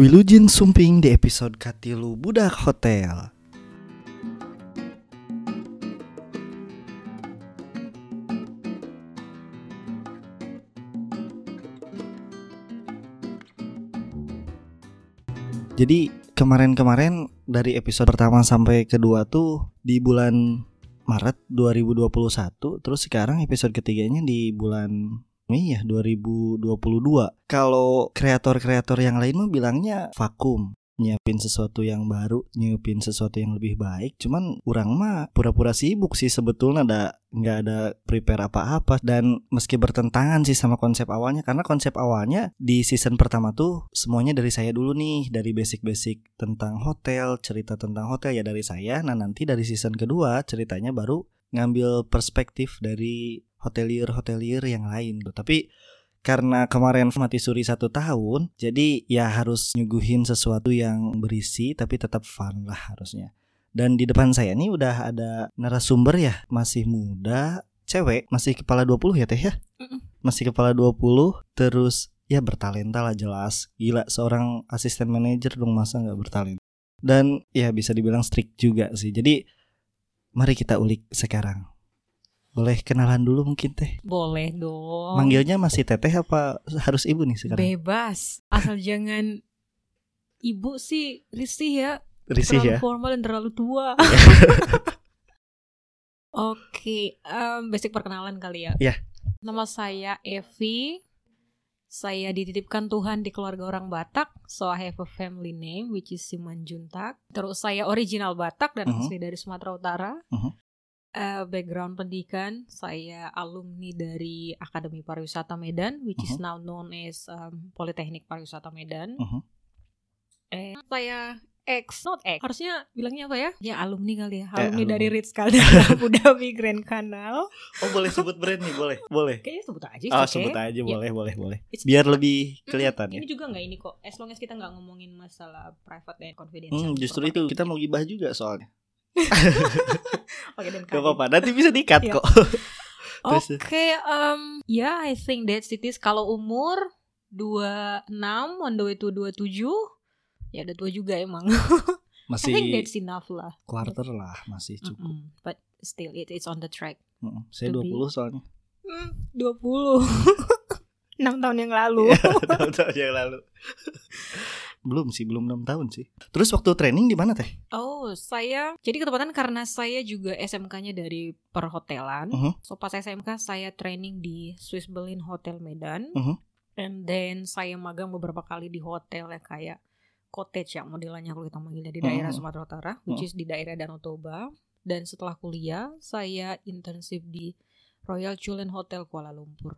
Wilujeng Sumping di episode Katilu Budak Hotel. Jadi kemarin-kemarin dari episode pertama sampai kedua tuh di bulan Maret 2021 Terus sekarang episode ketiganya di bulan Mei ya 2022 Kalau kreator-kreator yang lain mah bilangnya vakum. Nyiapin sesuatu yang baru, nyiapin sesuatu yang lebih baik. Cuman orang mah pura-pura sibuk sih sebetulnya. Ada nggak ada prepare apa-apa. Dan meski bertentangan sih sama konsep awalnya. Karena konsep awalnya di season pertama tuh semuanya dari saya dulu nih. Dari basic-basic tentang hotel, cerita tentang hotel ya dari saya. Nah, nanti dari season kedua ceritanya baru ngambil perspektif dari hotelier-hotelier yang lain tuh. Tapi karena kemarin mati suri satu tahun, jadi ya harus nyuguhin sesuatu yang berisi tapi tetap fun lah harusnya. Dan di depan saya nih udah ada narasumber ya, masih muda, cewek, masih kepala 20 ya teh ya? Masih kepala 20, terus ya bertalenta lah jelas. Gila seorang asisten manajer dong masa nggak bertalenta. Dan ya bisa dibilang strict juga sih. Jadi mari kita ulik sekarang. Boleh kenalan dulu mungkin teh. Boleh dong. Manggilnya masih teteh apa harus ibu nih sekarang? Bebas. Asal jangan ibu sih risih ya. Risih terlalu ya. formal dan terlalu tua. Oke, em, basic perkenalan kali ya. Iya. Nama saya Evi. Saya dititipkan Tuhan di keluarga orang Batak, so I have a family name which is Simanjuntak. Terus saya original Batak dan Mhm. asli dari Sumatera Utara. Mhm. Eh, background pendidikan, saya alumni dari Akademi Pariwisata Medan, which is Mhm. now known as um, Politeknik Pariwisata Medan. Mhm. Eh, saya ex, not ex, harusnya bilangnya apa ya? Ya alumni kali ya, Eh, alumni dari alumni. Ritz Carlton Abu Dhabi Grand Canal. Oh boleh sebut brand nih boleh boleh. Kayaknya sebut aja, Oh oke. sebut aja Ya. boleh boleh boleh. It's- Biar lebih kelihatan ya. Ini juga nggak ini kok, as long as kita nggak ngomongin masalah private dan confidential. Hmm, justru itu kita mau gibah juga soalnya. Oke dan Gak apa-apa. Nanti bisa dikat Iya. kok. Oke, Terus, um, ya I think that's it is. Kalau umur 26, on the way to 27, ya udah tua juga emang. I think Masih that's enough lah. quarter lah masih cukup. Mm-mm, But still it it's on the track. Mm-mm. Saya To be- 20 soalnya. Hmm, 20. 6 tahun yang lalu. Tahun-tahun yang lalu. Belum sih, belum 6 tahun sih. Terus waktu training di mana teh? Oh, saya jadi ketepatan karena saya juga SMK-nya dari perhotelan. Mhm. So pas SMK saya training di Swiss Berlin Hotel Medan. Mhm. And then saya magang beberapa kali di hotel ya kayak cottage ya modelannya kalau kita manggilnya di daerah Mhm. Sumatera Utara, which is di daerah Danau Toba. Dan setelah kuliah saya intensif di Royal Chulen Hotel Kuala Lumpur.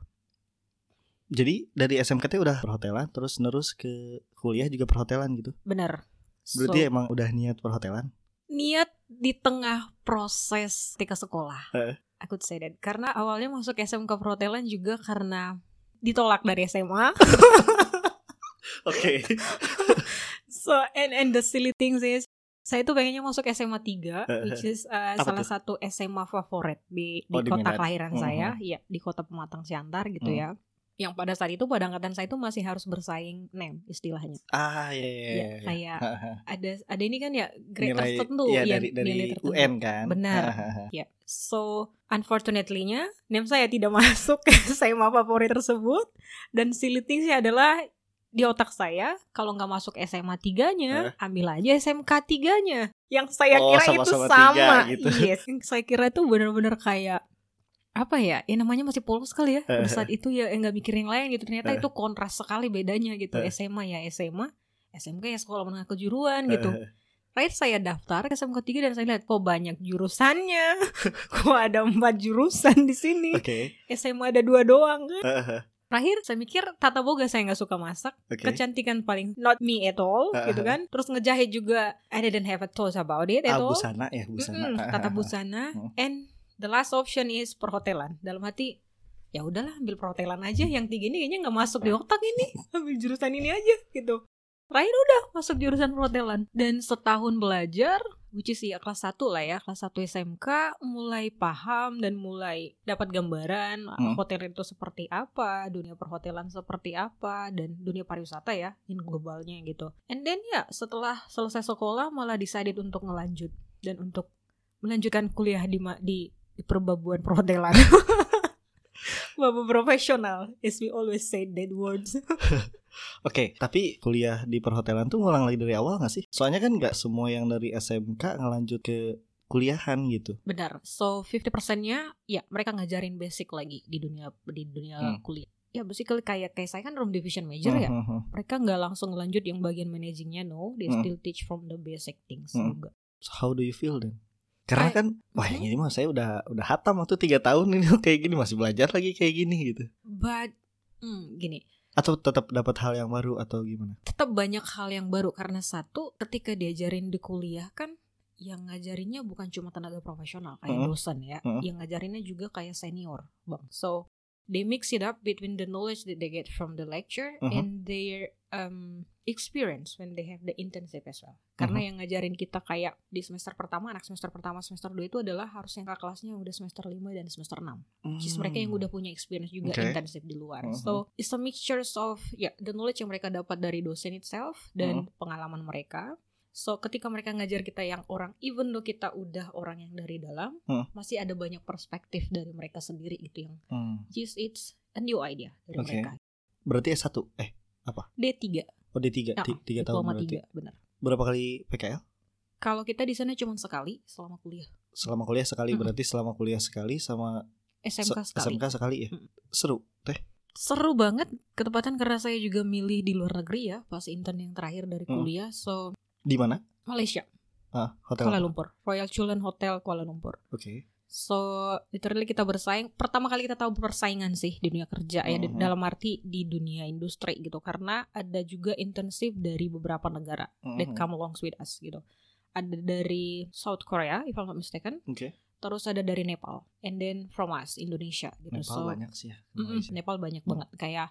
Jadi dari SMK teh udah perhotelan terus nerus ke kuliah juga perhotelan gitu. Bener. So, Berarti emang udah niat perhotelan. niat di tengah proses ketika sekolah. Heeh. I could say that. Karena awalnya masuk SMK perhotelan juga karena ditolak dari SMA. Oke. So and and the silly things is saya tuh pengennya masuk SMA 3 which is uh, Apa salah tuh? satu SMA favorit di di Oh, kota kelahiran Mhm. saya, ya di kota Pematang Siantar gitu Mhm. ya. Yang pada saat itu pada angkatan saya itu masih harus bersaing NEM istilahnya. Ah iya iya. Ya, iya. kayak Haha. ada ada ini kan ya grade Nilai tertentu ya ya, dari dari nilai tertentu. UN kan. Benar. Ya, so unfortunately-nya NEM saya tidak masuk ke SMA favorit tersebut dan silly things-nya adalah di otak saya kalau nggak masuk SMA 3-nya, ambil aja SMK 3-nya. Yang saya Oh, kira itu sama-sama sama. tiga gitu. Yes, yang saya kira itu benar-benar kayak apa ya? Ya namanya masih polos kali ya. Pada saat itu ya eh, nggak mikir yang lain gitu. Ternyata itu kontras sekali bedanya gitu. Eh. SMA ya SMA, SMK ya sekolah menengah kejuruan gitu. Terakhir saya daftar ke SMK 3 dan saya lihat kok banyak jurusannya. kok ada empat jurusan di sini. Oke. SMA ada dua doang kan. Terakhir saya mikir tata boga saya nggak suka masak. Oke. Kecantikan paling not me at all Uh-huh. gitu kan. Terus ngejahit juga I didn't have a thought about it Ah, at all. busana ya busana. Mm-mm, tata busana Hmm. and the last option is perhotelan. Dalam hati ya udahlah ambil perhotelan aja. Yang tiga ini kayaknya nggak masuk di otak ini. Ambil jurusan ini aja gitu. Terakhir udah masuk jurusan perhotelan. Dan setahun belajar which is ya kelas 1 lah ya kelas 1 SMK mulai paham dan mulai dapat gambaran Hmm. hotel itu seperti apa dunia perhotelan seperti apa dan dunia pariwisata ya in globalnya gitu. And then ya setelah selesai sekolah malah decided untuk ngelanjut. Dan untuk melanjutkan kuliah di di, di perbabuan perhotelan Babu profesional as we always say that words Oke, tapi kuliah di perhotelan tuh ngulang lagi dari awal gak sih? Soalnya kan nggak semua yang dari SMK ngelanjut ke kuliahan gitu. Benar. So 50%-nya ya mereka ngajarin basic lagi di dunia di dunia Hmm. kuliah. Ya basically kayak kayak saya kan room division major ya. Hmm, hmm, hmm. Mereka nggak langsung lanjut yang bagian managingnya no, they still teach from the basic things juga. So, how do you feel then? Karena kan, wah yang ini mah saya udah udah hatam waktu tiga tahun ini kayak gini masih belajar lagi kayak gini gitu. But hmm, gini, Atau tetap dapat hal yang baru atau gimana? tetap banyak hal yang baru karena satu ketika diajarin di kuliah kan yang ngajarinnya bukan cuma tenaga profesional kayak Hmm. dosen ya, Hmm. yang ngajarinnya juga kayak senior, bang. So they mix it up between the knowledge that they get from the lecture Mhm. and their um, experience when they have the internship as well. Karena Mhm. yang ngajarin kita kayak di semester pertama, anak semester pertama, semester 2 itu adalah harus yang kakak kelasnya udah semester 5 dan semester 6. Which is mereka yang udah punya experience juga Oke. internship di luar. Mhm. So it's a mixture of ya the knowledge yang mereka dapat dari dosen itself dan pengalaman mereka. So ketika mereka ngajar kita yang orang even though kita udah orang yang dari dalam, Hmm. masih ada banyak perspektif dari mereka sendiri gitu yang Hmm. just it's a new idea dari Oke. mereka. Berarti S1? Eh, D3, oh D3, Ya, Ti- tiga tahun diploma berarti. 3, benar. Berapa kali PKL? Kalau kita di sana cuma sekali selama kuliah. Selama kuliah sekali Mm-mm. berarti selama kuliah sekali sama SMK se- sekali. SMK sekali ya. Mm. Seru, teh. Seru banget ketepatan karena saya juga milih di luar negeri ya pas intern yang terakhir dari Hmm. kuliah. So Di mana? Malaysia, Ah, hotel. Kuala apa? Lumpur, Royal Chulen Hotel Kuala Lumpur. Oke. So literally kita bersaing. Pertama kali kita tahu persaingan sih di dunia kerja ya di- Mhm. dalam arti di dunia industri gitu karena ada juga intensif dari beberapa negara that Mhm. come along with us gitu. Ada dari South Korea if I'm not mistaken, Oke. terus ada dari Nepal, and then from us Indonesia gitu. Nepal so banyak sih ya. Malaysia. Nepal banyak Hmm. banget kayak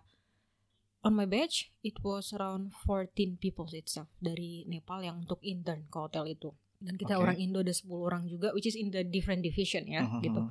on my batch it was around 14 people itself dari Nepal yang untuk intern ke hotel itu dan kita Oke. orang Indo ada 10 orang juga which is in the different division ya Mhm. gitu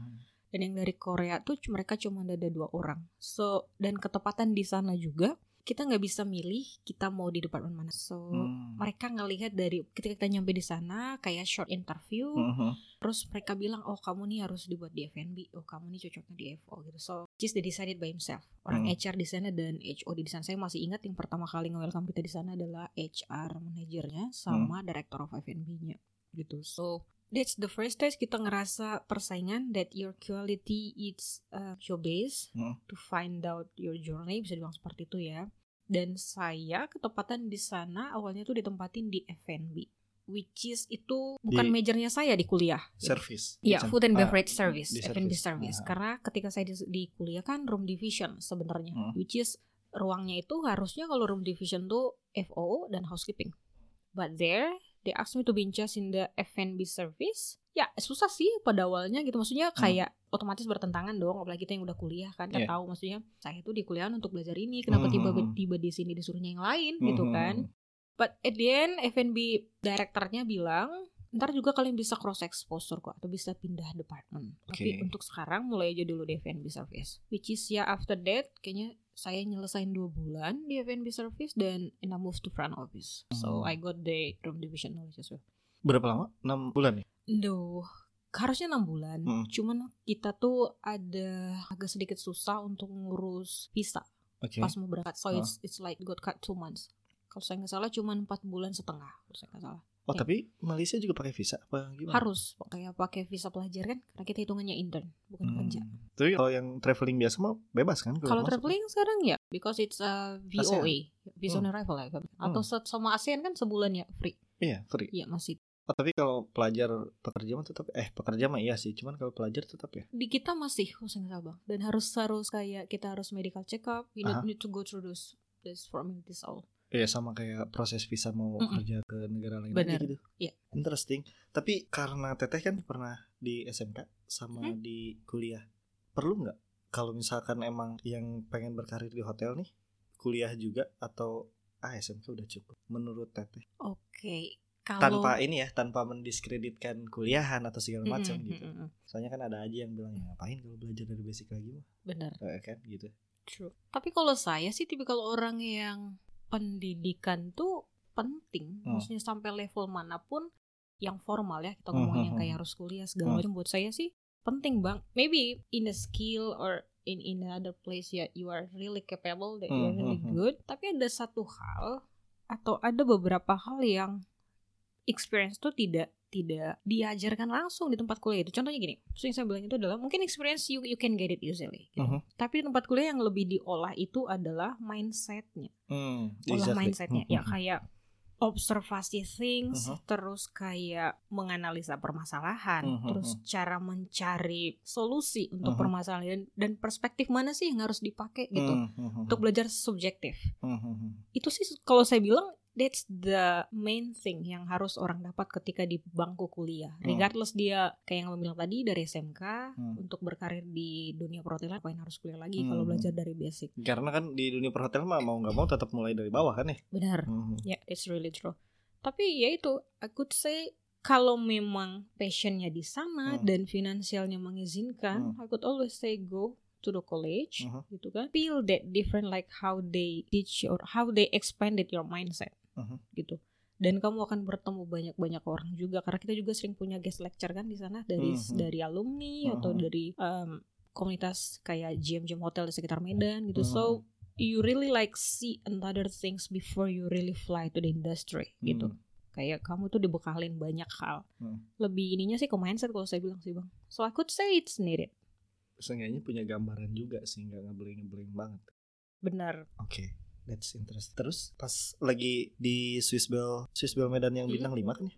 dan yang dari Korea tuh mereka cuma ada dua orang so dan ketepatan di sana juga kita nggak bisa milih kita mau di departemen mana so Hmm. mereka ngelihat dari ketika kita nyampe di sana kayak short interview Mhm. Terus mereka bilang, oh kamu nih harus dibuat di F&B, oh kamu nih cocoknya di FO gitu. So, just they decided by himself. Orang Hmm. HR di sana dan HOD di sana. Saya masih ingat yang pertama kali nge-welcome kita di sana adalah HR manajernya sama director of F&B-nya gitu. So, that's the first test kita ngerasa persaingan that your quality is uh, show base Hmm. to find out your journey bisa dibilang seperti itu ya. Dan saya ketepatan di sana awalnya tuh ditempatin di F&B which is itu bukan Di- majornya saya di kuliah. Service. Iya, food and beverage service, di F&B service. service. Ah. Karena ketika saya di, di kuliah kan room division sebenarnya, Hmm. which is ruangnya itu harusnya kalau room division tuh FO dan housekeeping. But there they asked me to be in charge in the F&B service. Ya susah sih pada awalnya gitu, maksudnya kayak otomatis bertentangan dong, apalagi kita yang udah kuliah kan, kita Iya. tahu maksudnya saya tuh di kuliahan untuk belajar ini, kenapa Hmm, tiba hmm, hmm. tiba di sini disuruhnya yang lain gitu Mhm. kan? But at the end F&B directornya bilang ntar juga kalian bisa cross exposure kok atau bisa pindah department. Tapi Oke. untuk sekarang mulai aja dulu di F&B service. Which is ya after that kayaknya saya nyelesain dua bulan di F&B service dan and I move to front office. So Hmm. I got the room division knowledge as well. Berapa lama? 6 bulan ya? Duh, harusnya enam bulan. Hmm. Cuman kita tuh ada agak sedikit susah untuk ngurus visa Oke. pas mau berangkat. So Ah. it's it's like got cut two months. Kalau saya nggak salah cuman empat bulan setengah. Kalau saya nggak salah. Oh, tapi Malaysia juga pakai visa apa gimana? harus kayak pakai visa pelajar kan karena kita hitungannya intern bukan Hmm. kerja Tapi kalau yang traveling biasa mah bebas kan? kalau masuk? traveling sekarang ya because it's a VOA visa on Hmm. arrival ya kan atau se- sama ASEAN kan sebulan ya free Iya, free. iya masih Oh, tapi kalau pelajar pekerja mah tetap eh pekerja mah iya sih, cuman kalau pelajar tetap ya. di kita masih oh saya nggak sabar dan harus harus kayak kita harus medical check up we need, need to go through those those formalities all Iya sama kayak proses visa mau Mm-mm. kerja ke negara lain Benar. aja gitu. Iya. Interesting. Tapi karena Teteh kan pernah di SMK sama Hmm? di kuliah. Perlu nggak kalau misalkan emang yang pengen berkarir di hotel nih kuliah juga atau ah SMK udah cukup menurut teteh Oke, kalau tanpa ini ya tanpa mendiskreditkan kuliahan atau segala macam gitu mm-mm, soalnya kan ada aja yang bilang ya ngapain kalau belajar dari basic lagi mah benar. Eh, kan gitu True. Tapi kalau saya sih tipikal orang yang pendidikan tuh penting, Hmm. maksudnya sampai level mana pun yang formal ya kita Hmm, ngomongin yang hmm, kayak hmm. harus kuliah segala Hmm. macam buat saya sih penting bang. Maybe in a skill or in in another place ya you are really capable that you are Hmm, really hmm, hmm. good. Tapi ada satu hal atau ada beberapa hal yang experience tuh tidak tidak diajarkan langsung di tempat kuliah itu. Contohnya gini, yang saya bilang itu adalah mungkin experience you you can get it easily. gitu. Mhm. Tapi di tempat kuliah yang lebih diolah itu adalah mindsetnya, Hmm, olah exactly. mindsetnya. Hmm, Ya hmm, kayak observasi things, Mhm. terus kayak menganalisa permasalahan, Mhm, terus cara mencari solusi untuk Mhm. permasalahan dan perspektif mana sih yang harus dipakai gitu. hmm, hmm, hmm, Untuk belajar subjektif. hmm, hmm, hmm. Itu sih kalau saya bilang that's the main thing yang harus orang dapat ketika di bangku kuliah. Hmm. Regardless dia kayak yang lo bilang tadi dari SMK Hmm. untuk berkarir di dunia perhotelan ngapain harus kuliah lagi Hmm. kalau belajar dari basic. karena kan di dunia perhotelan mah mau nggak mau tetap mulai dari bawah kan ya Benar. Hmm, Ya, it's really true. Tapi ya itu, I could say kalau memang passionnya di sana Hmm. dan finansialnya mengizinkan, I could always say go to the college, Mhm. gitu kan. Feel that different like how they teach or how they expanded your mindset, Mhm. gitu. Dan kamu akan bertemu banyak-banyak orang juga karena kita juga sering punya guest lecture kan di sana dari Mhm. dari alumni atau Mhm. dari um, komunitas kayak GM-GM hotel di sekitar Medan gitu. Mhm. So you really like see another things before you really fly to the industry gitu. Hmm. Kayak kamu tuh dibekalin banyak hal. Hmm. Lebih ininya sih ke mindset kalau saya bilang sih bang. So I could say it's needed. Seenggaknya punya gambaran juga sih nggak ngebling ngebling banget Benar. Oke, that's interesting. Terus pas lagi di Swiss Bell, Swiss Bell Medan yang Mhm. bintang 5 kan ya?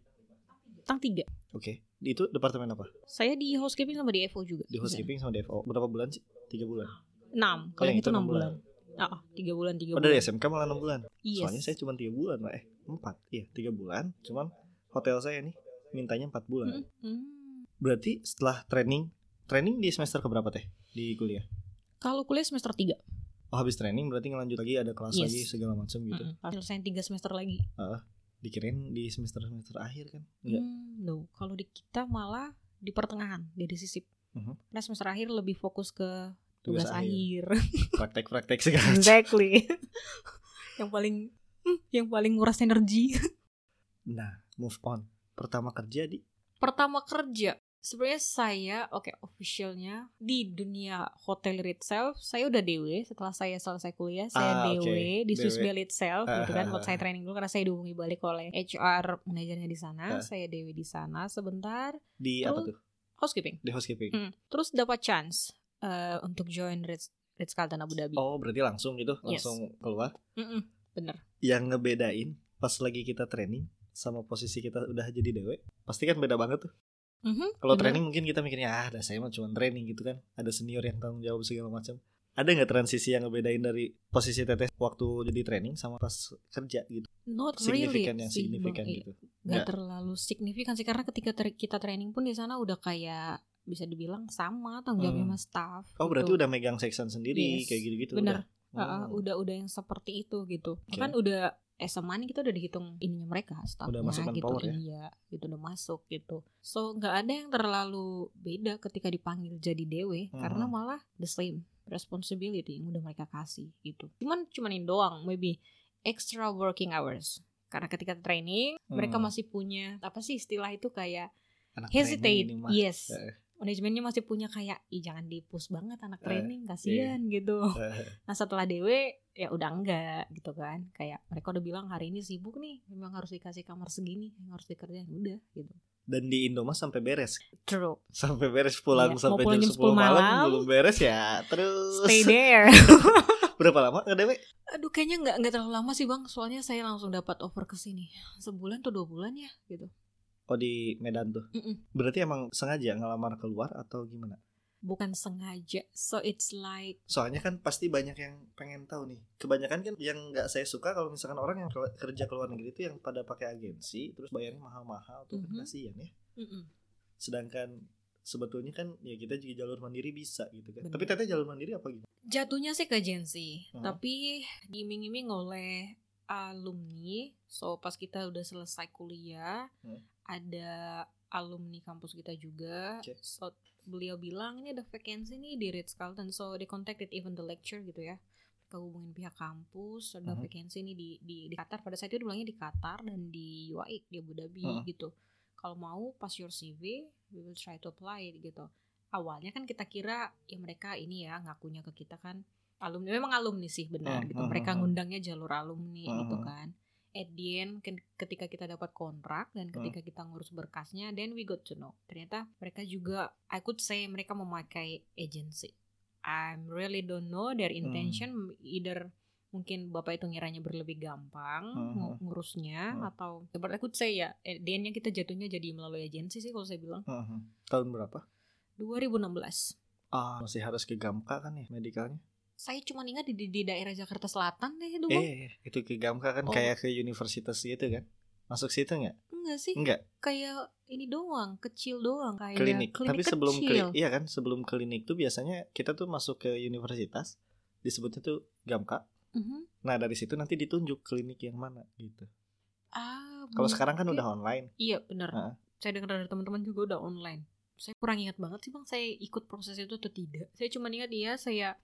Tang tiga. Oke, di itu departemen apa? Saya di housekeeping sama di FO juga. Di housekeeping sama DFO. Berapa bulan sih? Tiga bulan. Enam. Oh, Kalau yang yang itu enam enam bulan. Ah, tiga bulan tiga Oh bulan. dari SMK malah 6 bulan. Yes. Soalnya saya cuma 3 bulan lah eh. 4. Iya, 3 bulan. Cuman hotel saya nih mintanya 4 bulan. Hmm, hmm. Berarti setelah training, training di semester keberapa teh di kuliah? Kalau kuliah semester tiga. Oh habis training berarti ngelanjut lagi ada kelas Yes. lagi segala macam gitu. Mm-mm. Pas selesai tiga semester lagi. Dikirain di semester semester akhir kan? Enggak. Hmm, no. Kalau di kita malah di pertengahan, jadi sisip. Mhm. Karena semester akhir lebih fokus ke Tugas tugas, akhir. Praktek-praktek segala macam. exactly. yang paling hmm, yang paling nguras energi. Nah, move on. Pertama kerja di Pertama kerja, sebenarnya saya oke officialnya di dunia hotel itself saya udah DW setelah saya selesai kuliah saya Ah, DW oke. di Swiss DW. Bell itself Ah, gitu kan ah, waktu saya ah. training dulu karena saya dihubungi balik oleh HR manajernya di Ah. sana saya DW di sana sebentar di apa Terus- tuh? housekeeping Di housekeeping. Hmm. terus dapat chance eh, untuk join Ritz Ritz Carlton Abu Dhabi Oh, berarti langsung gitu, Yes. langsung keluar. Mm-mm, bener Yang ngebedain pas lagi kita training sama posisi kita udah jadi dewe, pasti kan beda banget tuh. Mhm, Kalau training mungkin kita mikirnya ah, dah saya mah cuma training gitu kan. Ada senior yang tanggung jawab segala macam. Ada nggak transisi yang ngebedain dari posisi teteh waktu jadi training sama pas kerja gitu? not really Signifikan yang sih, signifikan Bang. gitu. Nggak Nggak. terlalu signifikan sih karena ketika ter- kita training pun di sana udah kayak bisa dibilang sama tanggung jawabnya Hmm. sama staff. Oh, berarti gitu. udah megang section sendiri Yes, kayak gitu-gitu bener. udah. Ah, Oh. udah udah yang seperti itu gitu. Oke. Kan udah SMA nih kita udah dihitung ininya mereka staffnya masuk gitu manpower ya? iya gitu udah masuk gitu so nggak ada yang terlalu beda ketika dipanggil jadi dewe Mhm. karena malah the same responsibility yang udah mereka kasih gitu cuman cuman ini doang maybe extra working hours karena ketika training mereka Hmm. masih punya apa sih istilah itu kayak Anak hesitate yes Eh. Manajemennya masih punya kayak ih jangan dipus banget anak Eh, training kasihan gitu. Eh, Nah setelah DW ya udah enggak gitu kan. Kayak mereka udah bilang hari ini sibuk nih Memang harus dikasih kamar segini Yang harus dikerjain. Udah gitu. Dan di Indomas sampai beres. True. Sampai beres pulang Iya, mau sampai pulang jam jam 10 10 malam, malam, belum beres ya. Terus. Stay there. Berapa lama ke dewe? Aduh kayaknya nggak nggak terlalu lama sih bang. Soalnya saya langsung dapat offer ke sini. Sebulan atau dua bulan ya gitu Oh di Medan tuh. Mm-mm. Berarti emang sengaja ngelamar keluar atau gimana? Bukan sengaja So it's like Soalnya kan pasti banyak yang pengen tahu nih. Kebanyakan kan yang nggak saya suka kalau misalkan orang yang ke- kerja ke luar negeri itu yang pada pakai agensi terus bayarnya mahal-mahal tuh kan Mhm. kasihan ya. mm-mm. Sedangkan sebetulnya kan ya kita juga jalur mandiri bisa gitu kan. Bener. Tapi teteh jalur mandiri apa gitu? Jatuhnya sih ke agensi Hmm. Tapi diiming-iming oleh alumni. So pas kita udah selesai kuliah, Hmm. Ada alumni kampus kita juga. Oke. So beliau bilang ini ada vacancy nih di Ritz Carlton. So they contacted even the lecture gitu ya. Mereka hubungin pihak kampus, ada Mhm. vacancy nih di, di di Qatar. Pada saat itu dia bilangnya di Qatar dan di UAE di Abu Dhabi Mhm. gitu. Kalau mau pass your CV, we will try to apply gitu. Awalnya kan kita kira ya mereka ini ya ngakunya ke kita kan alumni memang alumni sih benar Hmm, gitu hmm, mereka hmm. ngundangnya jalur alumni Hmm, gitu hmm. kan at the end ketika kita dapat kontrak dan Hmm. ketika kita ngurus berkasnya then we got to know ternyata mereka juga I could say mereka memakai agency I really don't know their Hmm. intention either mungkin bapak itu ngiranya berlebih gampang Hmm, ng- hmm. ngurusnya Hmm. atau but I could say ya end-nya kita jatuhnya jadi melalui agensi sih kalau saya bilang Mhm. Tahun berapa? 2016 Ah, masih harus ke Gamka kan ya medikalnya? Saya cuma ingat di, di, di daerah Jakarta Selatan deh Bang. Eh, itu ke Gamka kan Oh. kayak ke universitas gitu kan? Masuk situ nggak? enggak sih Enggak, kayak ini doang kecil doang kayak klinik. Tapi sebelum kecil. klinik, iya kan? Sebelum klinik tuh biasanya kita tuh masuk ke universitas disebutnya tuh Gamka. Mhm. Nah, dari situ nanti ditunjuk klinik yang mana gitu. ah Kalau sekarang kan udah online. iya benar Heeh. saya dengar dari teman-teman juga udah online saya kurang ingat banget sih bang saya ikut proses itu atau tidak saya cuma ingat dia saya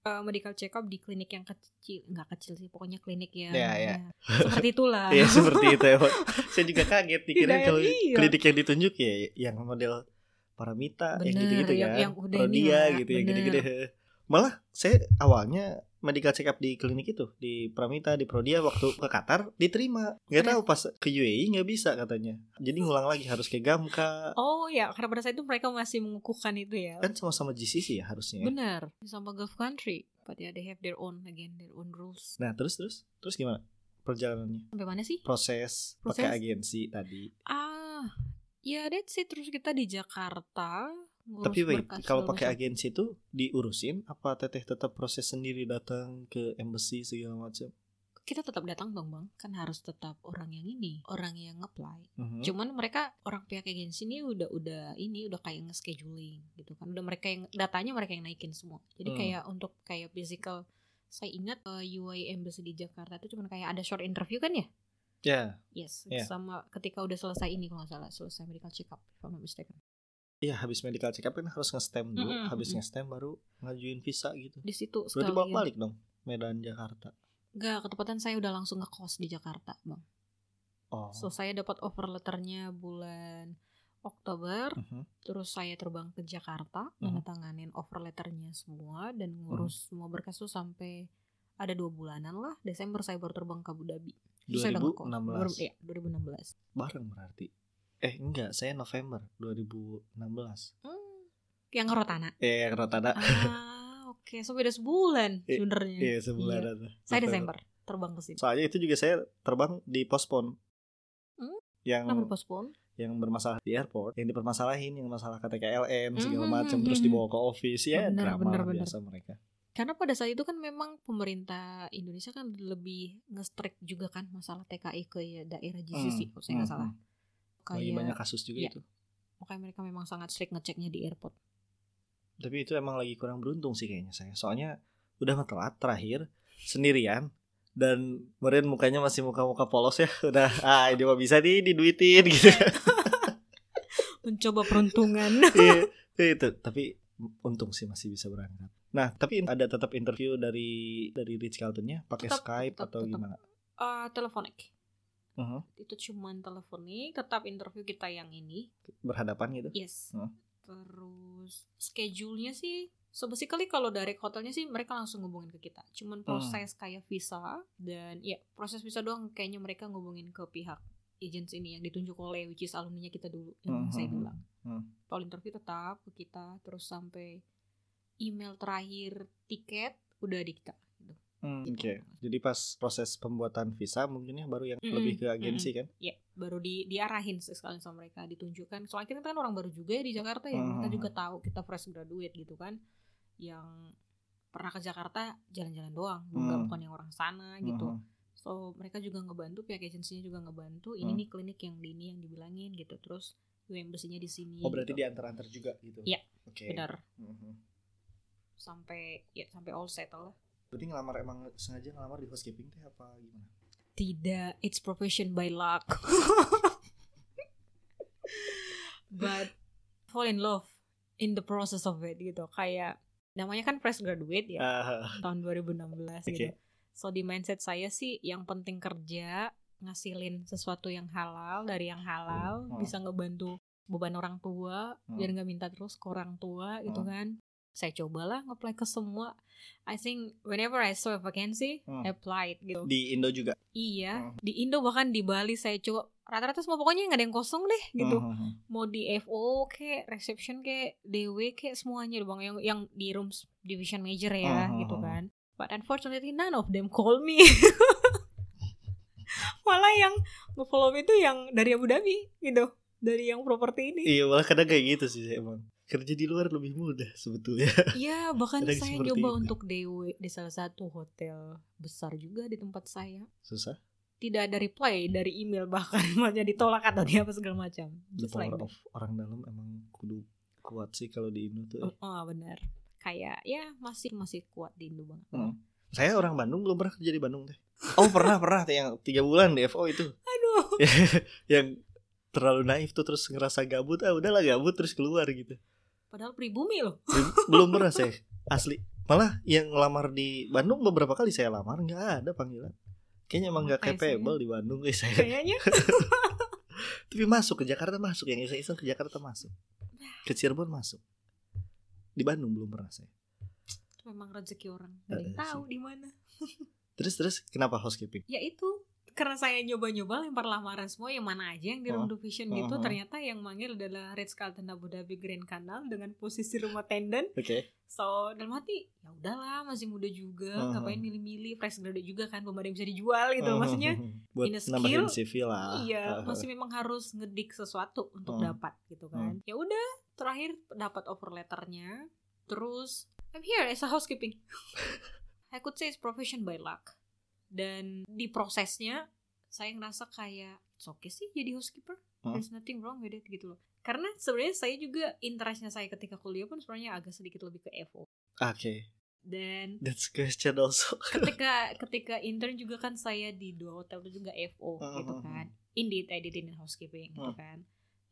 uh, medical check up di klinik yang kecil nggak kecil sih pokoknya klinik yang Ya, ya. ya, seperti itulah Iya seperti itu ya. Saya juga kaget dikira Iya, kalau iya. klinik yang ditunjuk ya yang model Paramita yang Bener, gitu-gitu yang- kan. yang udah Prodia lah, gitu yang bener. gede-gede. Malah saya awalnya medical check up di klinik itu di Pramita di Prodia waktu ke Qatar diterima. Nggak tahu pas ke UAE nggak bisa katanya. Jadi ngulang lagi harus ke Gamka. oh ya karena pada saat itu mereka masih mengukuhkan itu ya Kan sama-sama GCC ya harusnya. ya. benar sama Gulf country but yeah they have their own again their own rules Nah, terus terus terus gimana perjalanannya? sampai mana sih Proses, Proses? pakai agensi tadi. Ah, ya that's it. Terus kita di Jakarta Tapi wait, kalau pakai agensi itu diurusin apa teteh tetap proses sendiri datang ke embassy segala macam? kita tetap datang dong bang, kan harus tetap orang yang ini, orang yang apply. Mhm. Cuman mereka orang pihak agensi ini udah udah ini udah kayak nge-scheduling gitu kan. Udah mereka yang datanya mereka yang naikin semua. Jadi Hmm. kayak untuk kayak physical saya ingat uh, UI Embassy di Jakarta itu cuman kayak ada short interview kan ya? Ya, Yes, Yeah. sama ketika udah selesai ini kalau nggak salah, selesai medical check up if I'm not mistaken. Iya habis medical check up kan harus nge-stem dulu, Mm-mm, habis mm-mm. nge-stem baru ngajuin visa gitu. Di situ Berarti bolak balik dong Medan Jakarta. Enggak, ketepatan saya udah langsung ngekos di Jakarta, Bang. Oh. So saya dapat offer letternya bulan Oktober, Mhm. terus saya terbang ke Jakarta, Mhm. menandatanganin offer letternya semua dan ngurus semua berkas tuh sampai ada dua bulanan lah. Desember saya baru terbang ke Abu Dhabi. Terus saya udah ngekos. 2016. Baru- Iya, 2016. Bareng berarti. Eh enggak, saya November 2016. Hmm, yang Rotana. Eh yang Rotada. Ah, oke. So beda sebulan sebenarnya. Iya sebulan Iya. Saya. Desember terbang ke sini. Soalnya itu juga saya terbang di pospon. Hmm? Yang Kenapa postpone? yang bermasalah di airport, yang dipermasalahin yang masalah KTKLN segala Mhm, macam terus mhm. dibawa ke office ya Bener, drama bener, biasa mereka. Karena pada saat itu kan memang pemerintah Indonesia kan lebih nge-strict juga kan masalah TKI ke ya daerah GCC Hmm, kalau saya nggak hmm, salah. Hmm. Lagi banyak kasus juga Iya. itu. makanya mereka memang sangat strict ngeceknya di airport. Tapi itu emang lagi kurang beruntung sih kayaknya saya. Soalnya udah telat terakhir sendirian dan kemarin mukanya masih muka-muka polos ya. Udah ah ini mah bisa nih diduitin gitu. Mencoba peruntungan. Iya, itu. Tapi untung sih masih bisa berangkat. Nah, tapi ada tetap interview dari dari Rich Carlton-nya pakai Skype tetap, atau tetap. gimana? Ah, teleponik. Mhm. Itu cuman teleponik, tetap interview kita yang ini. Berhadapan gitu. Yes. Hmm. Terus schedule-nya sih So basically kalau direct hotelnya sih mereka langsung ngubungin ke kita. Cuman Hmm. proses kayak visa dan ya proses visa doang kayaknya mereka ngubungin ke pihak agency ini yang ditunjuk oleh which is alumninya kita dulu yang Hmm, saya hmm, bilang. hmm. Kalau interview tetap ke kita terus sampai email terakhir tiket udah di kita. Hmm. Oke. Jadi pas proses pembuatan visa mungkin ya baru yang Mm-mm, lebih ke agensi kan? Ya, baru di diarahin sekalian sama mereka ditunjukkan. Soalnya kita kan orang baru juga ya di Jakarta ya. Hmm. juga tahu kita fresh graduate gitu kan. Yang pernah ke Jakarta jalan-jalan doang, bukan Hmm. bukan yang orang sana gitu. Mhm. So mereka juga ngebantu, pihak agensinya juga ngebantu. Ini Hmm. nih klinik yang di ini yang dibilangin gitu. Terus UMBC-nya di sini. Oh berarti gitu. diantar-antar juga gitu? Iya, Oke. benar. Mhm. Sampai ya sampai all settle lah. Berarti ngelamar emang sengaja ngelamar di housekeeping teh apa gimana? Tidak, it's profession by luck. But fall in love in the process of it gitu. Kayak namanya kan fresh graduate ya Ah, tahun 2016 Oke. gitu. So di mindset saya sih yang penting kerja, ngasilin sesuatu yang halal dari yang halal, Hmm. bisa ngebantu beban orang tua Hmm. biar nggak minta terus ke orang tua gitu Hmm. kan. Saya cobalah nge-apply ke semua. I think whenever I saw a vacancy, Hmm. I applied gitu. di Indo juga. Iya, Hmm. di Indo bahkan di Bali saya coba rata-rata semua pokoknya nggak ada yang kosong deh gitu. Hmm, hmm, hmm. Mau di FO kayak reception kayak DW kayak semuanya bang yang yang di rooms division major ya Hmm, hmm, gitu kan. But unfortunately none of them call me. Malah yang nge-follow itu yang dari Abu Dhabi gitu, dari yang properti ini. Iya malah kadang kayak gitu sih emang. Kerja di luar lebih mudah sebetulnya. Iya, bahkan Ada saya nyoba itu. untuk DW di salah satu hotel besar juga di tempat saya. Susah. Tidak ada reply dari email bahkan malah ditolak atau dia apa segala macam. The Just like power that. of orang dalam emang kudu kuat sih kalau di Indo tuh. Oh, oh, benar. Kayak ya masih masih kuat di Indo banget. Hmm. Saya orang Bandung belum pernah kerja di Bandung teh. Oh pernah pernah yang tiga bulan di FO itu. Aduh. yang terlalu naif tuh terus ngerasa gabut ah udahlah gabut terus keluar gitu. Padahal pribumi loh. Belum- pernah saya asli. Malah yang ngelamar di Bandung beberapa kali saya lamar nggak ada panggilan. Kayaknya emang nggak capable di Bandung eh, saya. Kayaknya Tapi masuk ke Jakarta masuk yang iseng-iseng ke Jakarta masuk. Ke Cirebon masuk. Di Bandung belum pernah saya. memang rezeki orang. Gak tahu di mana. Terus terus kenapa housekeeping? Ya itu karena saya nyoba-nyoba lempar lamaran semua yang mana aja yang di room division gitu Oh. ternyata yang manggil adalah Ritz Carlton Abu Dhabi Grand Canal dengan posisi rumah tenden Oke. so dalam hati ya udahlah masih muda juga Oh. ngapain milih-milih fresh graduate juga kan belum ada yang bisa dijual gitu maksudnya buat in a skill, CV lah. Iya, Ah, masih memang harus ngedik sesuatu untuk Hmm. dapat gitu kan. Ya udah, terakhir dapat offer letternya. Terus I'm here as a housekeeping. I could say it's profession by luck. Dan di prosesnya saya ngerasa kayak it's okay sih jadi housekeeper. Hmm. There's nothing wrong with it gitu loh. Karena sebenarnya saya juga interestnya saya ketika kuliah pun sebenarnya agak sedikit lebih ke FO. Oke. Dan That's question also. ketika ketika intern juga kan saya di dua hotel itu juga FO Hmm, gitu hmm, kan. Indeed I did in housekeeping gitu Hmm. kan.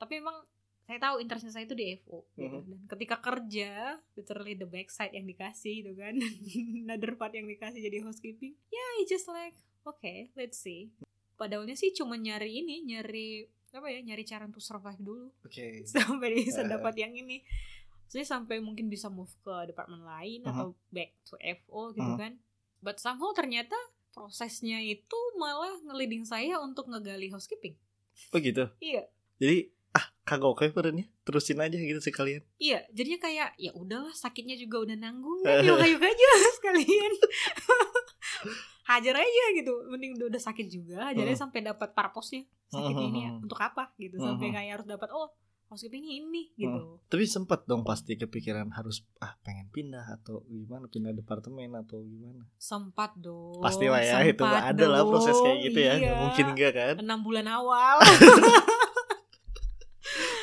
Tapi emang saya tahu interestnya saya itu di FO gitu. Hmm. Dan ketika kerja literally the backside yang dikasih gitu kan. Another part yang dikasih jadi housekeeping. Ya yeah, it's just like okay, let's see. Padahal sih cuma nyari ini, nyari apa ya, nyari cara untuk survive dulu Oke. sampai bisa Eh. dapat yang ini. Jadi sampai mungkin bisa move ke departemen lain Uh-huh. atau back to FO gitu Uh-huh. kan. But somehow ternyata prosesnya itu malah ngeliding saya untuk ngegali housekeeping. Oh gitu. Iya. Jadi kagok kayak perennya terusin aja gitu sekalian. Iya, jadinya kayak ya udahlah sakitnya juga udah nanggung kan yuk aja sekalian. hajar aja gitu, mending udah, udah sakit juga, hajar aja Hmm. sampai dapat parposnya. Sakit ini ya, Hmm. untuk apa gitu, sampai Hmm. kayak harus dapat oh housekeeping ini gitu. Tapi sempat dong pasti kepikiran harus ah pengen pindah atau gimana pindah departemen atau gimana. Sempat dong. Pasti lah ya itu sempat ada lah proses kayak gitu ya. Iya. mungkin enggak kan? enam bulan awal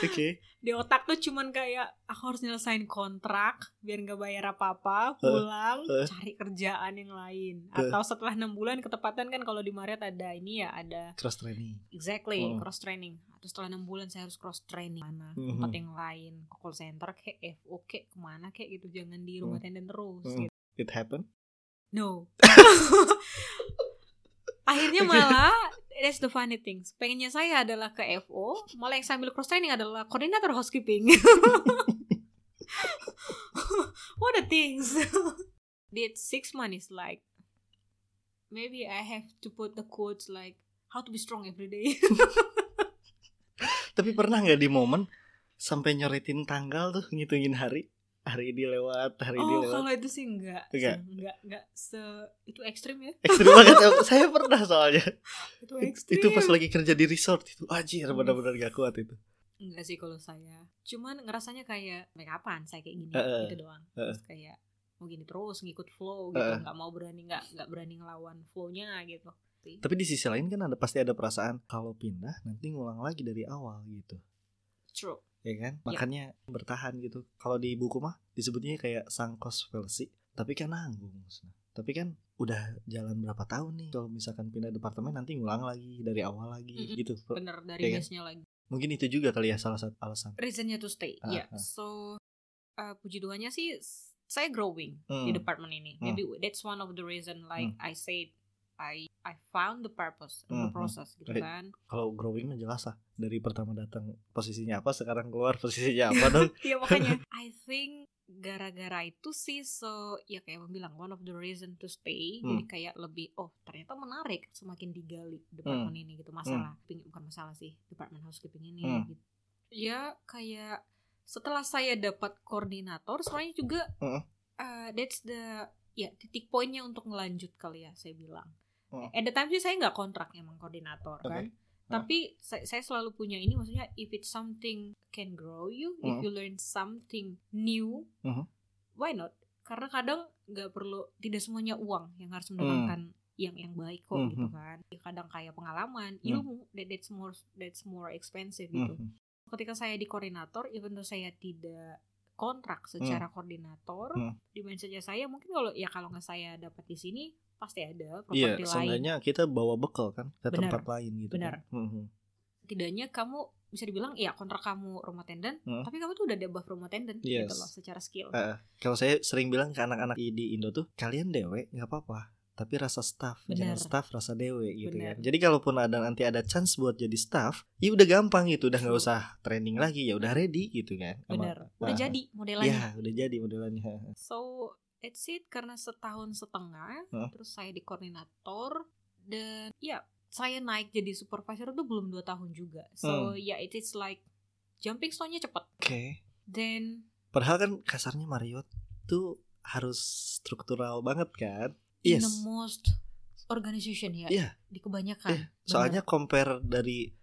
Oke. di otak tuh cuman kayak aku harus nyelesain kontrak biar nggak bayar apa apa Eh, pulang eh. cari kerjaan yang lain Eh. atau setelah enam bulan ketepatan kan kalau di Marriott ada ini ya ada Cross training. exactly Hmm. cross training atau setelah enam bulan saya harus cross training mana Mhm. tempat yang lain ke call center kayak FO kayak ke mana kayak gitu jangan di rumah Hmm. tenden terus Hmm. gitu. It happened. no akhirnya malah that's the funny things. Pengennya saya adalah ke FO malah yang sambil cross training adalah koordinator housekeeping. What the things. Did six months like maybe I have to put the quotes like how to be strong every day. Tapi pernah nggak di momen sampai nyoretin tanggal tuh ngitungin hari? Hari ini lewat, hari ini oh lewat. kalau itu sih enggak Enggak? sih, enggak enggak se itu ekstrim ya Ekstrim banget. Saya pernah soalnya. itu ekstrim Itu pas lagi kerja di resort itu. Anjir, Hmm. benar-benar gak kuat itu. Enggak sih kalau saya. Cuman ngerasanya kayak make upan saya kayak gini Heeh. gitu doang. Terus kayak mau gini terus ngikut flow gitu, Heeh. nggak mau berani nggak nggak berani ngelawan flownya gitu. Tapi di sisi lain kan ada pasti ada perasaan kalau pindah nanti ngulang lagi dari awal gitu. True. Ya kan? Makanya bertahan gitu. Kalau di buku mah disebutnya kayak sang kos versi, tapi kan nanggung. Tapi kan udah jalan berapa tahun nih kalau misalkan pindah departemen nanti ngulang lagi dari awal lagi Mm-mm. gitu. bener dari Iya kan? lagi Mungkin itu juga kali ya salah satu alasan. reasonnya to stay Ah, ya ah. so uh, puji Tuhannya sih saya growing di Hmm. department ini Hmm. maybe that's one of the reason like I said I I found the purpose in Hmm, the hmm. process gitu Right. kan Kalau growing mah jelas lah dari pertama datang posisinya apa sekarang keluar posisinya apa dong. Iya makanya I think gara-gara itu sih so ya kayak bilang one of the reason to stay Hmm. jadi kayak lebih oh ternyata menarik semakin digali departemen ini gitu masalah Ping- bukan masalah sih departemen housekeeping ini Hmm. gitu ya kayak setelah saya dapat koordinator sebenarnya juga Heeh. uh, that's the ya titik poinnya untuk ngelanjut kali ya saya bilang Hmm. at the time sih saya nggak kontrak emang koordinator Oke. kan tapi saya, saya selalu punya ini maksudnya if it's something can grow you if Hmm. you learn something new Mhm. why not karena kadang nggak perlu tidak semuanya uang yang harus Hmm. mendatangkan yang yang baik kok gitu Mhm. kan Ya, kadang kayak pengalaman Hmm. ilmu that, that's more that's more expensive gitu ketika saya di koordinator even though saya tidak kontrak secara koordinator Hmm. di mindsetnya saya mungkin kalau ya kalau nggak saya dapat di sini pasti ada Iya, properti lain seenggaknya kita bawa bekal kan ke Benar. tempat lain gitu. Benar. Kan? Mhm. tidaknya kamu bisa dibilang ya kontrak kamu rumah tenden Hmm. tapi kamu tuh udah di above rumah tenden Yes. gitu loh secara skill Eh, kalau saya sering bilang ke anak-anak di Indo tuh kalian dewe nggak apa-apa tapi rasa staff jangan Benar. staff rasa dewe gitu Benar. kan jadi kalaupun ada nanti ada chance buat jadi staff ya udah gampang gitu udah nggak usah training lagi ya udah ready gitu kan Sama- bener udah Ah. jadi modelannya ya udah jadi modelannya so it's it karena setahun setengah Hah? terus saya di koordinator dan ya saya naik jadi supervisor itu belum dua tahun juga. So Hmm. ya it is like jumping stone-nya cepet. Oke. Then padahal kan kasarnya Marriott tuh harus struktural banget kan? In yes. the most organization ya Iya. di kebanyakan. Iya, soalnya compare dari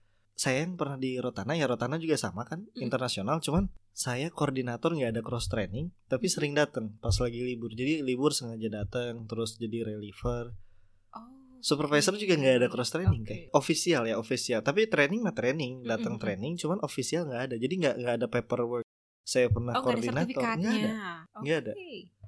saya yang pernah di Rotana ya Rotana juga sama kan Mm. internasional cuman saya koordinator nggak ada cross training tapi Mm. sering datang pas lagi libur jadi libur sengaja datang terus jadi reliever oh, supervisor oke. juga nggak ada cross training Oke. kayak official ya official tapi training mah training datang Mm-mm. training cuman official nggak ada jadi nggak nggak ada paperwork saya pernah Oh, nggak ada koordinator nggak ada Nggak ada.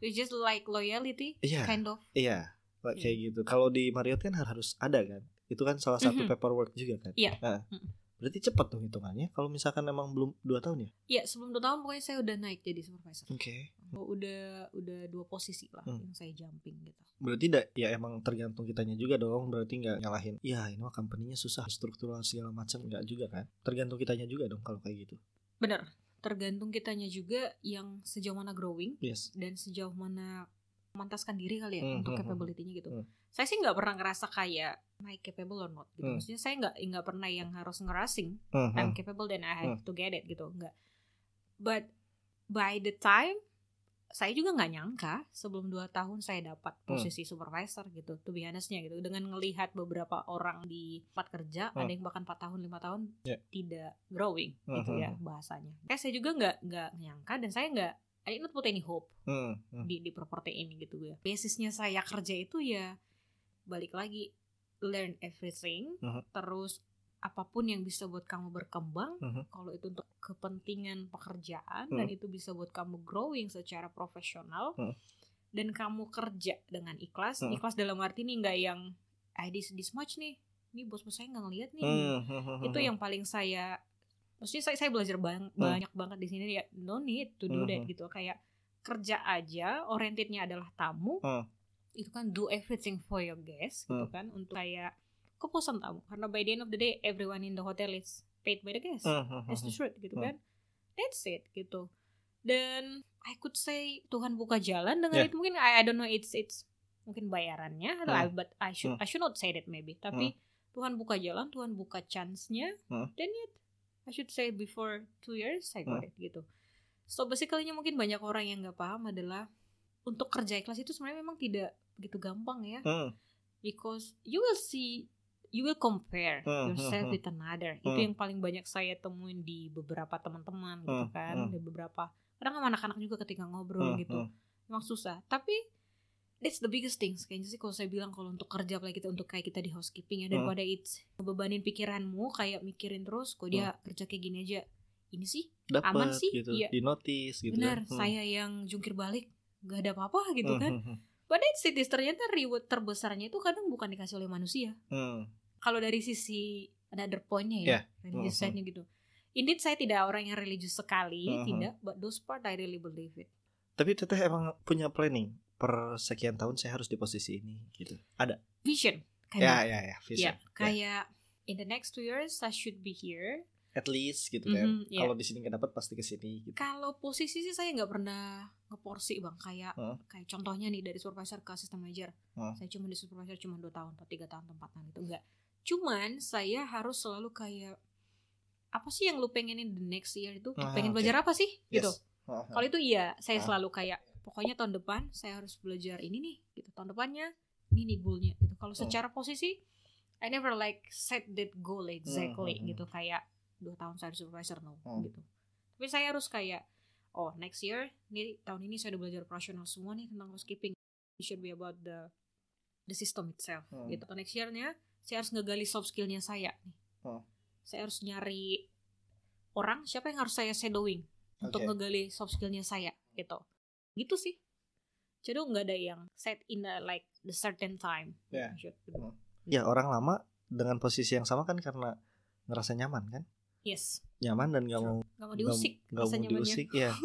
It's just like loyalty, iya kind of. iya Hmm. kayak gitu kalau di Marriott kan harus ada kan itu kan salah satu Mhm. paperwork juga kan Iya. Nah, Mhm. Berarti cepat dong hitungannya kalau misalkan emang belum dua tahun ya Ya sebelum dua tahun pokoknya saya udah naik jadi supervisor. oke Oh, udah udah dua posisi lah Hmm. yang saya jumping gitu. berarti tidak ya emang tergantung kitanya juga dong berarti nggak nyalahin ya ini mah company-nya susah struktural segala macam nggak juga kan tergantung kitanya juga dong kalau kayak gitu Bener. Tergantung kitanya juga yang sejauh mana growing yes dan sejauh mana memantaskan diri kali ya Hmm, untuk hmm, hmm. capability-nya gitu. Hmm. Saya sih nggak pernah ngerasa kayak naik capable or not gitu. Hmm. Maksudnya saya nggak nggak pernah yang harus ngerasing Mhm. I'm capable then I have Hmm. to get it gitu enggak but by the time saya juga nggak nyangka sebelum dua tahun saya dapat Hmm. posisi supervisor gitu to be honestnya gitu dengan ngelihat beberapa orang di tempat kerja Hmm. ada yang bahkan 4 tahun lima tahun Ya. tidak growing Hmm, gitu hmm, ya bahasanya kayak saya juga nggak nggak nyangka dan saya nggak I not put any hope Hmm, hmm. di di properti ini gitu ya basisnya saya kerja itu ya balik lagi learn everything Mhm. terus apa pun yang bisa buat kamu berkembang Mhm. kalau itu untuk kepentingan pekerjaan dan Mhm. itu bisa buat kamu growing secara profesional Mhm. dan kamu kerja dengan ikhlas Mhm. ikhlas dalam arti nih nggak yang ah this this much nih ini bos-bos saya nggak ngeliat nih Hmm, hmm, hmm, itu hmm. yang paling saya maksudnya saya saya belajar bang- banyak banget di sini ya no need to do that Hmm. gitu kayak kerja aja orientednya adalah tamu Hmm. Itu kan do everything for your guests gitu kan untuk kayak kepuasan tamu karena by the end of the day everyone in the hotel is paid by the guest Hmm, hmm, that's the hmm. truth gitu Hmm. kan that's it gitu dan I could say Tuhan buka jalan dengan Yeah. itu mungkin I, I don't know it's it's mungkin bayarannya atau Hmm. I, but I should I should not say that maybe tapi Tuhan buka jalan Tuhan buka chance-nya Hmm. dan yet I should say before two years I got Hmm. it gitu so basically mungkin banyak orang yang nggak paham adalah untuk kerja ikhlas itu sebenarnya memang tidak begitu gampang ya Hmm, because you will see you will compare Hmm, yourself hmm, with another itu Hmm. yang paling banyak saya temuin di beberapa teman-teman gitu Hmm, kan hmm. di beberapa kadang sama anak-anak juga ketika ngobrol hmm, gitu hmm. emang susah tapi that's the biggest things kayaknya sih kalau saya bilang kalau untuk kerja apalagi kita untuk kayak kita di housekeeping ya Hmm. daripada it's ngebebanin pikiranmu kayak mikirin terus kok dia kerja kayak gini aja ini sih Dapet Aman sih, gitu iya. di notice gitu benar kan. Hmm. saya yang jungkir balik gak ada apa-apa gitu Hmm, kan hmm, hmm. it is ternyata reward terbesarnya itu kadang bukan dikasih oleh manusia Hmm. kalau dari sisi another pointnya ya Yeah. religious Mhm. side-nya gitu indeed saya tidak orang yang religius sekali Mhm. tidak but those part I really believe it Tapi teteh emang punya planning per sekian tahun saya harus di posisi ini gitu. Ada. vision Ya kayak ya ya. Vision. ya Ya. kayak in the next two years I should be here At least gitu kan. Mhm, yeah. Kalau di sini nggak dapat pasti ke sini. Gitu. Kalau posisi sih saya nggak pernah ngeporsi bang kayak Heeh. kayak contohnya nih dari supervisor ke assistant manager Heeh. saya cuma di supervisor cuma dua tahun atau tiga tahun empat tahun itu enggak cuman saya harus selalu kayak apa sih yang lu pengenin the next year itu Ah, pengen oke. belajar apa sih gitu Yes. Heeh. kalau itu iya saya Ah. selalu kayak pokoknya tahun depan saya harus belajar ini nih gitu tahun depannya ini nih goalnya gitu kalau Hmm. secara posisi I never like set that goal exactly Hmm, hmm, hmm. gitu kayak dua tahun saya di supervisor no Hmm. gitu tapi saya harus kayak oh next year nih tahun ini saya udah belajar operasional semua nih tentang housekeeping it should be about the the system itself Hmm. gitu next year-nya saya harus ngegali soft skill-nya saya nih Hmm. saya harus nyari orang siapa yang harus saya shadowing untuk Oke. ngegali soft skillnya saya gitu gitu sih jadi nggak ada yang set in a, like the certain time Yeah. Should- Hmm. Ya orang lama dengan posisi yang sama kan karena ngerasa nyaman kan. Yes Nyaman dan nggak mau nggak mau diusik nggak mau diusik ya.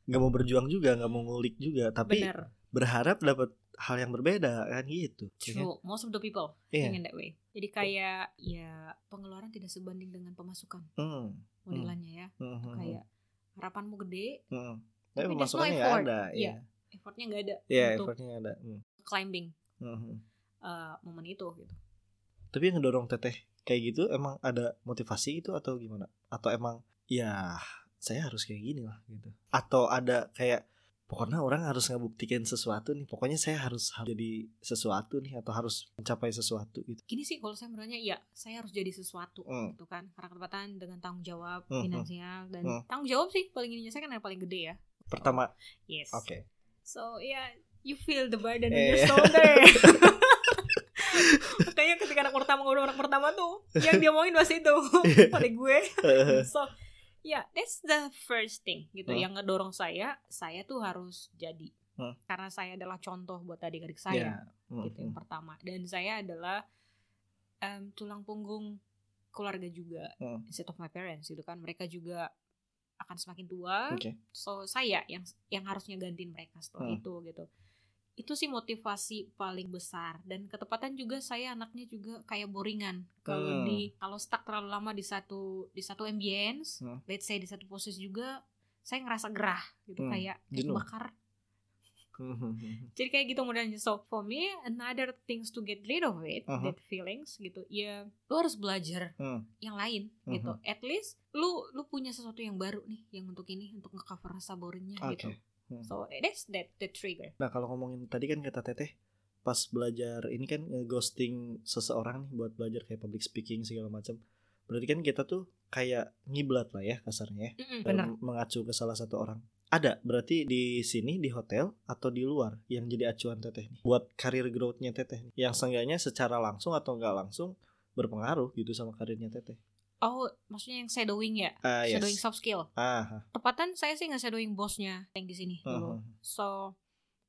Nggak mau berjuang juga, nggak mau ngulik juga, tapi bener berharap dapat hal yang berbeda kan gitu. ya kan? true most of the people Iya. think in that way jadi kayak ya pengeluaran tidak sebanding dengan pemasukan Hmm. modelannya ya Hmm, hmm, kayak harapanmu gede hmm. Tapi Tapi no pemasukannya effort. ada, Iya. ya. effortnya nggak ada Iya, untuk effortnya ada. Hmm. climbing Hmm, hmm. uh, momen itu gitu Tapi yang ngedorong teteh kayak gitu emang ada motivasi itu atau gimana? Atau emang ya saya harus kayak gini lah gitu. Atau ada kayak pokoknya orang harus ngebuktikan sesuatu nih. Pokoknya saya harus jadi sesuatu nih atau harus mencapai sesuatu gitu. gini sih kalau saya menurutnya ya saya harus jadi sesuatu Hmm. gitu kan karena ketepatan dengan tanggung jawab Hmm, hmm. finansial dan Hmm. tanggung jawab sih paling ininya saya kan yang paling gede ya Pertama, yes oke. so yeah you feel the burden Eh. your shoulder makanya ketika anak pertama ngobrol anak pertama tuh yang dia omongin masih itu pada gue so ya that's the first thing gitu Hmm. yang ngedorong saya saya tuh harus jadi Hmm. karena saya adalah contoh buat adik-adik Ya. saya Hmm, gitu yang pertama dan saya adalah em, tulang punggung keluarga juga Hmm. instead of my parents gitu kan mereka juga akan semakin tua Oke. so saya yang yang harusnya gantiin mereka setelah Hmm. itu gitu itu sih motivasi paling besar dan ketepatan juga saya anaknya juga kayak boringan kalau Hmm. di kalau stuck terlalu lama di satu di satu ambience Hmm. let's say di satu posisi juga saya ngerasa gerah gitu Hmm. kayak kayak bakar jadi kayak gitu modelnya so for me another things to get rid of it Uh-huh. that feelings gitu ya lu harus belajar Hmm. yang lain Mhm. gitu at least lu lu punya sesuatu yang baru nih yang untuk ini untuk ngecover rasa boringnya Oke. gitu Hmm. so that's that the trigger Nah kalau ngomongin tadi kan kata teteh pas belajar ini kan ghosting seseorang nih buat belajar kayak public speaking segala macam. Berarti kan kita tuh kayak ngiblat lah ya kasarnya ya. Dan bener mengacu ke salah satu orang. Ada berarti di sini di hotel atau di luar yang jadi acuan teteh nih buat karir growth-nya teteh nih. Yang seenggaknya secara langsung atau nggak langsung berpengaruh gitu sama karirnya teteh. Oh maksudnya yang shadowing ya Ah yes. shadowing soft skill Ah, tepatan saya sih nggak shadowing bosnya yang di sini dulu ah. so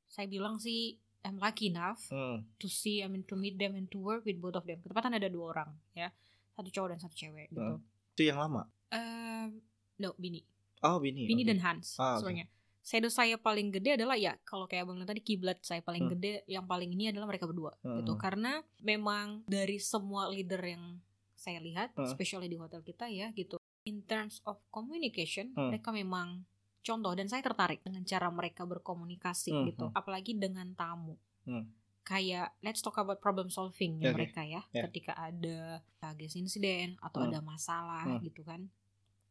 saya bilang sih I'm lucky enough Hmm, to see I mean to meet them and to work with both of them ketepatan ada dua orang ya satu cowok dan satu cewek gitu Hmm. itu yang lama. Em, no bini Oh bini. Bini oke. dan Hans Ah, sebenarnya. Shadow saya paling gede adalah ya kalau kayak abang tadi kiblat saya paling Hmm. gede yang paling ini adalah mereka berdua Hmm. gitu karena memang dari semua leader yang saya lihat, Hmm. especially di hotel kita ya gitu. In terms of communication, Hmm. mereka memang contoh dan saya tertarik dengan cara mereka berkomunikasi Hmm, gitu, hmm. apalagi dengan tamu. Hmm. Kayak let's talk about problem solving Oke. mereka ya, Ya. ketika ada guest insiden atau Hmm. ada masalah Hmm. gitu kan.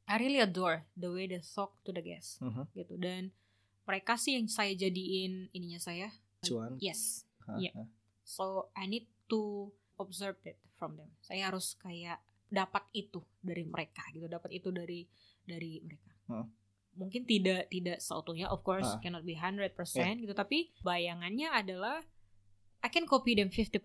I really adore the way they talk to the guests Mhm. gitu dan mereka sih yang saya jadiin ininya saya Cuan. yes Iya. ah. so I need to observe that from them saya harus kayak dapat itu dari mereka gitu dapat itu dari dari mereka Hmm. mungkin tidak tidak seutuhnya of course Ah. cannot be 100% gitu tapi bayangannya adalah I can copy them 50%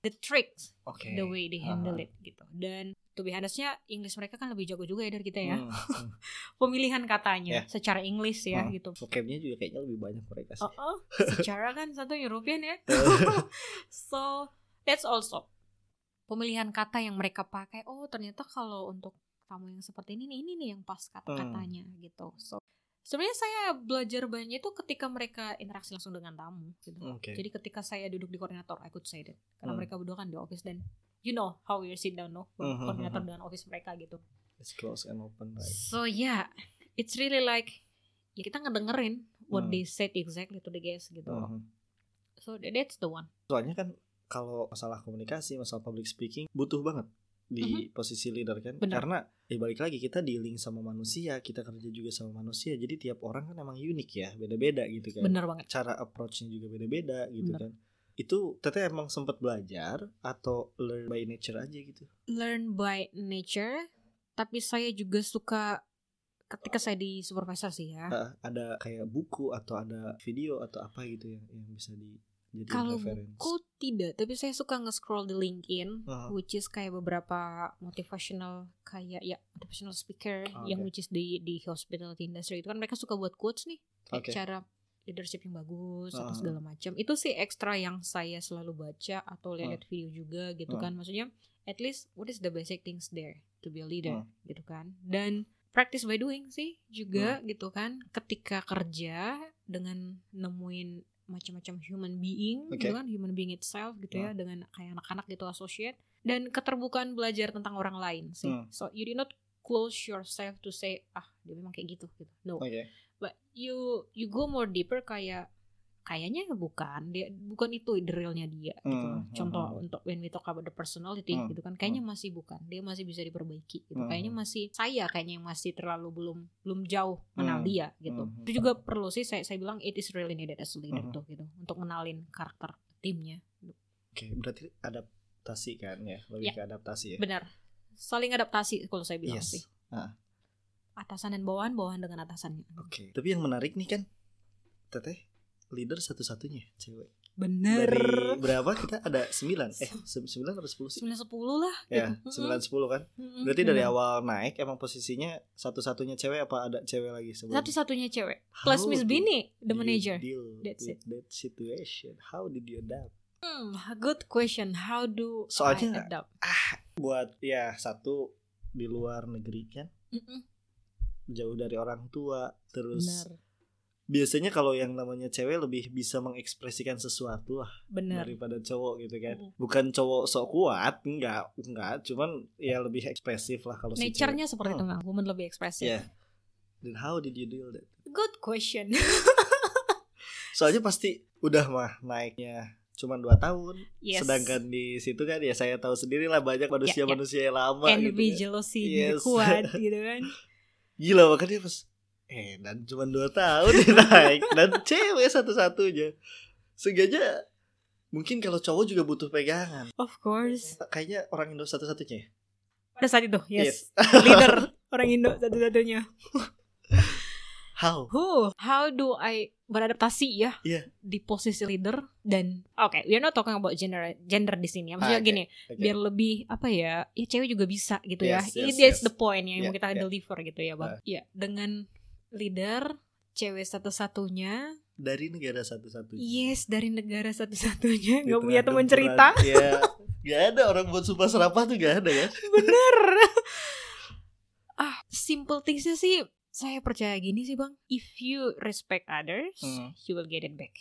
the tricks Oke. the way they handle Ah. it gitu dan to be honestnya English mereka kan lebih jago juga ya dari kita ya Hmm, hmm. pemilihan katanya Ya. secara English ya Hmm. gitu Vocabnya juga kayaknya lebih banyak mereka sih. Oh, secara kan satu European ya. So that's also pemilihan kata yang mereka pakai. Oh ternyata kalau untuk tamu yang seperti ini nih, ini nih yang pas kata-katanya gitu. So sebenarnya saya belajar banyak itu ketika mereka interaksi langsung dengan tamu gitu. Oke. Jadi ketika saya duduk di koordinator, I could say that karena Hmm. mereka berdua kan di office dan you know how we sit down no Hmm, hmm, koordinator hmm. dengan office mereka gitu. It's close and open right. So yeah, it's really like ya kita ngedengerin what Hmm. they said exactly to the guest gitu. loh. Mhm. So that- that's the one. Soalnya kan kalau masalah komunikasi, masalah public speaking butuh banget di posisi leader kan. Benar. Karena ya balik lagi kita dealing sama manusia, kita kerja juga sama manusia. Jadi tiap orang kan emang unik ya, beda-beda gitu kan. Bener banget. Cara approach-nya juga beda-beda gitu Benar. kan. Itu teteh emang sempat belajar atau learn by nature aja gitu. Learn by nature, tapi saya juga suka ketika saya di supervisor sih ya. Ah, ada kayak buku atau ada video atau apa gitu yang yang bisa di jadi Kalau buku tidak, tapi saya suka nge-scroll di LinkedIn, Ah. which is kayak beberapa motivational kayak ya motivational speaker Ah, yang which is di di hospitality industry itu kan mereka suka buat quotes nih, kayak Oke. cara leadership yang bagus atau Ah. segala macam. Itu sih ekstra yang saya selalu baca atau lihat video juga gitu Ah. kan. Maksudnya at least what is the basic things there to be a leader Ah. gitu kan. Dan practice by doing sih juga Hmm. gitu kan. Ketika kerja dengan nemuin macam-macam human being Oke. gitu kan, human being itself gitu ya dengan kayak anak-anak gitu associate dan keterbukaan belajar tentang orang lain sih. Hmm. So you did not close yourself to say ah dia memang kayak gitu gitu. No Oke. but you you go more deeper kayak kayaknya bukan dia bukan itu the realnya dia gitu. Hmm, contoh hmm. untuk when we talk about the personality Hmm, gitu kan kayaknya masih bukan dia masih bisa diperbaiki gitu Hmm, kayaknya hmm. masih saya kayaknya yang masih terlalu belum belum jauh kenal Hmm, dia gitu hmm, itu juga perlu sih saya saya bilang it is really needed as a leader Hmm. tuh gitu untuk kenalin karakter timnya Oke, berarti adaptasi kan ya, lebih Ya. ke adaptasi ya. benar saling adaptasi kalau saya bilang Yes. sih Ah. atasan dan bawahan bawahan dengan atasannya Oke. Tapi yang menarik nih kan, teteh leader satu-satunya cewek. bener Dari berapa kita ada sembilan? Eh, se- sembilan atau sepuluh sih? sembilan sepuluh lah Ya, gitu. sembilan sepuluh kan. Berarti dari awal naik emang posisinya satu-satunya cewek apa ada cewek lagi sebelumnya? Satu-satunya cewek. Plus How Miss Bini, the manager. Deal That's with that situation. How did you adapt? Hmm, good question. How do Soalnya- I adapt? Buat ya satu di luar negeri kan, Mm-mm. jauh dari orang tua, terus Bener, biasanya kalau yang namanya cewek lebih bisa mengekspresikan sesuatu lah bener. daripada cowok gitu kan. Mm-mm. Bukan cowok sok kuat, enggak, enggak, cuman ya lebih ekspresif lah kalau si Nature-nya cewek. seperti itu Hmm. nggak? Woman lebih ekspresif. Iya. Then how did you deal that? Good question. Soalnya pasti udah mah naiknya cuman dua tahun. yes. Sedangkan di situ kan ya saya tahu sendiri lah banyak manusia-manusia yang lama envy, gitu. kan. jealousy Yes. kuat gitu kan. Gila makanya pas eh dan cuma dua tahun naik dan cewek satu-satunya. Sengaja mungkin kalau cowok juga butuh pegangan. Of course. Kayaknya orang Indo satu-satunya. ya? Pada saat itu, yes. Yes. Leader orang Indo satu-satunya. How? Huh, how do I beradaptasi ya Iya. di posisi leader dan oke, we are not talking about gender gender di sini. ya. Maksudnya Ah, oke. gini, Oke. biar lebih apa ya ya cewek juga bisa gitu Yes, ya yes, that's yes. the point yang Yeah, mau kita yeah. deliver gitu ya bang Ah. ya dengan leader cewek satu-satunya. Dari negara satu-satunya. yes dari negara satu-satunya. Nggak punya teman cerita. Ya, gak ada orang buat sumpah serapah tuh gak ada ya. bener. Ah simple thingsnya sih saya percaya gini sih bang. If you respect others Hmm. you will get it back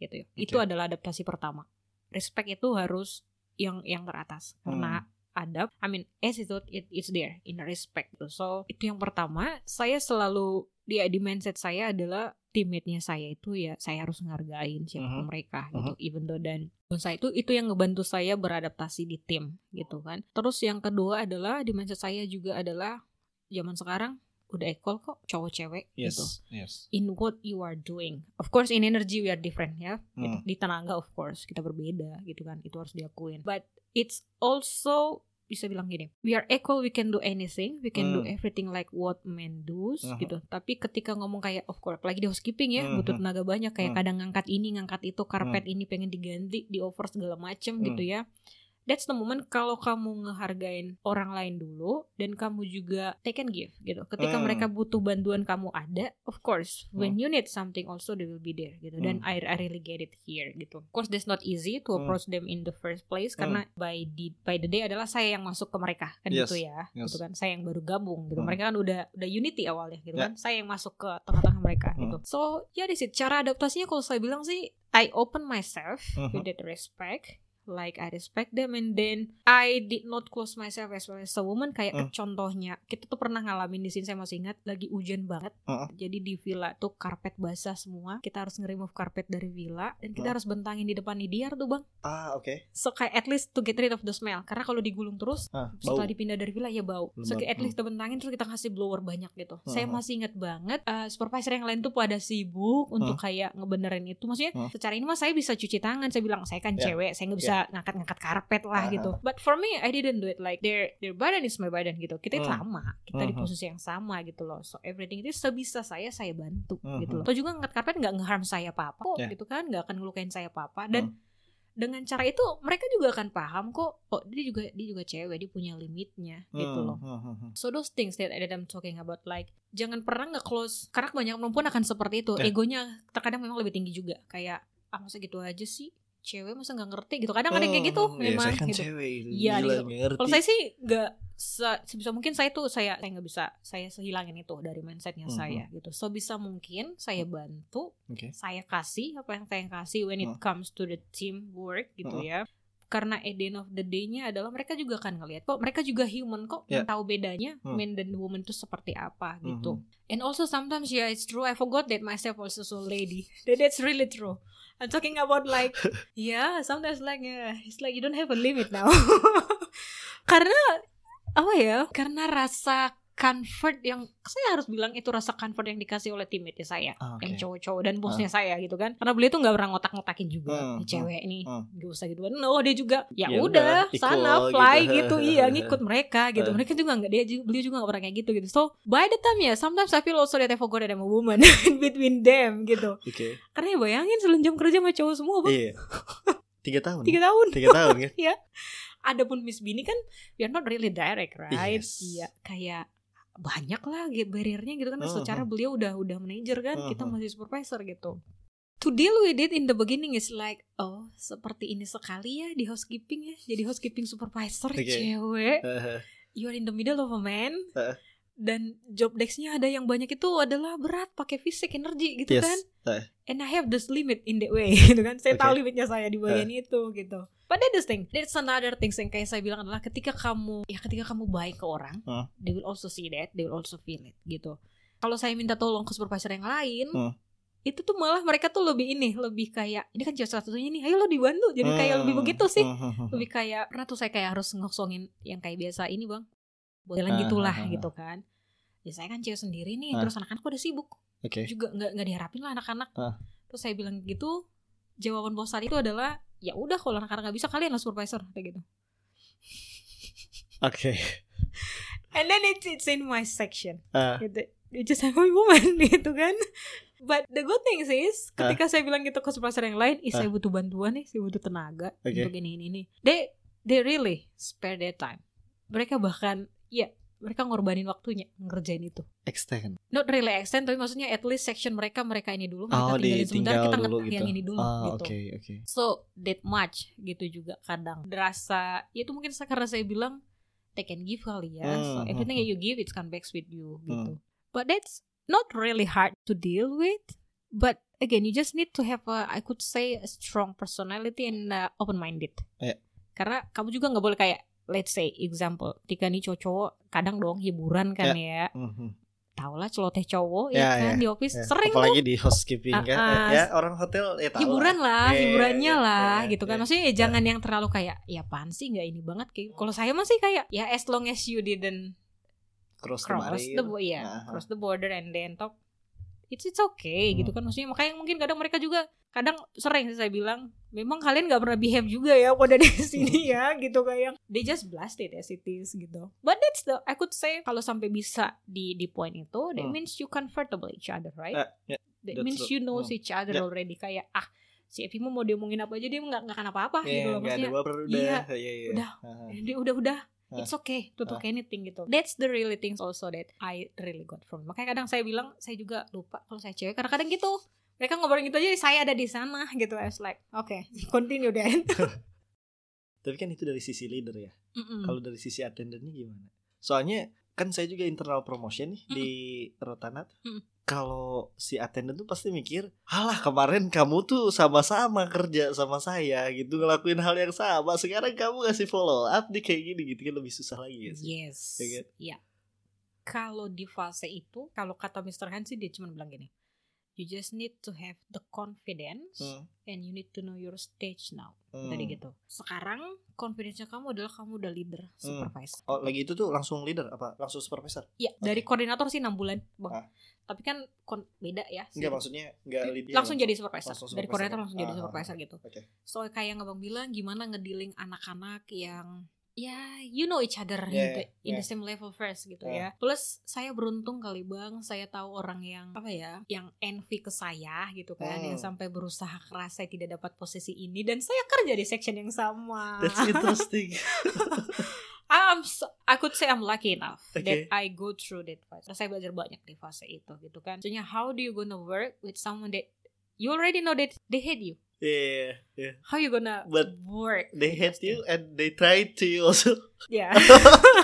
gitu ya. Oke. itu adalah adaptasi pertama. Respect itu harus yang yang teratas. Karena adab I mean attitude it it's there in respect. So itu yang pertama. Saya selalu dia di mindset saya adalah teammate-nya saya itu ya saya harus menghargain siapa Mhm. mereka gitu even though dan saya itu itu yang ngebantu saya beradaptasi di tim gitu kan terus yang kedua adalah di mindset saya juga adalah zaman sekarang udah equal kok cowok cewek gitu yes. in what you are doing. Of course in energy we are different ya. Hmm. Di tenaga of course kita berbeda gitu kan. Itu harus diakuin. But it's also bisa bilang gini, we are equal, we can do anything, we can do Hmm. everything like what men do Aha. gitu. Tapi ketika ngomong kayak of course, lagi di housekeeping ya, Mhm. butuh tenaga banyak kayak Hmm. kadang ngangkat ini, ngangkat itu, karpet ini pengen diganti, di over segala macem Hmm. gitu ya. That's the moment kalau kamu ngehargain orang lain dulu dan kamu juga take and give gitu ketika Hmm. mereka butuh bantuan kamu ada of course when you need something also they will be there gitu dan Hmm. I, I really get it here gitu of course that's not easy to Hmm. approach them in the first place karena by the by the day adalah saya yang masuk ke mereka kan Yes, gitu ya yes. gitu kan saya yang baru gabung gitu Hmm. mereka kan udah udah unity awalnya gitu Ya. kan saya yang masuk ke tengah-tengah mereka Hmm. gitu so ya di situ cara adaptasinya kalau saya bilang sih I open myself Mhm. with that respect like I respect them and then I did not close myself as well as a woman kayak Hmm. contohnya kita tuh pernah ngalamin di sini saya masih ingat lagi hujan banget Heeh. jadi di villa tuh karpet basah semua kita harus nge-remove karpet dari villa dan kita Hmm. harus bentangin di depan IDR tuh bang Ah, oke. so kayak at least to get rid of the smell karena kalau digulung terus Ah, setelah bau. dipindah dari villa ya bau. So Lembab. kayak at least kita bentangin terus kita kasih blower banyak gitu. Saya Hmm. masih ingat banget eh, supervisor yang lain tuh pada sibuk untuk kayak ngebenerin itu. Maksudnya Hmm. secara ini mah saya bisa cuci tangan. Saya bilang saya kan Ya. cewek, saya nggak bisa ngangkat-ngangkat karpet lah Ah. gitu. But for me I didn't do it like their their badan is my badan gitu. Kita Hmm. sama, kita di Hmm. posisi yang sama gitu loh. So everything itu sebisa saya saya bantu Hmm. gitu loh. Atau juga ngangkat karpet nggak ngeharm saya apa-apa kok Ya. gitu kan, nggak akan ngelukain saya apa-apa dan Hmm. dengan cara itu mereka juga akan paham kok oh dia juga dia juga cewek dia punya limitnya gitu loh hmm, hmm, hmm. so those things that, I'm talking about like jangan pernah nggak close karena kebanyakan perempuan akan seperti itu Ya. egonya terkadang memang lebih tinggi juga kayak ah masa gitu aja sih cewek masa nggak ngerti gitu kadang ada yang kayak gitu Hmm, ya, memang saya kan gitu cewek. Iya, gitu. ngerti. kalau saya sih nggak se- sebisa mungkin saya tuh saya saya nggak bisa saya sehilangin itu dari mindsetnya Mhm. saya gitu so bisa mungkin saya bantu Oke. saya kasih apa yang saya kasih when it Hmm. comes to the teamwork gitu Hmm. ya karena at the end of the day-nya adalah mereka juga akan ngelihat kok mereka juga human? Kok yang tahu bedanya Hmm. men dan woman itu seperti apa? gitu. Mhm. and also sometimes yeah it's true I forgot that myself also so lady that that's really true. I'm talking about like yeah sometimes like yeah, it's like you don't have a limit now. Karena apa ya karena rasa comfort yang saya harus bilang itu rasa comfort yang dikasih oleh teammate saya Ah, oke. yang cowok-cowok dan bosnya saya gitu kan karena beliau tuh nggak pernah ngotak-ngotakin juga "Nih cewek nih hmm. gak usah gitu no dia juga ya, Ya udah sana equal fly gitu. gitu. iya ngikut mereka gitu Eh. mereka juga nggak dia beliau juga nggak pernah kayak gitu gitu so by the time ya sometimes I feel also that I forgot that I'm a woman between them gitu Oke. karena ya bayangin seluruh jam kerja sama cowok semua bang Iya. Tiga tahun. tiga tahun Tiga tahun kan? Adapun Miss Bini kan we are not really direct right Yes. iya kayak banyak lah barriernya gitu kan Uh-huh. secara beliau udah udah manajer kan kita Uh-huh. masih supervisor gitu to deal with it in the beginning is like oh seperti ini sekali ya di housekeeping ya jadi housekeeping supervisor Oke. cewek Haha. you are in the middle of a man Uh. Dan job desk-nya ada yang banyak itu adalah berat pakai fisik energi gitu Yes. kan Uh. and I have this limit in that way gitu kan saya tahu Oke. limitnya saya di bagian itu gitu but that is thing that's another thing yang kayak saya bilang adalah ketika kamu ya ketika kamu baik ke orang Hmm. they will also see that they will also feel it gitu kalau saya minta tolong ke supervisor yang lain Hmm. itu tuh malah mereka tuh lebih ini lebih kayak ini kan cewek satu-satunya nih ayo lo dibantu jadi kayak lebih Hmm, begitu sih hmm, hmm. lebih kayak pernah tuh saya kayak harus ngosongin yang kayak biasa ini bang Ah, gitulah ah, ah, gitu kan ya saya kan cewek sendiri nih Ah. terus anak-anak udah sibuk Oke. juga nggak nggak diharapin lah anak-anak Ah. terus saya bilang gitu jawaban bos itu adalah ya udah kalau anak-anak nggak bisa kalian lah supervisor kayak gitu Oke. and then it's it's in my section Ah. gitu you just have a woman gitu kan but the good thing is ketika saya bilang gitu ke supervisor yang lain ih saya butuh bantuan nih saya butuh tenaga Oke. untuk ini ini ini they they really spare their time mereka bahkan ya mereka ngorbanin waktunya ngerjain itu Extend. not really extend tapi maksudnya at least section mereka mereka ini dulu mereka Oh, tinggalin sebentar kita dulu gitu. yang ini dulu Ah, gitu oke, oke. so that much gitu juga kadang berasa ya itu mungkin karena saya bilang take and give kali ya so Hmm, everything hmm, that you give it's come back with you gitu but that's not really hard to deal with but again you just need to have a I could say a strong personality and uh, open minded Iya. karena kamu juga nggak boleh kayak let's say example ketika nih cowok kadang dong hiburan kan ya Hmm, hmm. tau lah celoteh cowok Ya, ya kan ya, di office Ya, sering tuh Apalagi di housekeeping kan. Ah, ah. Ya, orang hotel ya tahu hiburan lah, Iya, iya, hiburannya iya, lah iya, gitu kan. Maksudnya ya iya. jangan yang terlalu kayak ya apaan sih nggak ini banget kayak kalau saya masih kayak ya as long as you didn't Cross, cross the the ya, Nah, cross the border and then talk it's it's okay gitu Hmm. kan maksudnya makanya mungkin kadang mereka juga kadang sering sih saya bilang memang kalian nggak pernah behave juga ya pada di sini ya gitu kayak they just blasted as it is gitu but that's the I could say kalau sampai bisa di di point itu that Hmm. means you comfortable each other right Ah, ya, that that's means you know hmm. each other Ya. already kayak ah si Evi mau diomongin apa aja dia nggak nggak akan apa-apa Iya, gitu loh nggak ada maksudnya udah. iya, iya, iya. udah. Dia udah udah Ah. It's okay to talk Ah. anything gitu that's the really things also that I really got from makanya kadang saya bilang saya juga lupa kalau saya cewek kadang-kadang gitu mereka ngobrolin gitu aja saya ada di sana gitu I was like oke continue then Tapi kan itu dari sisi leader ya. Mm-mm. Kalau dari sisi attendernya gimana? Soalnya kan saya juga internal promotion nih Mm. di Rotanat. Mm. Kalau si attendant tuh pasti mikir, "Halah, kemarin kamu tuh sama-sama kerja sama saya gitu ngelakuin hal yang sama. Sekarang kamu ngasih follow up nih kayak gini gitu kan lebih susah lagi ya sih." yes Ya kan? Iya. kalau di fase itu kalau kata Mr. Hansi dia cuma bilang gini you just need to have the confidence Hmm, and you need to know your stage now hmm. tadi gitu sekarang confidence kamu adalah kamu udah leader supervisor Oh, lagi itu tuh langsung leader apa? Langsung supervisor? Iya, dari koordinator sih 6 bulan, Bang. Ah. Tapi kan kon- beda ya. sih. Enggak maksudnya enggak lead langsung jadi supervisor. langsung Dari supervisor. koordinator langsung jadi Ah, ah, supervisor ah. gitu. Oke. So kayak yang Abang bilang gimana ngedealing anak-anak yang ya you know each other in, Yeah, the, in the yeah. same level first gitu Ah. ya. Plus saya beruntung kali Bang, saya tahu orang yang apa ya, yang envy ke saya gitu kan, Hmm. yang sampai berusaha keras saya tidak dapat posisi ini dan saya kerja di section yang sama. That's interesting. I'm so, I could say I'm lucky enough Okay. that I go through that phase. Saya belajar banyak di fase itu gitu kan. Maksudnya how do you gonna work with someone that you already know that they hate you? Yeah, yeah. How you gonna But work? They hate you and they try to you also. Yeah.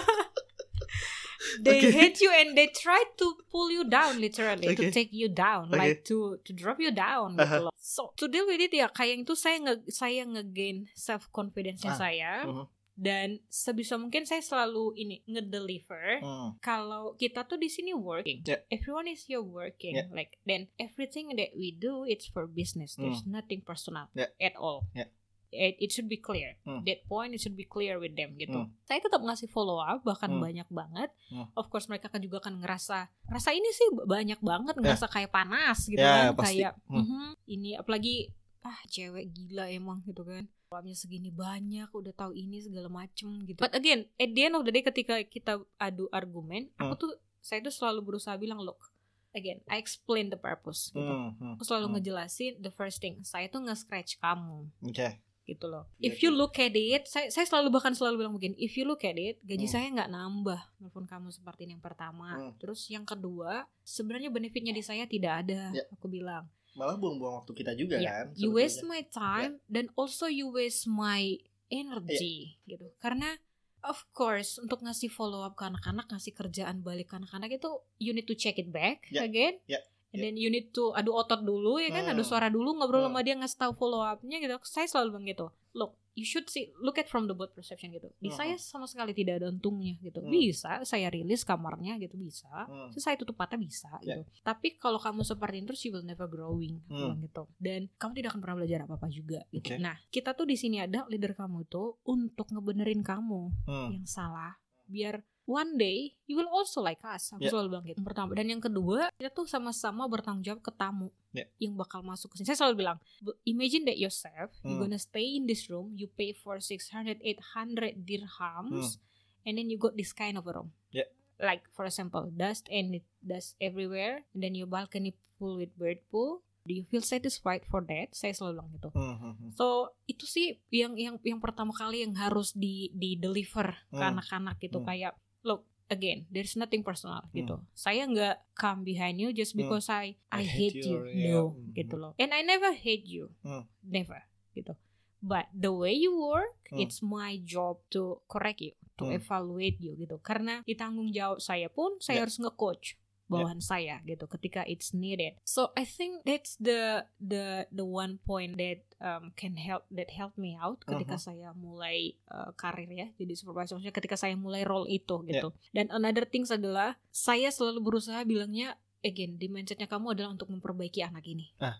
they Okay. hate you and they try to pull you down literally to Okay. take you down Okay. like to to drop you down gitu Aha. loh. So to deal with it ya kayak itu saya nge saya ngegain self confidence-nya Ah. saya Mhm. Dan sebisa mungkin saya selalu ini ngedeliver Hmm. kalau kita tuh di sini working, Yeah. everyone is here working, Yeah. like then everything that we do it's for business. There's nothing personal Yeah. at all. Yeah. It, it should be clear. Hmm. That point it should be clear with them gitu. Hmm. Saya tetap ngasih follow up bahkan Hmm. banyak banget. Hmm. Of course mereka kan juga kan ngerasa rasa ini sih banyak banget ngerasa kayak panas gitu Ya, kan kayak Hmm. "Mhm, ini apalagi ah cewek gila emang gitu kan Uangnya segini banyak, udah tahu ini segala macem gitu. But again, at the end of the day ketika kita adu argumen, aku Hmm. tuh saya tuh selalu berusaha bilang look, again, I explain the purpose gitu. Hmm, hmm, Aku selalu hmm. ngejelasin the first thing, saya tuh nge-scratch kamu Oke. gitu loh. Iya, If you iya. look at it, saya, saya selalu bahkan selalu bilang begini, if you look at it, gaji Hmm. saya nggak nambah walaupun kamu seperti yang pertama. Hmm. Terus yang kedua, sebenarnya benefitnya di saya tidak ada, Ya. aku bilang. Malah buang-buang waktu kita juga Ya, kan. you waste my time dan also you waste my energy gitu. Karena of course untuk ngasih follow up ke anak-anak, ngasih kerjaan balik ke anak-anak itu you need to check it back Ya, again. ya, And ya. then you need to adu otot dulu ya kan, adu Hmm. suara dulu ngobrol Hmm. sama dia ngasih tahu follow up-nya gitu. Saya selalu bilang gitu. Look, you should see look at from the both perception gitu. Di Hmm. saya sama sekali tidak ada untungnya gitu. Hmm. Bisa saya rilis kamarnya gitu bisa. Hmm. Terus saya tutup mata bisa Ya. gitu. Tapi kalau kamu seperti itu terus you will never growing aku Hmm. bilang gitu. Dan kamu tidak akan pernah belajar apa-apa juga gitu. Oke. Nah, kita tuh di sini ada leader kamu tuh untuk ngebenerin kamu Hmm. yang salah biar one day you will also like us. Aku Ya. selalu bilang gitu. Pertama dan yang kedua kita tuh sama-sama bertanggung jawab ke tamu Ya. yang bakal masuk ke sini. Saya selalu bilang, "B- imagine that yourself, you Hmm. gonna stay in this room, you pay for 600 800 dirhams and then you got this kind of a room. Ya. Like for example, dust and it dust everywhere and then your balcony full with bird poo. Do you feel satisfied for that? Saya selalu bilang gitu. Hmm, hmm, hmm. So itu sih yang yang yang pertama kali yang harus di di deliver ke Hmm. anak-anak gitu Hmm. kayak look again there's nothing personal gitu. Saya nggak come behind you just Hmm. because I I I, hate hate, you, you, yeah. no Hmm. gitu loh. And I never hate you, Hmm. never gitu. But the way you work, Hmm. it's my job to correct you, to Hmm. evaluate you gitu. Karena di tanggung jawab saya pun saya Yeah. harus nge-coach bawahan saya gitu ketika it's needed. So I think that's the the the one point that um, can help that help me out ketika Mhm. saya mulai uh, karir ya jadi supervisor maksudnya ketika saya mulai role itu gitu. Dan another things adalah saya selalu berusaha bilangnya again di mindsetnya kamu adalah untuk memperbaiki anak ini. Ah,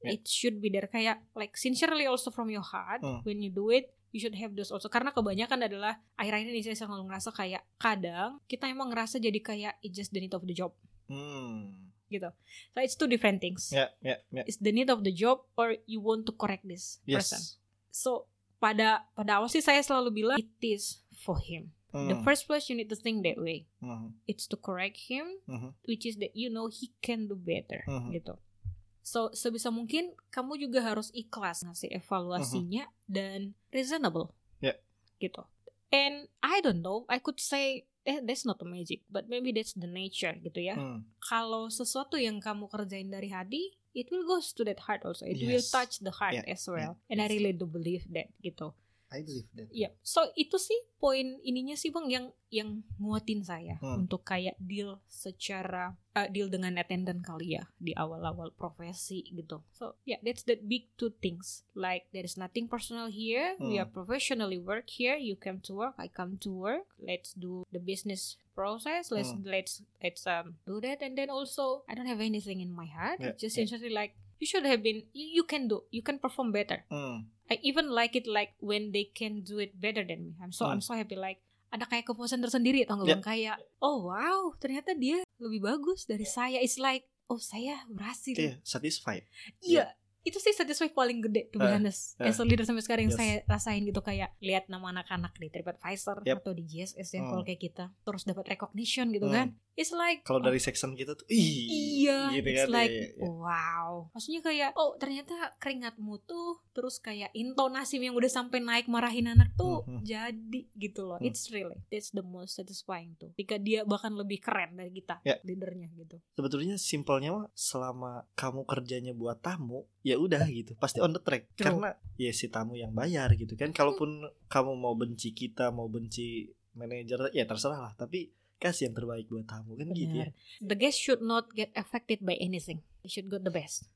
ya. It should be there kayak like sincerely also from your heart Hmm. when you do it you should have those also karena kebanyakan adalah akhir-akhir ini saya selalu ngerasa kayak kadang kita emang ngerasa jadi kayak it's just the need of the job Hmm. gitu. So it's two different things. Ya, ya, ya. It's the need of the job or you want to correct this person. Yes. So pada pada awal sih saya selalu bilang it is for him. The Hmm, first place you need to think that way. hmm, It's to correct him, hmm. which is that you know he can do better Mhm. gitu. So sebisa mungkin kamu juga harus ikhlas ngasih evaluasinya dan reasonable. Yeah. Gitu. And I don't know, I could say eh, that's not the magic, but maybe that's the nature gitu ya. Hmm. Kalau sesuatu yang kamu kerjain dari hati, it will goes to that heart also. It will Yes. touch the heart Yeah, as well. And I really do believe that gitu. I believe that. Iya, so itu sih poin ininya sih bang yang yang nguatin saya Hmm. untuk kayak deal secara uh, deal dengan attendant kali ya di awal-awal profesi gitu. So yeah, that's the big two things. Like there is nothing personal here. We Hmm. are professionally work here. You come to work, I come to work. Let's do the business process. Let's Hmm. let's let's um do that. And then also I don't have anything in my heart. Yeah, Just yeah. essentially like you should have been. You, you can do. You can perform better. Hmm. I even like it like when they can do it better than me. I'm so I'm Hmm. so happy like ada kayak kepuasan tersendiri tau gak Yeah. bang kayak oh wow ternyata dia lebih bagus dari saya. It's like oh saya berhasil. Iya, satisfied. Iya. Itu sih satisfy paling gede be Eh, honest. eh. As a leader sampai sekarang yang Yes. saya rasain gitu kayak lihat nama anak-anak di TripAdvisor Yep. atau di GSS yang Hmm. kalau kayak kita terus dapat recognition gitu Hmm. kan. It's like Kalau dari section kita tuh, ih, Iya, gitu it's kan. like Iya, iya. wow. Maksudnya kayak oh ternyata keringatmu tuh terus kayak intonasi yang udah sampai naik marahin anak tuh Hmm, hmm. jadi gitu loh. Hmm. It's really that's the most satisfying tuh. Ketika dia bahkan lebih keren dari kita Ya. leadernya gitu. Sebetulnya simpelnya mah selama kamu kerjanya buat tamu, ya udah gitu, pasti on the track. True. Karena ya si tamu yang bayar gitu kan. Kalaupun kamu mau benci kita, mau benci manajer, ya terserah lah. Tapi kasih yang terbaik buat tamu kan gitu ya. The guest should not get affected by anything. They should get the best.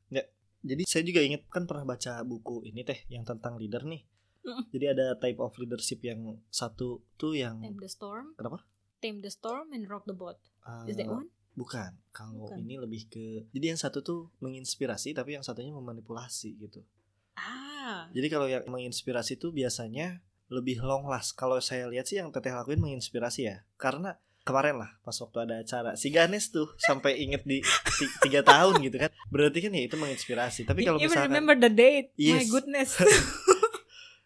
Jadi saya juga inget kan pernah baca buku ini teh yang tentang leader nih. Mm-mm. Jadi ada type of leadership yang satu tuh yang Tame the storm. Kenapa? Tame the storm and rock the boat. Is that eh, one? Bukan. Kalau Bukan. ini lebih ke jadi yang satu tuh menginspirasi tapi yang satunya memanipulasi gitu. Ah. Jadi kalau yang menginspirasi tuh biasanya lebih long last. Kalau saya lihat sih yang Teteh lakuin menginspirasi ya. Karena kemarin lah pas waktu ada acara si Ganes tuh sampai inget di ti- tiga tahun gitu kan. Berarti kan ya itu menginspirasi. Tapi kalau misalkan remember the date. My Yes. goodness.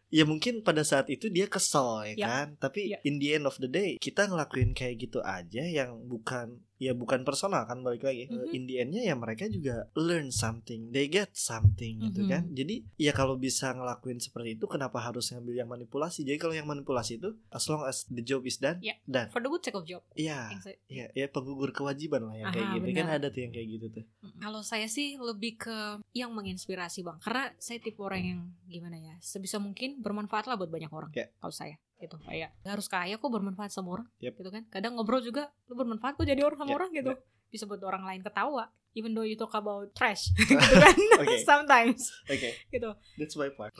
ya mungkin pada saat itu dia kesel ya Ya. kan. Tapi Ya. in the end of the day kita ngelakuin kayak gitu aja yang bukan ya bukan personal kan balik lagi. Mhm. In the endnya ya mereka juga learn something, they get something gitu Mhm. kan. Jadi ya kalau bisa ngelakuin seperti itu kenapa harus ngambil yang manipulasi? Jadi kalau yang manipulasi itu as long as the job is done, Ya. done. For the good sake of job. Iya. Yang saya- Ya, ya penggugur kewajiban lah yang kayak Aha, gitu kan benar. ada tuh yang kayak gitu tuh. Kalau saya sih lebih ke yang menginspirasi bang, karena saya tipe orang yang gimana ya, sebisa mungkin bermanfaat lah buat banyak orang. Ya. Kalau saya gitu, kayak "Nggak harus kaya kok bermanfaat sama orang, Yep. gitu kan. Kadang ngobrol juga lu bermanfaat kok jadi orang sama Ya, orang gitu, ya. bisa buat orang lain ketawa. Even though you talk about trash, gitu kan. Oke. Sometimes, Oke, gitu. that's my part.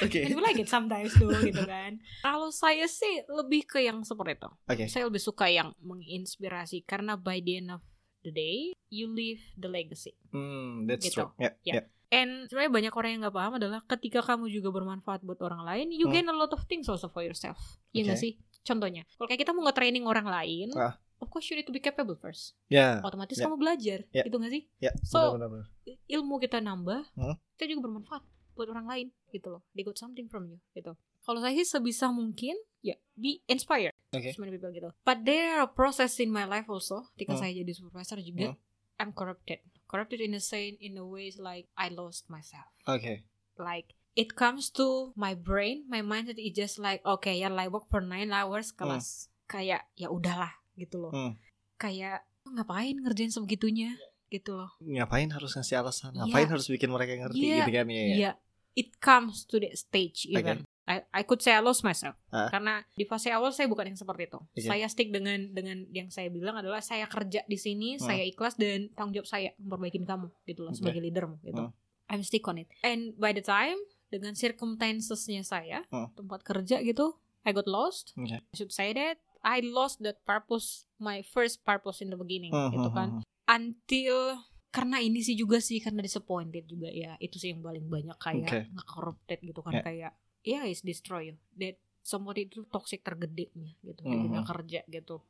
Oke. We like it sometimes tuh, gitu kan. Kalau saya sih lebih ke yang seperti itu. Oke. Saya lebih suka yang menginspirasi karena by the end of the day, you leave the legacy. Hmm, that's Gitu. true. Ya, Ya. ya. And sebenarnya banyak orang yang nggak paham adalah ketika kamu juga bermanfaat buat orang lain, you Hmm. gain a lot of things also for yourself. Iya nggak Oke. sih? Contohnya, kalau kayak kita mau nge-training orang lain, Ah. of course you need to be capable first. Ya. Otomatis Ya. kamu belajar, Ya. gitu nggak sih? Ya, So- benar-benar. I- Ilmu kita nambah, Hmm. kita juga bermanfaat buat orang lain, gitu loh. They got something from you, gitu. Kalau saya sih sebisa mungkin, ya be inspired. Oke. So many people gitu. But there are process in my life also. Ketika Hmm. saya jadi supervisor juga, Hmm. I'm corrupted. Corrupted in a say in a ways like I lost myself. Oke. like it comes to my brain my mindset is just like okay ya I work for nine hours kelas kayak ya udahlah gitu loh Hmm. kayak "Oh, ngapain ngerjain sebegitunya gitu loh Ngapain harus ngasih alasan? Iya. Ngapain harus bikin mereka ngerti Iya, gitu kan ya? ya. Iya, it comes to that stage even I, I could say I lost myself Ah. karena di fase awal saya bukan yang seperti itu. Oke. Saya stick dengan dengan yang saya bilang adalah saya kerja di sini, Hmm. saya ikhlas dan tanggung jawab saya memperbaikin kamu gitu loh Oke. sebagai leadermu gitu. Hmm. I'm stick on it. And by the time dengan circumstancesnya saya Hmm. tempat kerja gitu, I got lost. Oke. I should say that I lost that purpose, my first purpose in the beginning Hmm, gitu kan. hmm, Until karena ini sih juga sih karena disappointed juga ya itu sih yang paling banyak kayak Oke. nge-corrupted gitu kan Ya. kayak ya is destroy you that somebody itu toxic tergedenya gitu. Di Mhm. dunia kerja gitu.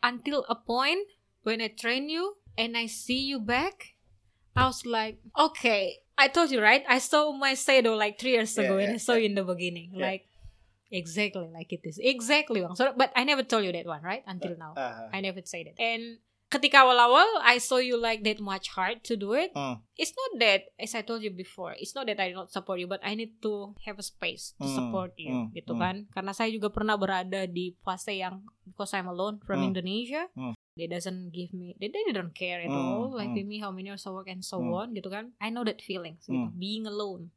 Until a point when I train you and I see you back I was like okay I told you right? I saw my shadow like three years ago Yeah, and I yeah, saw you in the beginning. Yeah. like exactly like it is. Exactly bang so but I never told you that one right? Until now. Ah, I never say that. And ketika awal-awal I saw you like that much hard to do it. Hmm. It's not that as I told you before, it's not that I don't support you, but I need to have a space to Hmm, support you, hmm, gitu hmm. kan? Karena saya juga pernah berada di fase yang because I'm alone from Hmm. Indonesia, Hmm. they doesn't give me, they, they don't care at all, like with me how many hours I work and so on, gitu kan? I know that feeling, gitu, being alone,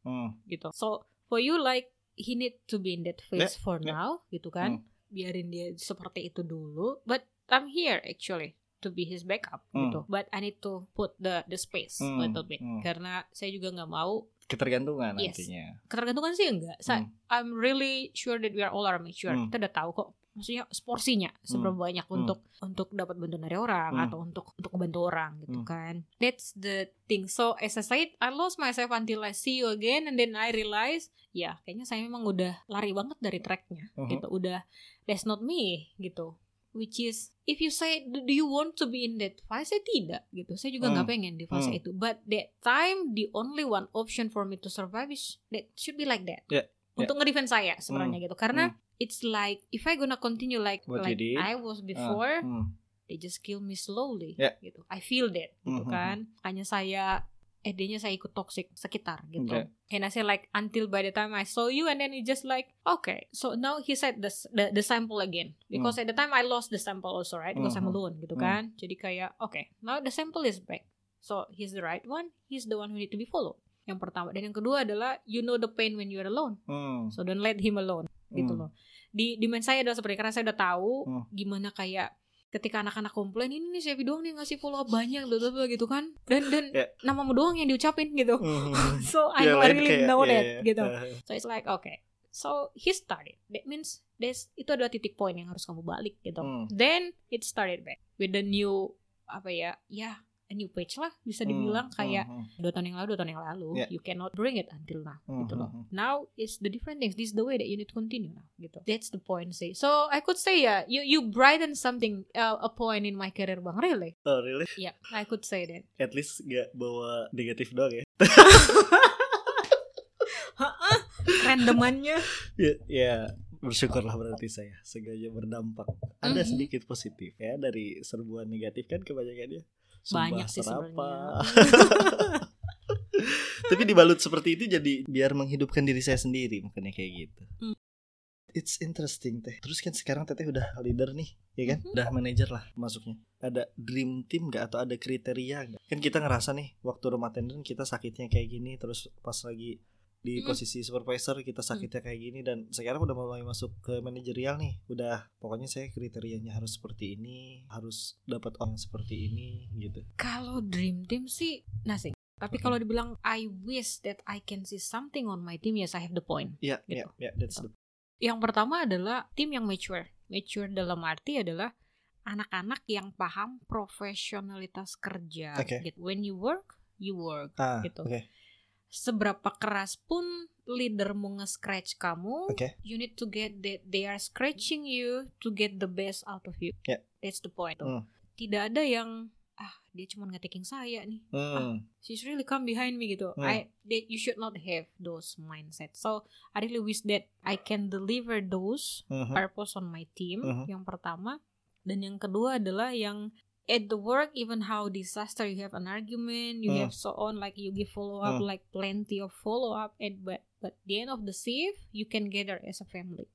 gitu. So for you like he need to be in that phase for yeah. now, gitu kan? Biarin dia seperti itu dulu, but I'm here actually to be his backup Hmm. gitu. But I need to put the the space Hmm, a little bit hmm. karena saya juga nggak mau Ketergantungan Yes. nantinya. ketergantungan sih enggak. Hmm. I'm really sure that we are all are mature. Hmm. Kita udah tahu kok maksudnya porsinya seberapa banyak Hmm. untuk untuk dapat bantuan dari orang Hmm. atau untuk untuk membantu orang gitu Hmm. kan. That's the thing. So as I said, I lost myself until I see you again and then I realize ya kayaknya saya memang udah lari banget dari tracknya Mhm. gitu. Udah that's not me gitu. Which is if you say do you want to be in that phase? Saya tidak gitu. Saya juga nggak Hmm. pengen di fase Hmm. itu. But that time the only one option for me to survive is that should be like that. Yeah, Untuk ngedefend saya sebenarnya gitu. Karena it's like if I gonna continue like What like I was Ah, before, hmm. they just kill me slowly Yeah. gitu. I feel that gitu Mhm. kan. Hanya saya ED-nya saya ikut toxic sekitar gitu. Okay. And I say like until by the time I saw you and then it just like okay. So now he said the the, the sample again because at the time I lost the sample also right because I'm Mhm. alone gitu Hmm. kan. Jadi kayak okay, now the sample is back. So he's the right one. He's the one who need to be followed. Yang pertama dan yang kedua adalah you know the pain when you're alone. Hmm. So don't let him alone gitu Hmm. loh. Di di mind saya adalah seperti karena saya udah tahu Hmm. gimana kayak ketika anak-anak komplain ini nih Sevi doang nih ngasih follow up banyak bla bla gitu kan dan dan Ya. namamu doang yang diucapin gitu Hmm. so I lain really kayak, know ya, that ya. gitu Ah. so it's like okay so he started that means this itu adalah titik poin yang harus kamu balik gitu Hmm. then it started back with the new apa ya ya new page lah bisa dibilang Hmm, kayak hmm, dua tahun yang lalu dua tahun yang lalu Yeah. you cannot bring it until now Hmm, gitu loh hmm, now it's the different things this is the way that you need to continue now gitu that's the point sih so I could say ya you you brighten something uh, a point in my career bang really Oh really? yeah I could say that At least gak bawa negatif doang ya? randomannya ya, ya bersyukurlah berarti saya sengaja berdampak. Ada Mhm. sedikit positif ya dari serbuan negatif kan kebanyakannya. Banyak sih sebenarnya. Tapi dibalut seperti itu jadi biar menghidupkan diri saya sendiri makanya kayak gitu. Hmm. It's interesting teh. Terus kan sekarang teteh udah leader nih, ya kan? Mhm. Udah manajer lah masuknya. Ada dream team gak atau ada kriteria gak? Kan kita ngerasa nih waktu rumah tender kita sakitnya kayak gini, terus pas lagi di Hmm. posisi supervisor kita sakitnya kayak gini dan sekarang udah mulai masuk ke manajerial nih. Udah pokoknya saya kriterianya harus seperti ini, harus dapat orang seperti ini gitu. kalau dream team sih nothing tapi Oke. kalau dibilang I wish that I can see something on my team yes I have the point Iya, Gitu. iya, iya, that's the yang pertama adalah tim yang mature mature dalam arti adalah anak-anak yang paham profesionalitas kerja Oke. gitu. when you work you work ah, gitu. Oke. Seberapa keras pun leader mau nge-scratch kamu, Oke. you need to get that they are scratching you to get the best out of you. Ya. That's the point. Hmm. Tidak ada yang ah dia cuma nge-taking saya nih. Hmm. She's really come behind me gitu. Hmm. I that you should not have those mindset. So I really wish that I can deliver those Mhm. purpose on my team. Mhm. Yang pertama dan yang kedua adalah yang at the work even how disaster you have an argument you Hmm. have so on like you give follow up Hmm. like plenty of follow up and but but the end of the shift you can gather as a family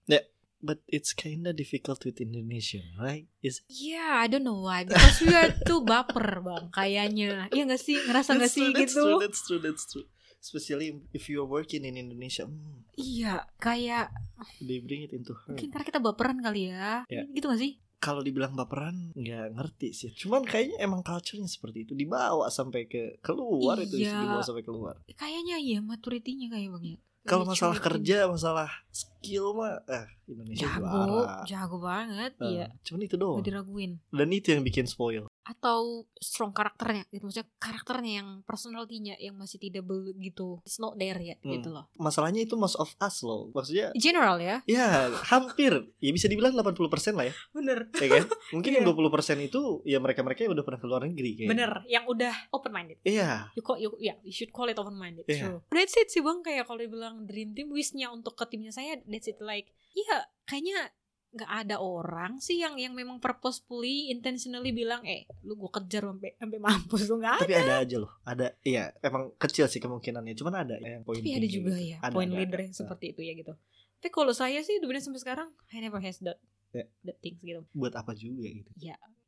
But it's kinda difficult with Indonesia, right? Is yeah I don't know why because we are too baper bang kayaknya iya gak sih ngerasa gak that's sih true, that's gitu true, that's true, that's true. Especially if you are working in Indonesia, hmm, iya kayak they bring it into her. mungkin karena kita baperan kali ya Ya. gitu gak sih Kalau dibilang baperan, nggak ngerti sih. Cuman kayaknya emang culture-nya seperti itu dibawa sampai ke keluar itu Iya. dibawa sampai keluar. kayaknya iya maturity-nya kayak bang ya Kalau masalah kerja, masalah skill mah, eh Indonesia jago juara. jago banget Eh, iya Cuman itu doang. Gak diraguin Dan itu yang bikin spoil. Atau strong karakternya gitu maksudnya karakternya yang personalitinya yang masih tidak begitu it's not there yet Hmm. gitu loh Masalahnya itu most of us loh. Maksudnya general ya ya hampir. Ya bisa dibilang 80% lah ya. bener ya kan? Mungkin yang Iya. 20% itu ya mereka-mereka yang udah pernah ke luar negeri kayak. bener yang udah open minded Iya. you call you ya you should call it open minded Iya. true that's it sih bang kayak kalau dibilang dream team wishnya untuk ke timnya saya that's it like iya kayaknya nggak ada orang sih yang yang memang purposefully intentionally bilang eh lu gue kejar sampai sampai mampus lu nggak ada Tapi ada aja loh. Ada iya, emang kecil sih kemungkinannya. Cuman ada yang poin tapi ada tinggi juga gitu. ya Ada, point ada, leader ada. yang seperti itu ya gitu tapi kalau saya sih sebenarnya sampai sekarang I never has that Ya. that things gitu Buat apa juga gitu.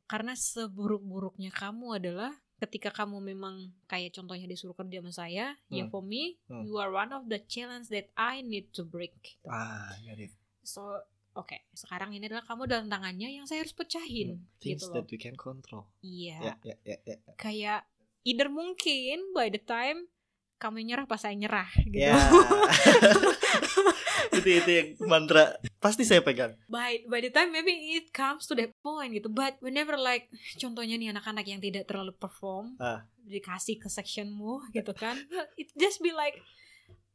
karena seburuk-buruknya kamu adalah ketika kamu memang kayak contohnya disuruh kerja sama saya ya Hmm. for me Hmm. you are one of the challenge that I need to break gitu. Ah, got it. so oke sekarang ini adalah kamu dalam tangannya yang saya harus pecahin Things gitu loh that we can control. iya Ya, ya, ya, ya. kayak either mungkin by the time kamu nyerah pas saya nyerah gitu Ya. itu itu yang mantra pasti saya pegang. by by the time maybe it comes to that point gitu but whenever like contohnya nih anak-anak yang tidak terlalu perform Ah. dikasih ke sectionmu gitu kan it just be like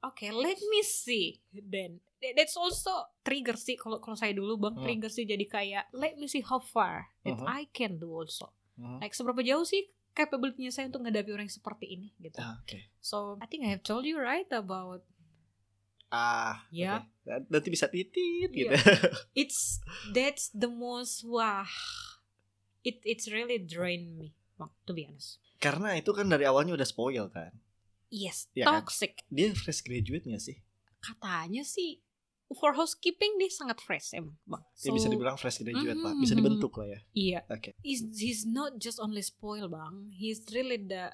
okay let me see then that's also trigger sih kalau kalau saya dulu bang Hmm. trigger sih jadi kayak let me see how far that Mhm. I can do also Hmm. like seberapa jauh sih capability-nya saya untuk menghadapi orang yang seperti ini gitu Ah, Oke. so I think I have told you right about Ah, Ya. oke. Nanti bisa titit gitu. Iya. it's that's the most wah it it's really drain me bang to be honest Karena itu kan dari awalnya udah spoil kan. yes kan? toxic Dia fresh graduate gak sih? katanya sih for housekeeping dia sangat fresh emang bang Ya bisa dibilang fresh graduate, Pak. Bisa Mhm. dibentuk lah ya. iya Oke. he's, he's not just only spoil bang he's really the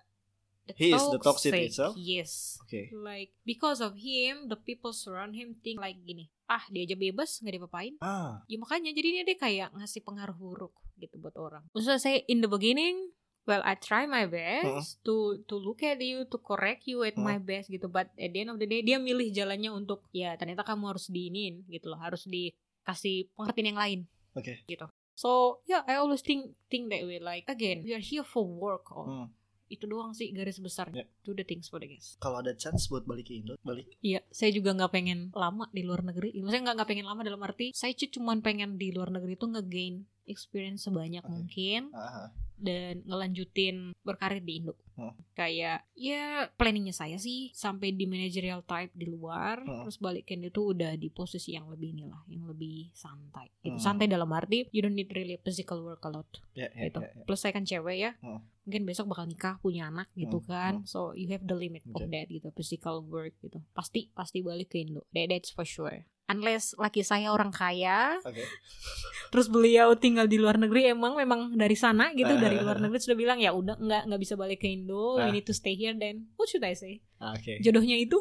the He is the toxic itself? yes Oke. like because of him the people surround him think like gini ah dia aja bebas nggak diapa-apain Ah, ya makanya jadinya dia kayak ngasih pengaruh buruk gitu buat orang maksudnya saya in the beginning well I try my best to to look at you to correct you at Hmm. my best gitu but at the end of the day dia milih jalannya untuk ya ternyata kamu harus diinin gitu loh harus dikasih pengertian yang lain oke. so yeah I always think think that way like again we are here for work oh. Hmm. itu doang sih garis besarnya Ya. do the things for the guys Kalau ada chance buat balik ke Indo, balik. Iya, saya juga nggak pengen lama di luar negeri. Maksudnya nggak nggak pengen lama dalam arti saya cu- cuman pengen di luar negeri itu nge-gain experience sebanyak Oke. mungkin Ah, dan ngelanjutin berkarir di Indo. Hmm. Kayak ya planningnya saya sih sampai di managerial type di luar, Hmm. terus balik ke Indo tuh udah di posisi yang lebih inilah, yang lebih santai. Hmm. Santai dalam arti you don't need really physical work a lot ya, ya, gitu. ya, ya. Plus saya kan cewek ya. Hmm. Mungkin besok bakal nikah, punya anak gitu Hmm, kan. So you have the limit of Oke. that gitu, physical work gitu. Pasti pasti balik ke Indo. That, that's for sure. Unless laki saya orang kaya, Oke. terus beliau tinggal di luar negeri emang memang dari sana gitu, dari Ah. luar negeri sudah bilang ya udah nggak nggak bisa balik ke Indo, Ah. we need to stay here then. What should I say? Ah, Oke. Jodohnya itu?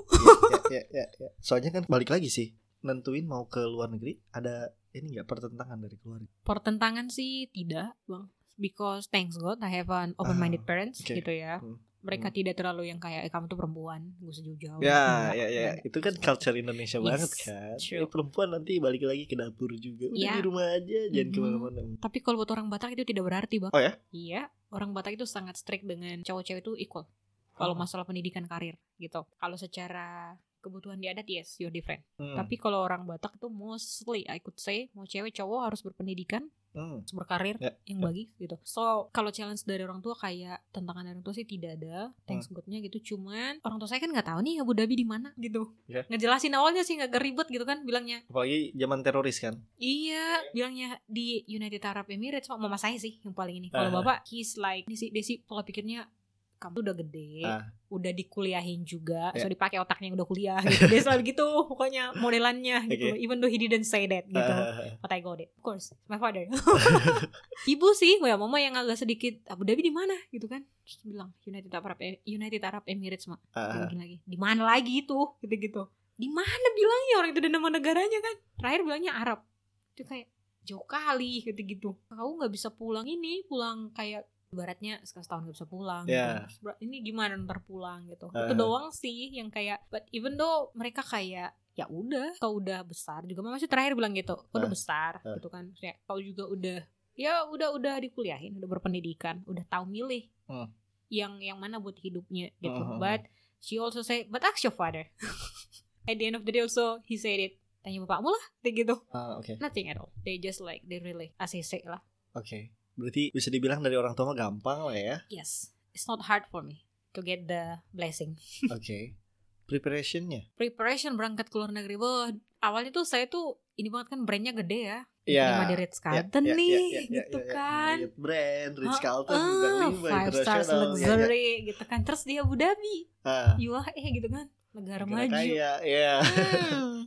ya, ya, ya, ya. Soalnya kan balik lagi sih, nentuin mau ke luar negeri ada ini nggak pertentangan dari keluarga. Pertentangan sih tidak, Bang. Because thanks God I have an open-minded Ah, parents oke. gitu ya. Hmm. Mereka Hmm. tidak terlalu yang kayak eh, kamu tuh perempuan, gue usah jauh-jauh. Ya, ya, ya. Itu kan culture Indonesia Yes, banget kan. true. Ya, perempuan nanti balik lagi ke dapur juga. Udah Ya. di rumah aja, jangan Mhm. ke mana-mana. Tapi kalau buat orang Batak itu tidak berarti, Bang. Oh ya? Iya, orang Batak itu sangat strict dengan cowok-cewek itu equal. Kalau Oh. masalah pendidikan karir gitu. Kalau secara kebutuhan di adat yes, you're different. Hmm. Tapi kalau orang Batak itu mostly I could say mau cewek cowok harus berpendidikan, Hmm. berkarir Ya, yang ya. bagi gitu. So, kalau challenge dari orang tua kayak tantangan dari orang tua sih tidak ada. Thanks Hmm. God-nya gitu. Cuman orang tua saya kan nggak tahu nih Abu Dhabi di mana gitu. Ya. Ngejelasin awalnya sih nggak ribet gitu kan bilangnya Apalagi zaman teroris kan. Iya, bilangnya di United Arab Emirates. Sama mama saya sih yang paling ini. Kalau Ah. bapak, he's like, dia sih pola pikirnya kamu tuh udah gede, Ah. udah dikuliahin juga, Ya. so dipakai otaknya yang udah kuliah gitu. Dia selalu gitu, pokoknya modelannya gitu. Oke. Even though he didn't say that gitu. Ah. But I got it, of course, my father. Ibu sih, ya mama yang agak sedikit Abu Dhabi di mana gitu kan? Terus bilang United Arab United Arab Emirates mak. Ah. Bilang lagi, di mana lagi itu? Gitu-gitu. Di mana bilangnya orang itu udah nama negaranya kan? Terakhir bilangnya Arab. Itu kayak jauh kali gitu-gitu. Kau nggak bisa pulang ini, pulang kayak ibaratnya setahun gak bisa pulang gitu. Ber- ini gimana ntar pulang gitu Ah. itu doang sih yang kayak but even though mereka kayak ya udah kau udah besar juga mama sih terakhir bilang gitu kau udah Ah. besar Ah. gitu kan ya kau juga udah ya udah udah dikuliahin udah berpendidikan udah tahu milih Hmm. yang yang mana buat hidupnya gitu Hmm, hmm, but she also say but ask your father at the end of the day also he said it tanya bapakmu lah kayak gitu Ah, oke. nothing at all they just like they really ACC lah Oke. Berarti bisa dibilang dari orang tua mah gampang lah ya. yes it's not hard for me to get the blessing Oke. Preparationnya. preparation berangkat ke luar negeri wah awalnya tuh saya tuh ini banget kan brandnya gede ya Iya. lima di Ritz Carlton Ya, ya, nih ya, ya, gitu ya, ya. kan Marriott Brand, Ritz Ah, Carlton, ah, bintang lima, five stars internasional. Ya, ya. luxury gitu kan terus di Abu Dhabi Ah, UAE gitu kan negara negara maju kaya, ya. Hmm.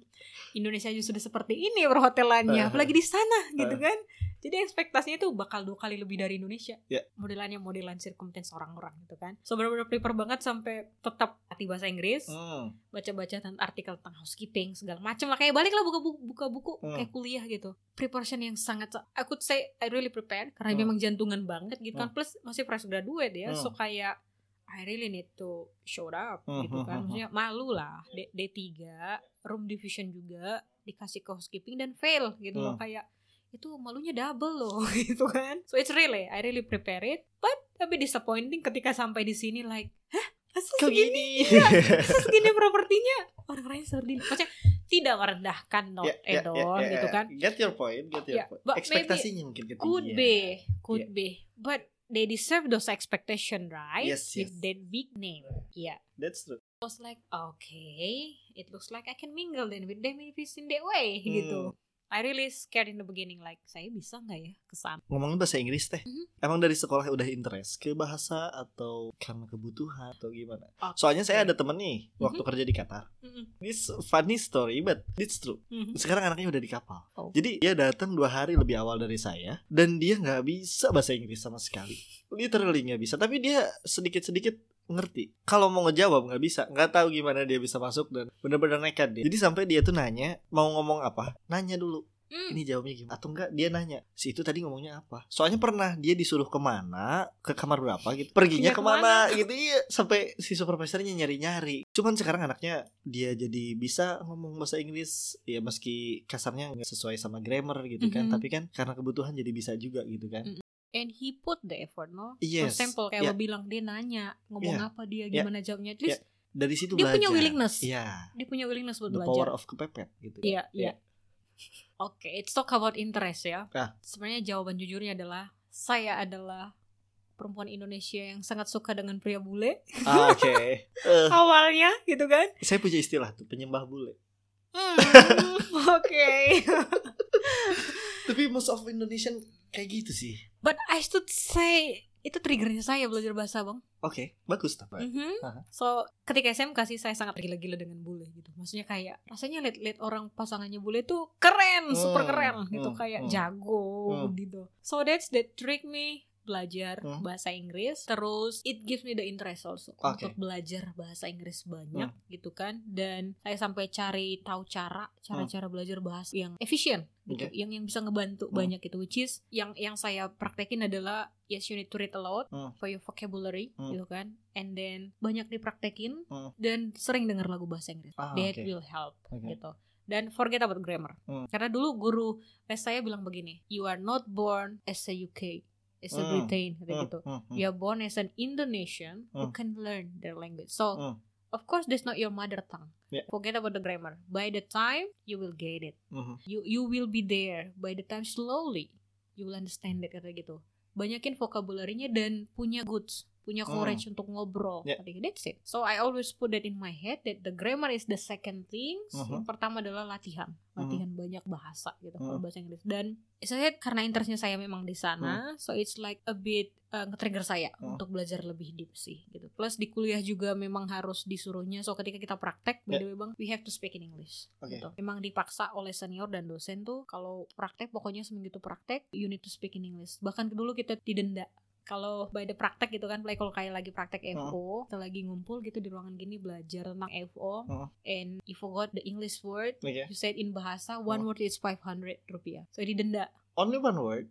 Indonesia aja sudah seperti ini perhotelannya, Uh. apalagi di sana gitu Uh. kan. Jadi ekspektasinya tuh bakal dua kali lebih dari Indonesia. Ya. Modelannya modelan circumstance orang-orang gitu kan. So benar-benar prepare banget sampai tetap hati bahasa Inggris, Hmm. baca-baca tentang artikel tentang housekeeping segala macam lah kayak balik lah buka buku, buka buku Hmm. kayak kuliah gitu. Preparation yang sangat I could say I really prepared karena Hmm. memang jantungan banget gitu kan. Plus masih fresh graduate ya. Hmm. So kayak I really need to show up Hmm, gitu hmm, kan. hmm, Maksudnya malu lah. D D3 room division juga dikasih ke housekeeping dan fail gitu loh Hmm. kayak itu malunya double loh gitu kan. So it's really I really prepare it. But tapi disappointing ketika sampai di sini like, hah? Kok segini? gini? Iya, masa segini propertinya orang lain seperti ini. Maksudnya tidak merendahkan not Ya, ya, at all ya, ya, gitu kan. Get your point, get your Ya, point. but Ekspektasinya mungkin ketinggian. Could be, could Yeah. be. But they deserve those expectation, right? Yes, With yes. that big name. Yeah. That's true. I was like, okay, it looks like I can mingle then with them if it's in that way Hmm. gitu. I really scared in the beginning like saya bisa nggak ya ke sana? Ngomongin bahasa Inggris teh, Mhm. emang dari sekolah udah interest ke bahasa atau karena kebutuhan atau gimana? Oke. Soalnya saya ada temen nih waktu Mhm. kerja di Qatar. Mm-mm. This funny story, but it's true. Mhm. Sekarang anaknya udah di kapal. Oh. Jadi dia datang dua hari lebih awal dari saya dan dia nggak bisa bahasa Inggris sama sekali. Literally nggak bisa. Tapi dia sedikit-sedikit ngerti. Kalau mau ngejawab nggak bisa, nggak tahu gimana dia bisa masuk dan bener-bener nekat dia. Jadi sampai dia tuh nanya mau ngomong apa, nanya dulu. Mm. Ini jawabnya gimana? Atau enggak dia nanya si itu tadi ngomongnya apa? Soalnya pernah dia disuruh ke mana, ke kamar berapa gitu, perginya Perginya ke mana gitu iya sampai si supervisornya nyari-nyari. Cuman sekarang anaknya dia jadi bisa ngomong bahasa Inggris ya meski kasarnya nggak sesuai sama grammar gitu kan, Mhm. tapi kan karena kebutuhan jadi bisa juga gitu kan. Mm. And he put the effort, no? Yes. For example, kayak Yeah. lo bilang dia nanya ngomong Yeah. apa dia, Yeah. gimana jawabnya. At least Dari situ dia belajar. punya willingness. Iya. dia punya willingness buat The belajar. power of kepepet gitu. Iya, iya. Oke, it's talk about interest ya. Ah. Sebenarnya jawaban jujurnya adalah saya adalah perempuan Indonesia yang sangat suka dengan pria bule. Ah, Oke. Eh, Awalnya gitu kan. saya punya istilah tuh penyembah bule. Hmm, Oke. Tapi most of Indonesian kayak gitu sih. But I should say itu triggernya saya belajar bahasa bang. Oke, bagus tapi. Mhm. Aha. So ketika SMK sih saya sangat gila-gila dengan bule gitu. Maksudnya kayak rasanya lihat-lihat orang pasangannya bule tuh keren, super Hmm, keren gitu hmm, kayak hmm. jago Hmm. gitu. So that's that trick me belajar Hmm. bahasa Inggris terus it gives me the interest also Oke. untuk belajar bahasa Inggris banyak Hmm. gitu kan dan saya sampai cari tahu cara cara-cara belajar bahasa yang efisien gitu Oke. yang yang bisa ngebantu Hmm. banyak itu which is yang yang saya praktekin adalah yes you need to read a lot Hmm. for your vocabulary Hmm. gitu kan and then banyak dipraktekin Hmm. dan sering dengar lagu bahasa Inggris Ah, that oke. will help Oke. gitu dan forget about grammar Hmm. karena dulu guru les saya bilang begini you are not born as a UK as a. Britain Hmm, gitu. Hmm, hmm. you are born as an Indonesian who can learn their language. So of course that's not your mother tongue. Yeah. forget about the grammar. By the time you will get it. Mhm. you you will be there. By the time slowly you will understand it kata gitu. Banyakin vocabulary-nya dan punya goods punya Hmm. courage untuk ngobrol Yeah. Tadi, that's it so I always put that in my head that the grammar is the second thing Mhm. yang pertama adalah latihan latihan banyak bahasa gitu kalau Mhm. bahasa Inggris dan saya karena interestnya saya memang di sana so it's like a bit uh, nge-trigger saya Hmm. untuk belajar lebih deep sih gitu plus di kuliah juga memang harus disuruhnya so ketika kita praktek by Yeah. the way bang we have to speak in English Oke. gitu. Memang dipaksa oleh senior dan dosen tuh kalau praktek pokoknya seminggu itu praktek you need to speak in English. Bahkan dulu kita didenda kalau by the praktek gitu kan, play kalau kayak lagi praktek FO, kita lagi ngumpul gitu di ruangan gini belajar tentang FO, Hmm. and you forgot the English word, Oke. you said in bahasa, one Hmm. word is 500 rupiah. So didenda. Only one word.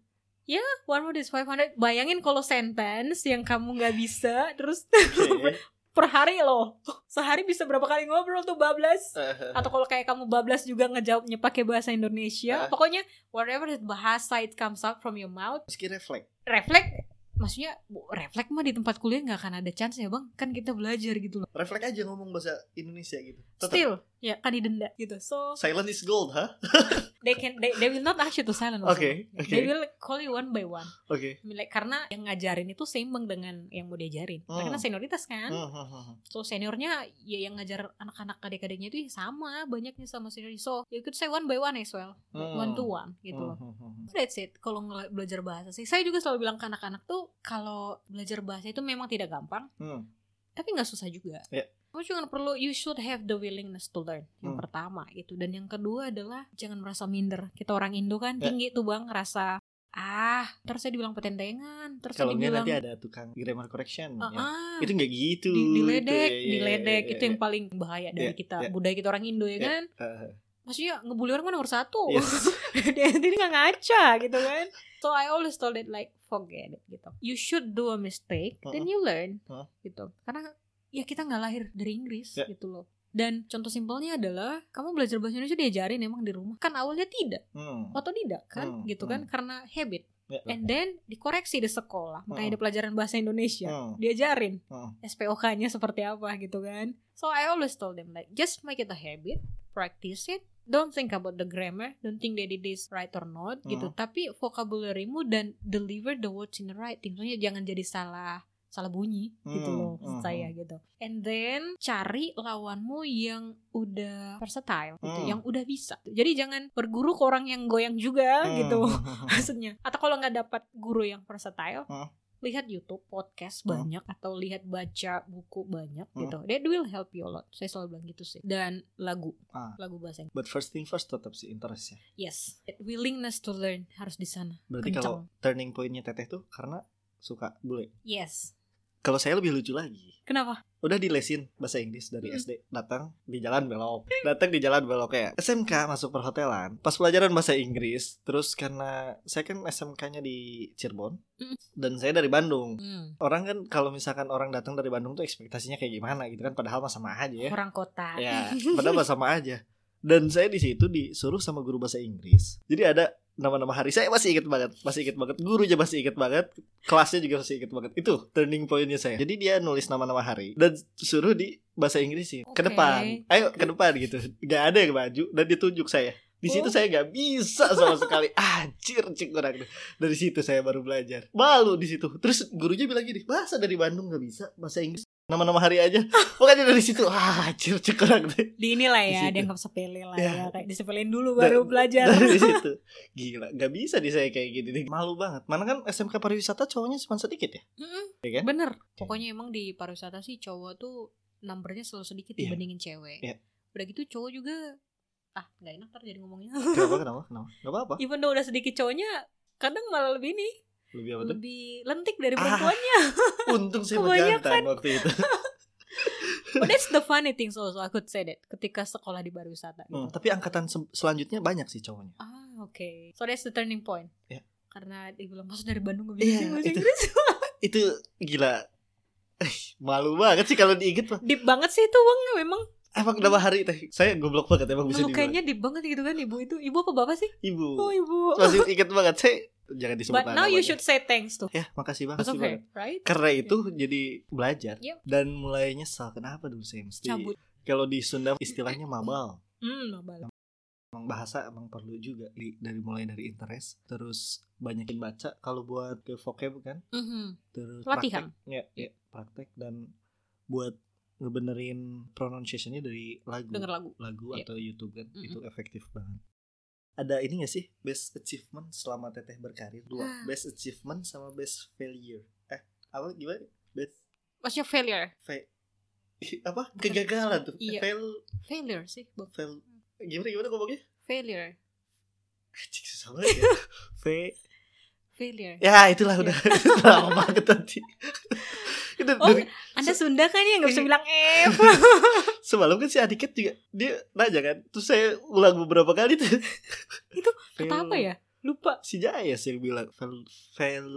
One word is 500. Bayangin kalau sentence yang kamu nggak bisa, terus Oke. per hari loh. Sehari bisa berapa kali ngobrol tuh bablas. Eh, atau kalau kayak kamu bablas juga ngejawabnya pakai bahasa Indonesia Ah. pokoknya whatever bahasa it comes out from your mouth Meski refleks. reflect maksudnya bu- refleks mah di tempat kuliah nggak akan ada chance ya bang? Kan kita belajar gitu loh. Refleks aja ngomong bahasa Indonesia gitu. Tetap. still ya kan didenda gitu so silent is gold ha they can they, they will not ask you to silent oke also. oke they will call you one by one oke I mean, like, karena yang ngajarin itu seimbang dengan yang mau diajarin Hmm. karena senioritas kan Hmm, hmm, hmm. so seniornya ya yang ngajar anak-anak adik-adiknya itu ya sama banyaknya sama senior so you could say one by one as well Hmm. one to one gitu loh Hmm, hmm, hmm. That's it. Kalau belajar bahasa sih, saya juga selalu bilang ke anak-anak tuh kalau belajar bahasa itu memang tidak gampang, Hmm. tapi nggak susah juga. Ya. Kamu cuma perlu you should have the willingness to learn. Yang Hmm. pertama gitu. Dan yang kedua adalah jangan merasa minder. Kita orang Indo kan Ya. tinggi tuh bang, rasa ah, terus saya dibilang petentengan, terus saya kalau dibilang nanti ada tukang grammar correction "Ah, ya. ah." itu nggak gitu di, diledek, Itu, ya, ya, diledek ya, itu ya, yang paling bahaya dari Ya, kita ya. budaya kita orang Indo ya Ya. kan. ya. Maksudnya ngebully orang mah nomor satu. Yes. dia sendiri nggak ngaca gitu kan so I always told it like forget it gitu you should do a mistake then you learn Uh-uh. gitu karena ya kita nggak lahir dari Inggris Ya. gitu loh dan contoh simpelnya adalah kamu belajar bahasa Indonesia diajarin emang di rumah kan awalnya tidak Hmm. otodidak kan Hmm, gitu kan karena habit Ya. and then dikoreksi di sekolah makanya Uh-uh. ada pelajaran bahasa Indonesia Hmm. diajarin Hmm. SPOK-nya seperti apa gitu kan. So I always told them like just make it a habit, practice it. Don't think about the grammar, don't think that it is right or not gitu. Hmm. Tapi vocabulary-mu dan deliver the words in the right thing. Maksudnya jangan jadi salah salah bunyi gitu Hmm, loh hmm, maksud saya gitu. And then cari lawanmu yang udah versatile gitu, Hmm. yang udah bisa. Jadi jangan berguru ke orang yang goyang juga Hmm. gitu maksudnya. Atau kalau nggak dapat guru yang versatile, Hmm. lihat YouTube, podcast Hmm. banyak atau lihat baca buku banyak Hmm. gitu. That will help you a lot. Saya selalu bilang gitu sih. Dan lagu, Ah. lagu bahasa Inggris. But first thing first tetap sih interest ya. Yes, That willingness to learn harus di sana. Berarti Kencang. kalau turning pointnya teteh tuh karena suka bule. Yes. Kalau saya lebih lucu lagi. Kenapa? Udah dilesin bahasa Inggris dari Hmm. SD. Datang di jalan belok. Datang di jalan belok kayak SMK masuk perhotelan. Pas pelajaran bahasa Inggris, terus karena saya kan SMK-nya di Cirebon Hmm. dan saya dari Bandung. Hmm. Orang kan kalau misalkan orang datang dari Bandung tuh ekspektasinya kayak gimana gitu kan padahal mah sama aja ya. Orang kota. Ya, padahal mah sama aja. Dan saya di situ disuruh sama guru bahasa Inggris. Jadi ada nama-nama hari saya masih inget banget, masih inget banget. Gurunya masih inget banget, kelasnya juga masih inget banget. Itu turning pointnya saya. Jadi dia nulis nama-nama hari dan suruh di bahasa Inggris sih ke Oke. depan. Ayo ke depan gitu. Gak ada yang maju dan ditunjuk saya. Di situ Oh. saya gak bisa sama sekali. Anjir, cik orang. Dari situ saya baru belajar. Malu di situ. Terus gurunya bilang gini, masa dari Bandung gak bisa bahasa Inggris? Nama-nama hari aja. Pokoknya dari situ, ah, cik orang deh. Di inilah Di ya, situ. dianggap sepele lah Ya. ya. Kayak disepelein dulu baru belajar. dari situ gila nggak bisa di saya kayak gini nih malu banget mana kan SMK pariwisata cowoknya cuma sedikit ya Mm-mm. Iya kan? Bener. Pokoknya emang di pariwisata sih cowok tuh numbernya selalu sedikit Iya. dibandingin cewek. Iya. Udah gitu cowok juga ah nggak enak ntar jadi ngomongnya. kenapa kenapa kenapa nggak apa apa Even though udah sedikit cowoknya, kadang malah lebih nih, lebih apa tuh lebih lentik dari Ah. perempuannya. untung saya Kebanyakan. berjantan waktu itu But that's the funny things also I could say that ketika sekolah di pariwisata gitu. Hmm, tapi angkatan se- selanjutnya banyak sih cowoknya Ah, oke. So that's the turning point. Iya. Karena dibilang masuk dari Bandung gak Iya, sih bahasa itu. Inggris. itu gila malu banget sih kalau diinget mah Deep banget sih itu bang memang. emang nama hari teh saya goblok banget emang bisa Lukanya deep banget gitu kan ibu itu. Ibu apa bapak sih? ibu Oh ibu. masih inget banget saya jangan disebut But now you namanya. should say thanks to ya makasih banget her, right? karena itu jadi belajar Yep. dan mulai nyesal kenapa dulu saya mesti Cabut. kalau di Sunda istilahnya mabal Hmm, mabal. emang bahasa emang perlu juga di, dari mulai dari interest terus banyakin baca kalau buat ke vocab kan Mhm. terus Latihan. praktek ya, ya praktek dan buat ngebenerin pronunciationnya dari lagu Denger lagu. lagu Iya. atau YouTube kan Mm-mm. itu efektif banget ada ini gak sih best achievement selama teteh berkarir dua Ah. best achievement sama best failure eh apa gimana best Maksudnya failure. fa- apa kegagalan tuh Iya. fail Failure sih. Bang. fail gimana gimana ngomongnya Failure. Anjing, susah banget ya Fa- Failure. Ya itulah udah lama banget tadi. Oh, dari Anda Sunda kan ya nggak bisa Iya. bilang F. semalam kan si Adiket juga dia nanya kan, terus saya ulang beberapa kali tuh. Itu Kata apa ya? Lupa. Si Jaya sih bilang fail, fail.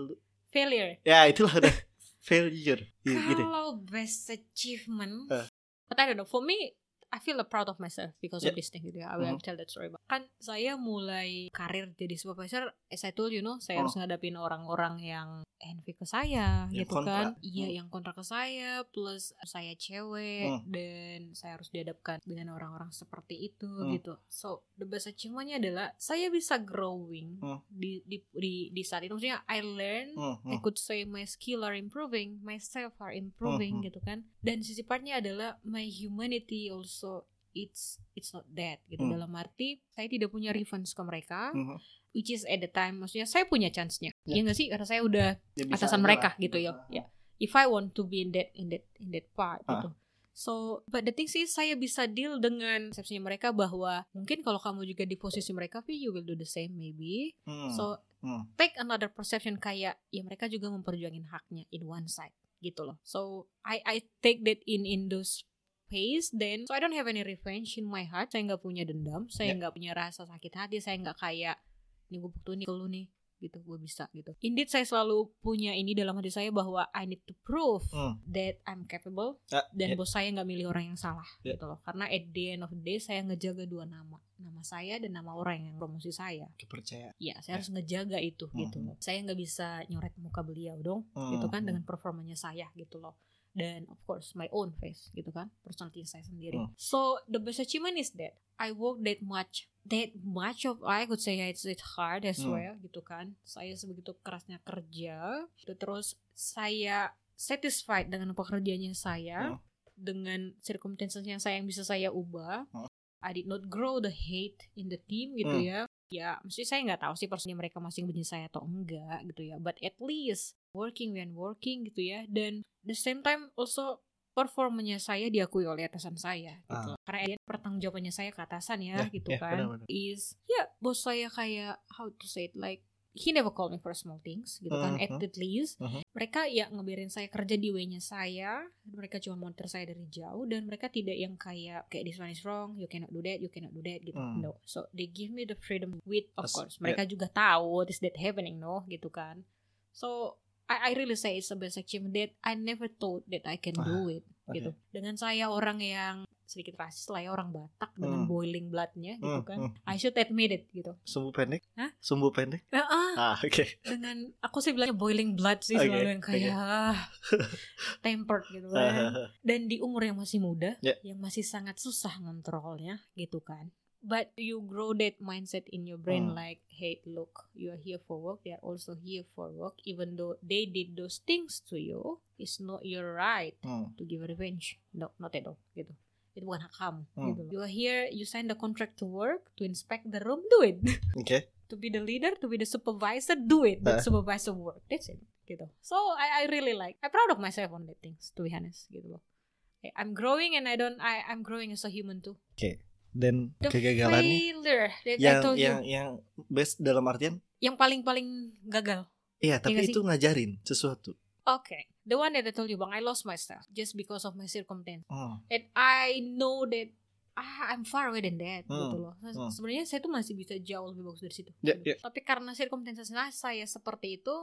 Failure. Ya itulah udah failure. Gitu. gitu. Kalau best achievement, Ah. but I don't know. For me, I feel proud of myself because Yeah. of this thing gitu ya. I will Mhm. tell that story. Kan saya mulai karir jadi supervisor, as I told you know, saya Oh. harus ngadapin orang-orang yang envy ke saya Yang gitu kontra. kan. Iya, Hmm. yang kontra ke saya plus saya cewek Hmm. dan saya harus dihadapkan dengan orang-orang seperti itu Hmm. gitu. So, the best achievementnya adalah saya bisa growing Hmm. di, di di di saat itu maksudnya I learn Hmm, I hmm. could say my skill are improving, myself are improving Mhm. gitu kan. Dan sisi partnya adalah my humanity also it's it's not that gitu. Hmm. Dalam arti saya tidak punya revenge ke mereka, Hmm. which is at the time maksudnya saya punya chance-nya. Ya. Iya nggak sih? Karena saya udah Ya, bisa atasan mereka lah. gitu ya. Ah, Ya. If I want to be in that in that in that part Ah. gitu. So, but the thing sih saya bisa deal dengan persepsinya mereka bahwa mungkin kalau kamu juga di posisi mereka, you will do the same maybe. Hmm. So Hmm. take another perception kayak ya mereka juga memperjuangin haknya in one side gitu loh. So I I take that in in those space then so I don't have any revenge in my heart. Saya nggak punya dendam, saya Yeah. nggak punya rasa sakit hati, saya nggak kayak ini gue buktiin nih ke lu nih gitu gue bisa gitu. Indeed saya selalu punya ini dalam hati saya bahwa I need to prove Hmm. that I'm capable Ah, dan ya. bos saya nggak milih orang yang salah Ya. gitu loh. Karena at the end of the day saya ngejaga dua nama, nama saya dan nama orang yang promosi saya. kepercayaan. Iya, Ya. saya harus ngejaga itu Hmm. gitu loh. Saya nggak bisa nyoret muka beliau dong, Hmm. gitu kan dengan performanya saya gitu loh. Dan of course my own face gitu kan, personality saya sendiri. Hmm. So the best achievement is that I work that much, that much of I could say it's it's hard as Hmm. well gitu kan. Saya sebegitu kerasnya kerja, gitu. terus saya satisfied dengan pekerjaannya saya, Hmm. dengan circumstances yang saya yang bisa saya ubah. Hmm. I did not grow the hate in the team gitu Hmm. ya ya mesti saya nggak tahu sih personnya mereka masih benci saya atau enggak gitu ya but at least working when working gitu ya dan the same time also performanya saya diakui oleh atasan saya gitu. Karena dia pertanggungjawabannya saya ke atasan ya, Ya, gitu ya, kan. benar-benar. is ya bos saya kayak how to say it like he never call me for small things gitu kan Mhm. at least. Mhm. mereka ya ngebiarin saya kerja di way-nya saya mereka cuma monitor saya dari jauh dan mereka tidak yang kayak kayak this one is wrong you cannot do that you cannot do that gitu. Hmm. no. So they give me the freedom with of As- course. Mereka juga tahu what is that happening? No gitu kan. So I, I really say it's the best achievement that I never thought that I can do it oke. gitu dengan saya orang yang sedikit rasis lah ya orang Batak dengan Hmm. boiling bloodnya gitu Hmm, kan hmm. I should admit it gitu Sumbu pendek? Hah? Sumbu pendek? Ah, ah, Ah, oke. dengan aku sih bilangnya boiling blood sih Oke, selalu yang kayak ah, tempered gitu kan Ah, dan di umur yang masih muda Ya. yang masih sangat susah ngontrolnya gitu kan but you grow that mindset in your brain Hmm. like hey look you are here for work they are also here for work even though they did those things to you it's not your right Hmm. to give revenge no not at all gitu hak kamu Hmm. gitu you are here you sign the contract to work to inspect the room do it okay to be the leader, to be the supervisor, do it. Uh. That supervisor work. That's it. Gitu. So I, I really like. I'm proud of myself on that things. To be honest, gitu loh. I'm growing and I don't. I I'm growing as a human too. Dan The kegagalannya failure yang yang yang best dalam artian yang paling paling gagal. iya tapi nggak itu ngajarin sesuatu. Okay, the one that I told you bang, I lost myself just because of my circumstance. Oh. And I know that ah, I'm far away than that Hmm, gitu loh. Se- hmm. Sebenarnya saya tuh masih bisa jauh lebih bagus dari situ. Ya, gitu. ya. Tapi karena circumstances saya seperti itu,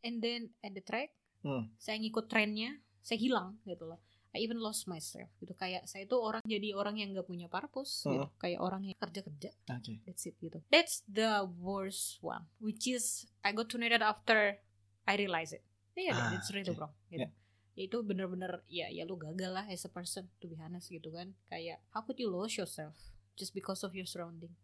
and then at the track, Hmm. saya ngikut trennya, saya hilang gitu loh. I even lost myself gitu. Kayak saya tuh orang jadi orang yang gak punya purpose gitu. Hmm. Kayak orang yang kerja kerja. Oke. That's it gitu. That's the worst one, which is I got to know that after I realize it. Yeah, Ah, that's really oke. wrong. Gitu. Itu bener-bener ya ya lu gagal lah as a person to be honest gitu kan. Kayak how could you lose yourself just because of your surrounding?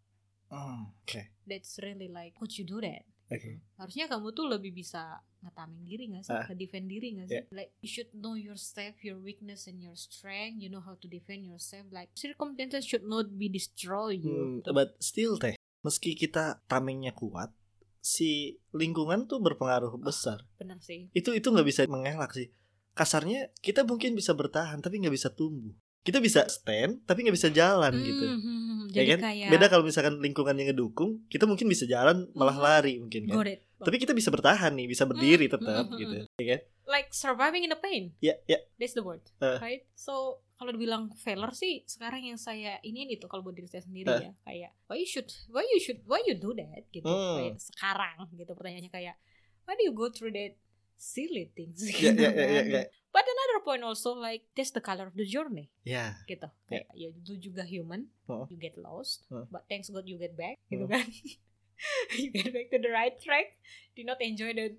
Oh, Oke. That's really like could you do that? Oke. Harusnya kamu tuh lebih bisa ngetamin diri gak sih? Ah. Nge-defend diri gak sih? Yeah. Like you should know yourself, your weakness and your strength. You know how to defend yourself. Like circumstances should not be destroy you. Hmm, but still teh, meski kita tamengnya kuat, si lingkungan tuh berpengaruh besar. Bener sih. Itu itu nggak bisa mengelak sih. Kasarnya kita mungkin bisa bertahan tapi nggak bisa tumbuh. Kita bisa stand tapi nggak bisa jalan gitu. Hmm, Ya jadi kan? kayak Beda kalau misalkan lingkungannya ngedukung, kita mungkin bisa jalan malah Mhm. lari mungkin kan. Tapi kita bisa bertahan nih, bisa berdiri Hmm, tetap hmm, gitu. hmm. Ya kan? like surviving in the pain. Ya, ya. That's the word, Uh. right? So kalau dibilang failure sih sekarang yang saya ini itu kalau buat diri saya sendiri Uh. ya kayak why you should why you should why you do that gitu Hmm. kayak sekarang gitu pertanyaannya kayak why do you go through that silly things Ya, gitu ya, ya, ya, kan? ya. But another point also like that's the color of the journey Ya. gitu kayak ya itu juga human Oh. you get lost Oh. but thanks God you get back gitu Oh. kan you get back to the right track do not enjoy the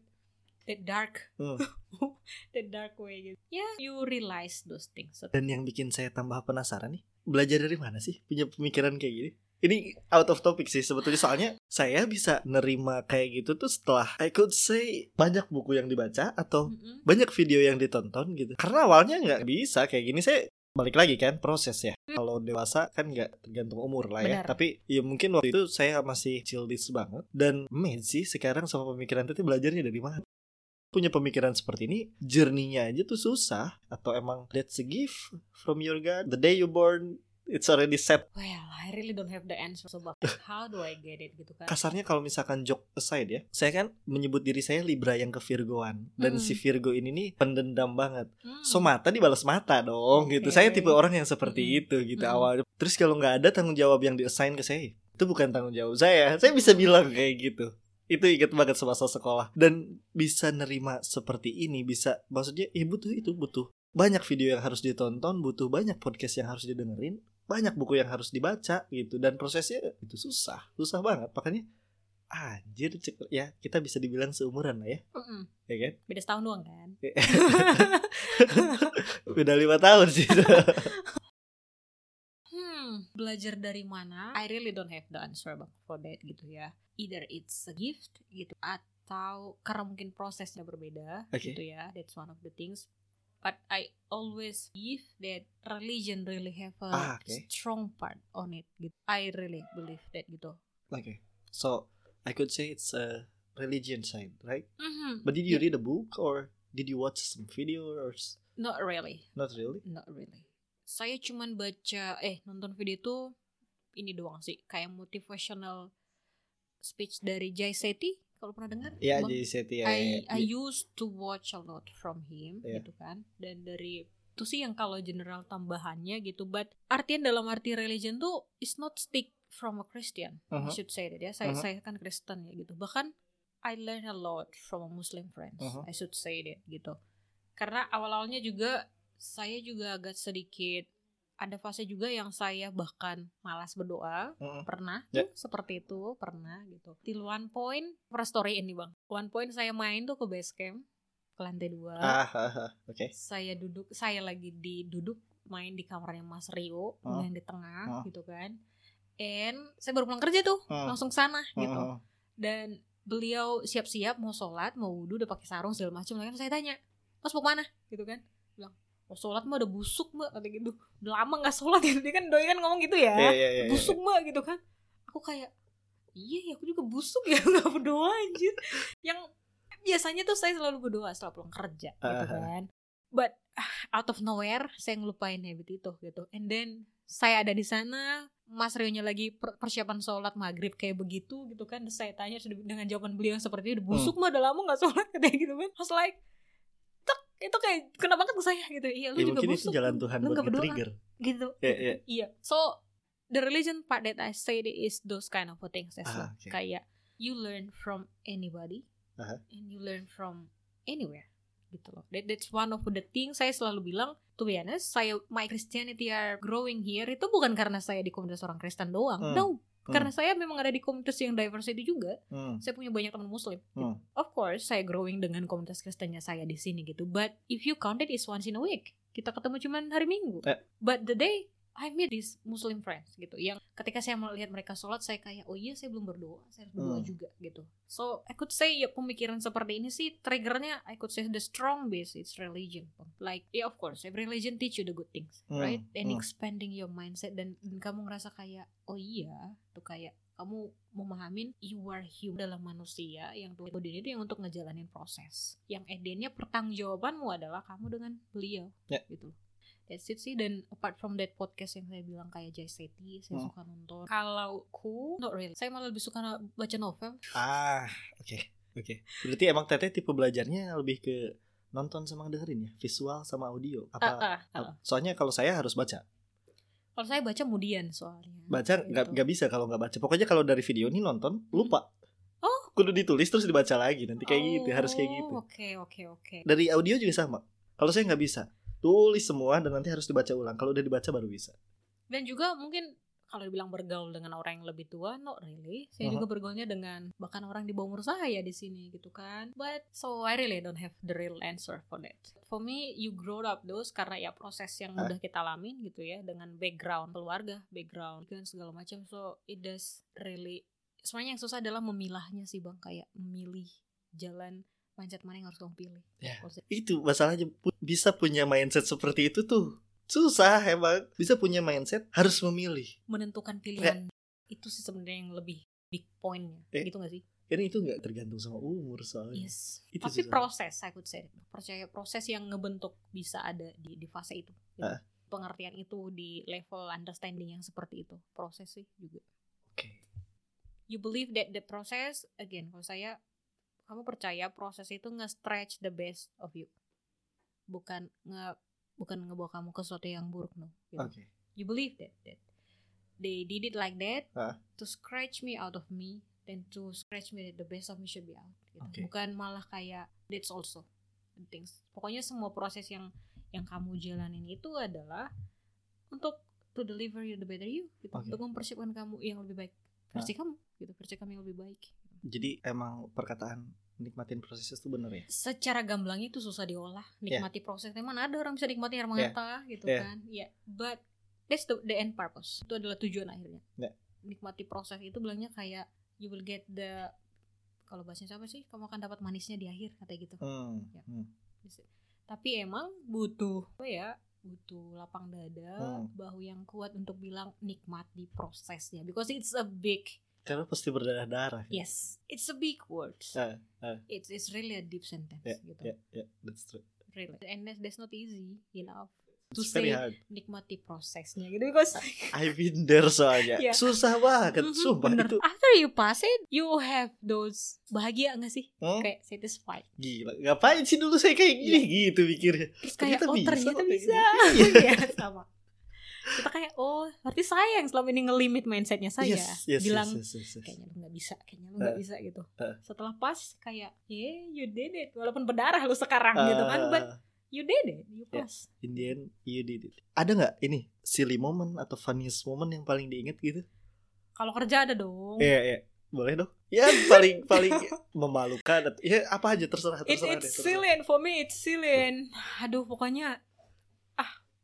the dark Oh. the dark way gitu ya you realize those things Dan yang bikin saya tambah penasaran nih, belajar dari mana sih punya pemikiran kayak gini? Ini out of topic sih sebetulnya soalnya saya bisa nerima kayak gitu tuh setelah I could say banyak buku yang dibaca atau Mm-mm. banyak video yang ditonton gitu. Karena awalnya nggak bisa kayak gini saya balik lagi kan proses ya. Kalau dewasa kan nggak tergantung umur lah ya. Benar. Tapi ya mungkin waktu itu saya masih childish banget dan sih sekarang sama pemikiran itu belajarnya dari mana. Punya pemikiran seperti ini, journey-nya aja tuh susah atau emang that's a gift from your God. The day you born it's already set. well I really don't have the answer about how do I get it gitu kan Kasarnya kalau misalkan joke aside ya, saya kan menyebut diri saya Libra yang ke Virgoan dan Mm. si Virgo ini nih pendendam banget. Hmm. So mata dibalas mata dong gitu. Oke. Saya tipe orang yang seperti Mm-mm. itu gitu Mm-mm. awalnya. Terus kalau nggak ada tanggung jawab yang diassign ke saya, itu bukan tanggung jawab saya. Saya bisa bilang kayak gitu. Itu inget banget semasa sekolah dan bisa nerima seperti ini bisa maksudnya ya butuh itu butuh banyak video yang harus ditonton butuh banyak podcast yang harus didengerin banyak buku yang harus dibaca gitu dan prosesnya itu susah susah banget makanya anjir cek- ya kita bisa dibilang seumuran lah ya Mm-mm. ya kan beda setahun doang kan udah lima tahun sih Hmm, belajar dari mana? I really don't have the answer for that gitu ya. Either it's a gift gitu atau karena mungkin prosesnya berbeda Oke. gitu ya. That's one of the things. But I always believe that religion really have a Ah, oke. strong part on it. Gitu. I really believe that gitu. Okay. So I could say it's a religion side, right? Mhm. But did you Yeah. read a book or did you watch some video or Not really, not really? not really. Saya cuman baca eh nonton video itu ini doang sih kayak motivational speech dari Jay Shetty kalau pernah dengar Ya, Bang? I ya, I ya. used to watch a lot from him Iya. gitu kan dan dari itu sih yang kalau general tambahannya gitu but artian dalam arti religion tuh is not stick from a Christian I Uh-huh. should say that ya saya Uh-huh. saya kan Kristen ya gitu bahkan I learn a lot from a Muslim friends Uh-huh. I should say that gitu karena awal-awalnya juga saya juga agak sedikit ada fase juga yang saya bahkan malas berdoa Mm-mm. pernah Ya. tuh seperti itu pernah gitu till one point pernah story ini bang one point saya main tuh ke base camp ke lantai dua Ah, ah, ah, oke. saya duduk saya lagi di duduk main di kamarnya Mas Rio Oh. yang di tengah Oh. gitu kan and saya baru pulang kerja tuh Oh. langsung sana gitu Oh, dan beliau siap-siap mau sholat mau wudhu udah pakai sarung segala macam kan saya tanya mas mau mana gitu kan mau sholat mah udah busuk mbak kata gitu. Udah lama nggak sholat gitu dia kan doi kan ngomong gitu ya. Iya, iya, iya, iya. busuk mbak gitu kan. Aku kayak iya ya aku juga busuk ya nggak berdoa anjir. Yang biasanya tuh saya selalu berdoa setelah pulang kerja gitu Ah. kan. But ah, out of nowhere saya ngelupain habit itu gitu. And then saya ada di sana Mas Rio-nya lagi per- persiapan sholat maghrib kayak begitu gitu kan. Terus saya tanya dengan jawaban beliau yang seperti itu busuk Hmm. mah udah lama nggak sholat katanya gitu kan. I was like "Tek, itu kayak kena banget ke saya gitu iya lu Ya, juga mungkin busuk itu jalan Tuhan lu buat berdoa nge-trigger. gitu Iya, iya. iya so the religion part that I said is those kind of things as well Ah, oke. kayak you learn from anybody Aha. and you learn from anywhere gitu loh that, that's one of the things saya selalu bilang to be honest saya my Christianity are growing here itu bukan karena saya di komunitas orang Kristen doang Hmm. no Hmm. karena saya memang ada di komunitas yang diversity juga Hmm. saya punya banyak teman muslim Hmm. of course saya growing dengan komunitas Kristennya saya di sini gitu but if you count it is once in a week kita ketemu cuman hari minggu Eh. but the day I meet these Muslim friends gitu yang ketika saya melihat mereka sholat saya kayak oh iya saya belum berdoa saya harus berdoa Hmm. juga gitu so I could say ya pemikiran seperti ini sih triggernya I could say the strong base it's religion like yeah of course every religion teach you the good things Hmm, right and hmm. expanding your mindset dan, dan kamu ngerasa kayak oh iya tuh kayak kamu memahamin you are human dalam manusia yang Tuhan itu yang untuk ngejalanin proses yang endingnya pertanggungjawabanmu adalah kamu dengan beliau Ya. gitu That's it sih dan apart from that podcast yang saya bilang kayak Jay Shetty saya Hmm. suka nonton kalau ku not really saya malah lebih suka baca novel Ah, oke. Oke. Berarti emang Teteh tipe belajarnya lebih ke nonton sama dengerin ya, visual sama audio. Apa? Ah, ah, ah. apa- Soalnya kalau saya harus baca. kalau saya baca kemudian soalnya Baca nggak Gitu. nggak bisa kalau nggak baca. Pokoknya kalau dari video ini nonton lupa. Oh. Kudu ditulis terus dibaca lagi nanti kayak gitu, harus kayak gitu. Oh, oke oke oke Dari audio juga sama. Kalau saya nggak bisa. Tulis semua dan nanti harus dibaca ulang kalau udah dibaca baru bisa Dan juga mungkin kalau dibilang bergaul dengan orang yang lebih tua, not really. Saya Uh-huh. juga bergaulnya dengan bahkan orang di bawah umur saya di sini gitu kan. But so I really don't have the real answer for that. For me, you grow up those karena ya proses yang Hah? udah kita alamin gitu ya dengan background keluarga, background dan segala macam. So it does really. Sebenarnya yang susah adalah memilahnya sih bang, kayak memilih jalan mindset mana yang harus kamu pilih. Ya. Itu masalahnya bisa punya mindset seperti itu tuh susah emang bisa punya mindset harus memilih menentukan pilihan itu sih sebenarnya yang lebih big pointnya, Eh. gitu gak sih? karena itu nggak tergantung sama umur soalnya Yes. Itu Tapi susah. proses, I could say. Percaya proses yang ngebentuk bisa ada di, di fase itu. gitu. Ah. Pengertian itu di level understanding yang seperti itu. Proses sih juga. You believe that the process, again, kalau saya, kamu percaya proses itu nge-stretch the best of you. Bukan nge bukan ngebawa kamu ke sesuatu yang buruk, no. Gitu. oke You believe that, that they did it like that Ah. to scratch me out of me then to scratch me that the best of me should be out gitu. Oke. bukan malah kayak that's also things pokoknya semua proses yang yang kamu jalanin itu adalah untuk to deliver you the better you gitu. Oke. untuk mempersiapkan kamu yang lebih baik versi kamu gitu versi kamu yang lebih baik jadi emang perkataan nikmatin proses itu bener ya secara gamblangnya itu susah diolah nikmati proses emang ada orang bisa nikmati air mata gitu Yeah. kan ya but that's the, the end purpose itu adalah tujuan akhirnya Yeah. nikmati proses itu bilangnya kayak you will get the kalau bahasanya siapa sih kamu akan dapat manisnya di akhir katanya gitu hmm. Ya. hmm. tapi emang butuh apa ya butuh lapang dada Hmm. bahu yang kuat untuk bilang nikmati prosesnya because it's a big karena pasti berdarah darah yes it's a big word. Ah, ah. it's it's really a deep sentence Ya, gitu. ya ya that's true. Really. And that's, that's not easy enough to it's say hard. nikmati prosesnya gitu because I've been there soalnya. Iya. susah banget Mhm, sumpah bener. itu after you pass it you have those bahagia gak sih? Hmm? kayak satisfied. Gila ngapain sih dulu saya kayak gini? Gitu pikirnya. Terus kayak Ternyata oh bisa ternyata bisa. Iya, sama kita kayak oh berarti saya yang selama ini ngelimit mindsetnya saya yes, yes, bilang yes, yes, yes, yes. kayaknya lu nggak bisa kayaknya lu nggak Eh, bisa gitu eh. setelah pas kayak yeah you did it walaupun berdarah lu sekarang gitu kan but you did it you pass in the end you did it ada nggak ini silly moment atau funniest moment yang paling diingat gitu kalau kerja ada dong Iya, iya. Boleh dong. Ya paling paling memalukan. Ya apa aja terserah It, terserah. it's deh, terserah. silly and for me it's silly and aduh pokoknya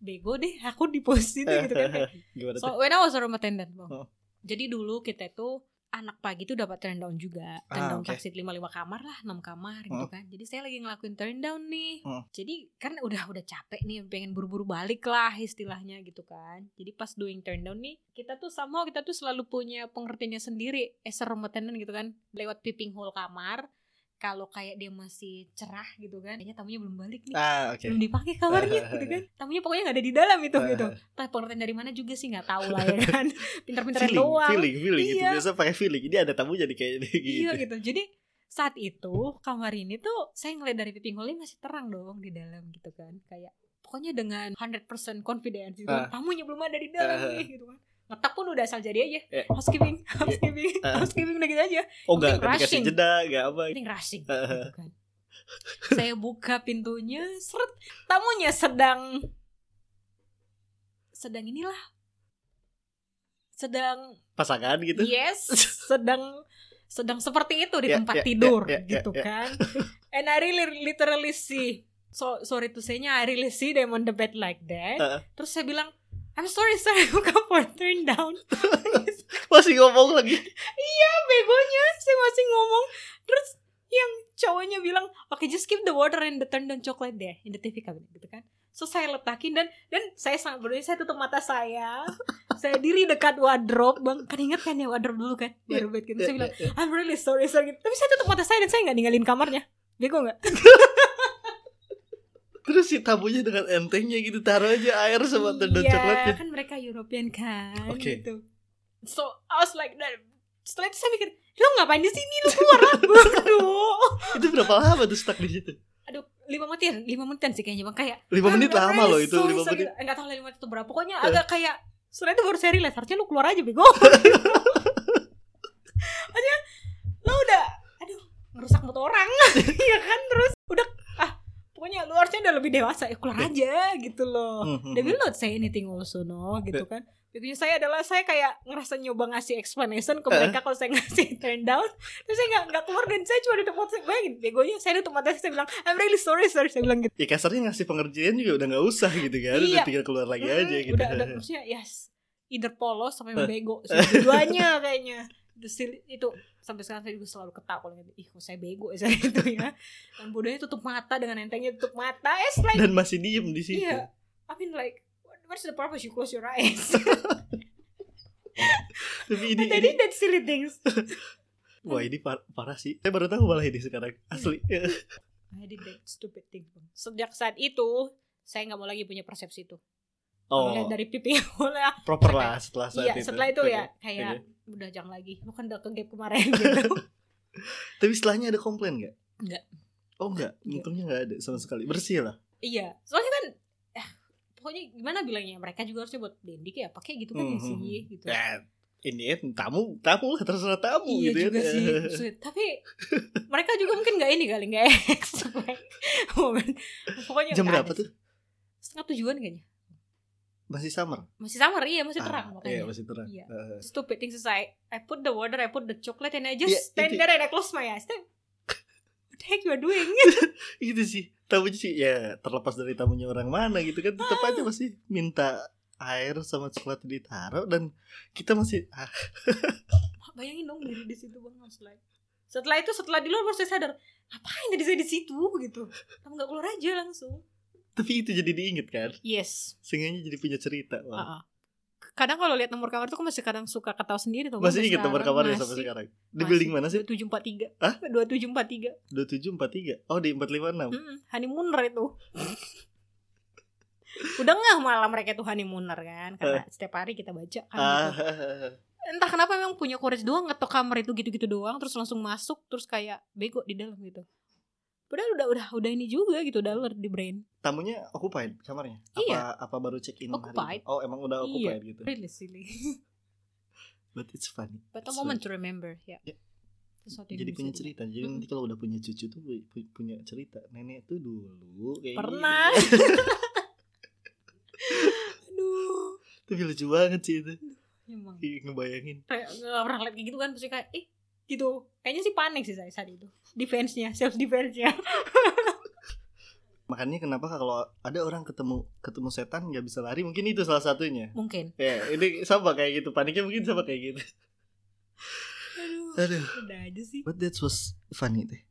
bego deh aku di posisi itu gitu kan so when I was a room attendant bang Oh. jadi dulu kita itu anak pagi tuh dapat turn down juga turn Ah, down oke. taksi 55 kamar lah 6 kamar gitu Hmm. kan jadi saya lagi ngelakuin turn down nih Hmm. jadi kan udah udah capek nih pengen buru-buru balik lah istilahnya gitu kan jadi pas doing turn down nih kita tuh sama kita tuh selalu punya pengertiannya sendiri as a room attendant gitu kan lewat peeping hole kamar kalau kayak dia masih cerah gitu kan kayaknya tamunya belum balik nih Ah, oke. belum dipakai kamarnya gitu kan tamunya pokoknya nggak ada di dalam itu Ah, gitu tapi pengertian dari mana juga sih nggak tahu lah ya kan Feeling, doang feeling, feeling gitu. Iya. Biasa pakai feeling. Ini ada tamu jadi kayak gitu. iya gitu jadi saat itu kamar ini tuh saya ngeliat dari peeping hole masih terang dong di dalam gitu kan kayak pokoknya dengan 100% confidence gitu Ah. tamunya belum ada di dalam Ah. nih gitu kan ngetak pun udah asal jadi aja Eh. housekeeping housekeeping Ah. housekeeping udah gitu aja Oh enggak, dikasih rushing. jeda, enggak apa. penting rushing gitu kan saya buka pintunya seret tamunya sedang sedang inilah sedang Pasangan gitu. yes sedang sedang seperti itu di Ya, tempat ya, tidur ya, ya, gitu ya, ya. kan and I really literally see so sorry to say-nya I really see them on the bed like that Uh. terus saya bilang I'm sorry sir I buka for turn down. Masih ngomong lagi. iya begonya. Saya masih ngomong. Terus yang cowoknya bilang oke just keep the water and the turn down chocolate there in the TV cabinet gitu kan. So saya letakin dan dan saya sangat berdua saya tutup mata saya. Saya diri dekat wardrobe bang. Kan ingat kan ya wardrobe dulu kan? Baru bed gitu. saya bilang I'm really sorry sorry gitu. tapi saya tutup mata saya dan saya nggak ninggalin kamarnya. Bego nggak Terus si tamunya dengan entengnya gitu taruh aja air sama tendon Iya, coklatnya. kan mereka European kan Oke. gitu so I was like that setelah itu saya mikir lo ngapain di sini lo keluar lah Itu berapa lama tuh stuck di situ? aduh lima menitan lima menitan sih kayaknya bang kayak Lima I'm menit lama really loh itu lima menit. Enggak tahu lah lima menit itu berapa. Pokoknya Eh. agak kayak setelah itu baru saya realize harusnya lu keluar aja bego. Maksudnya lu udah aduh ngerusak motor orang. Iya kan terus udah ah pokoknya lu harusnya udah lebih dewasa ya keluar aja gitu loh. Hmm, they hmm, will not say anything also no gitu kan. Begitu saya adalah saya kayak ngerasa nyoba ngasih explanation ke mereka kalau saya ngasih turn down. Terus saya nggak nggak keluar dan saya cuma di tempat saya bayangin begonya saya di tempat saya bilang I'm really sorry sir saya bilang gitu. Ya kasarnya ngasih pengertian juga udah nggak usah gitu kan Iya. Udah tinggal keluar lagi Hmm, aja gitu. udah udah maksudnya yes either polos sampai bego dua-duanya kayaknya itu, still- itu sampai sekarang saya juga selalu ketawa kalau gitu ih kok saya bego ya saya gitu ya. Dan bodohnya tutup mata dengan entengnya tutup mata. It's like Dan masih diem di situ. Iya. I mean like what- what's the purpose? You close your eyes. Tapi ini, But I ini did that silly things. Wah ini par- parah sih. Saya baru tahu malah ini sekarang Asli. I did that stupid thing. Sejak saat itu Saya nggak mau lagi punya persepsi itu. Oh. Melihat dari pipi mulai proper lah setelah saat Iya itu. setelah itu ya Kayak Oke. Udah jangan lagi. Lu kan udah ke gap kemarin gitu. Tapi setelahnya ada komplain gak? Nggak. Oh Nggak. Untungnya enggak ada sama sekali. Bersih lah. Iya. Soalnya kan eh, Pokoknya gimana bilangnya? Mereka juga harusnya buat dendik ya Pakai gitu kan ya Hmm, sih hmm, gitu. Ya ini tamu tamu lah terserah tamu Iya gitu juga ya. sih Tapi Mereka juga mungkin gak ini kali Gak expect Momen Pokoknya Jam nggak berapa tuh? Setengah tujuan kayaknya Masih summer. Masih summer iya masih terang Ah, makanya. Iya masih terang. Iya. Eh, Stupid things is I I put the water I put the chocolate and I just Iya, stand itu- there and I close my eyes. Then, What the heck you are doing? Itu sih tamunya sih ya terlepas dari tamunya orang mana gitu kan tetap Ah. aja masih minta air sama coklat ditaruh dan kita masih ah, Bayangin dong diri di situ bang I was like setelah itu setelah di luar baru saya sadar ngapain tadi saya di situ? gitu. Kamu nggak keluar aja langsung tapi itu jadi diinget kan? Yes. Sehingga jadi punya cerita Wah. Ah, ah. kadang kalau lihat nomor kamar tuh aku masih kadang suka ketawa sendiri tuh masih inget nomor kamarnya sampai sekarang? Di building mana sih? tujuh empat tiga. Dua tujuh empat tiga. dua tujuh empat tiga? Oh di empat lima enam. Honeymooner itu. Udah nggak malah mereka tuh honeymooner kan karena setiap hari kita baca kan gitu. entah kenapa memang punya courage doang ngetok kamar itu gitu-gitu doang terus langsung masuk terus kayak bego di dalam gitu padahal udah udah udah ini juga gitu udah alert di brain tamunya occupied kamarnya apa Iya. apa baru check in hari Occupied. itu? oh emang udah Iya. occupied gitu really silly but it's funny but a So, moment to remember ya. Sesuatu yang jadi punya cerita jadi Mm-mm. nanti kalau udah punya cucu tuh pu- pu- punya cerita nenek tuh dulu kayak pernah gini. aduh tapi lucu banget sih itu emang Ih, ngebayangin kayak pernah lihat kayak gitu kan pasti kayak eh gitu. Kayaknya sih panik sih saya saat itu. Defense-nya self defense-nya makanya kenapa kalau ada orang ketemu ketemu setan nggak bisa lari mungkin itu salah satunya. Mungkin. Ya ini sama kayak gitu. Paniknya mungkin sama kayak gitu. Aduh aduh. udah aja sih. But that was funny deh.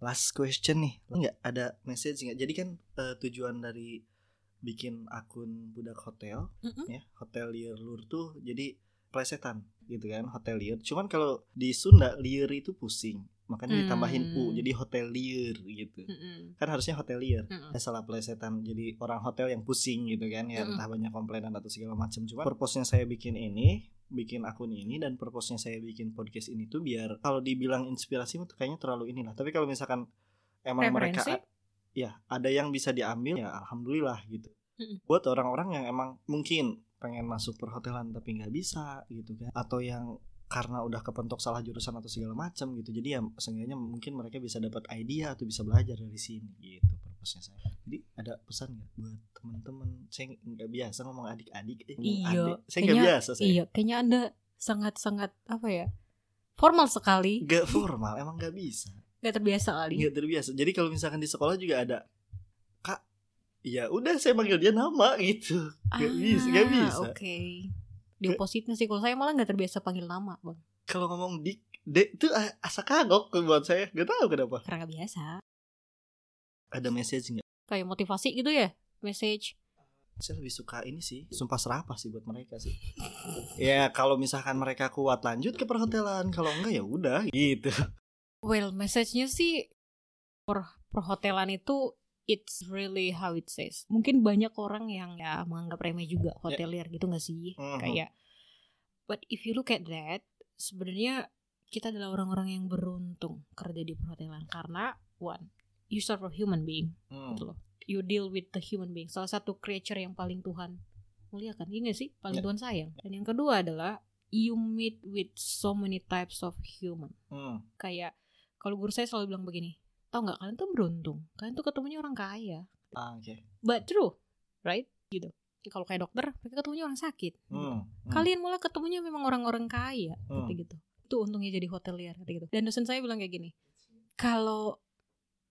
Last question nih. Nggak ada message nggak? Jadi kan eh, tujuan dari bikin akun budak hotel Mm-mm. ya hotel liar lur tuh jadi plesetan gitu kan hotel liar cuman kalau di Sunda liar itu pusing makanya ditambahin u Hmm. jadi hotel liar gitu Mm-mm. kan harusnya hotel liar Mm-mm. ya salah plesetan jadi orang hotel yang pusing gitu kan ya Mm-mm. entah banyak komplainan atau segala macam cuma purpose-nya saya bikin ini bikin akun ini dan purpose-nya saya bikin podcast ini tuh biar kalau dibilang inspirasi tuh kayaknya terlalu inilah tapi kalau misalkan emang Referensi? mereka ya ada yang bisa diambil ya alhamdulillah gitu Mm-mm. buat orang-orang yang emang mungkin pengen masuk perhotelan tapi nggak bisa gitu kan. Atau yang karena udah kepentok salah jurusan atau segala macam gitu. Jadi ya seenggaknya mungkin mereka bisa dapat idea atau bisa belajar dari sini gitu purpose-nya saya. Jadi ada pesan nggak buat teman-teman saya nggak biasa ngomong adik-adik eh, Iya, adik. saya nggak biasa saya. iya kayaknya anda sangat sangat apa ya formal sekali. Nggak formal emang nggak bisa. Nggak terbiasa kali. Nggak terbiasa. Jadi kalau misalkan di sekolah juga ada ya udah saya manggil dia nama gitu. Nggak bisa nggak bisa. Ah, oke. Di opposite sih kalau saya malah nggak terbiasa panggil nama bang. Kalau ngomong dik dek itu asa kagok buat saya. Nggak tahu kenapa. Karena nggak biasa. Ada message nggak? Kayak motivasi gitu ya message. Saya lebih suka ini sih sumpah serapah sih buat mereka sih. Ya kalau misalkan mereka kuat lanjut ke perhotelan kalau enggak ya udah gitu. Well message-nya sih per perhotelan itu it's really how it says. Mungkin banyak orang yang ya menganggap remeh juga hotelier gitu nggak sih? Mhm. kayak but if you look at that sebenarnya kita adalah orang-orang yang beruntung kerja di perhotelan karena one you serve a human being Hmm. gitu loh. You deal with the human being. Salah satu creature yang paling Tuhan muliakan ini sih? Paling Ya. Tuhan sayang. Dan yang kedua adalah you meet with so many types of human. Hmm. kayak kalau guru saya selalu bilang begini tau nggak kalian tuh beruntung kalian tuh ketemunya orang kaya Ah, but true right gitu kalau kayak dokter mereka ketemunya orang sakit gitu. Hmm, hmm. kalian malah ketemunya memang orang-orang kaya Hmm. gitu itu untungnya jadi hotelier gitu dan dosen saya bilang kayak gini kalau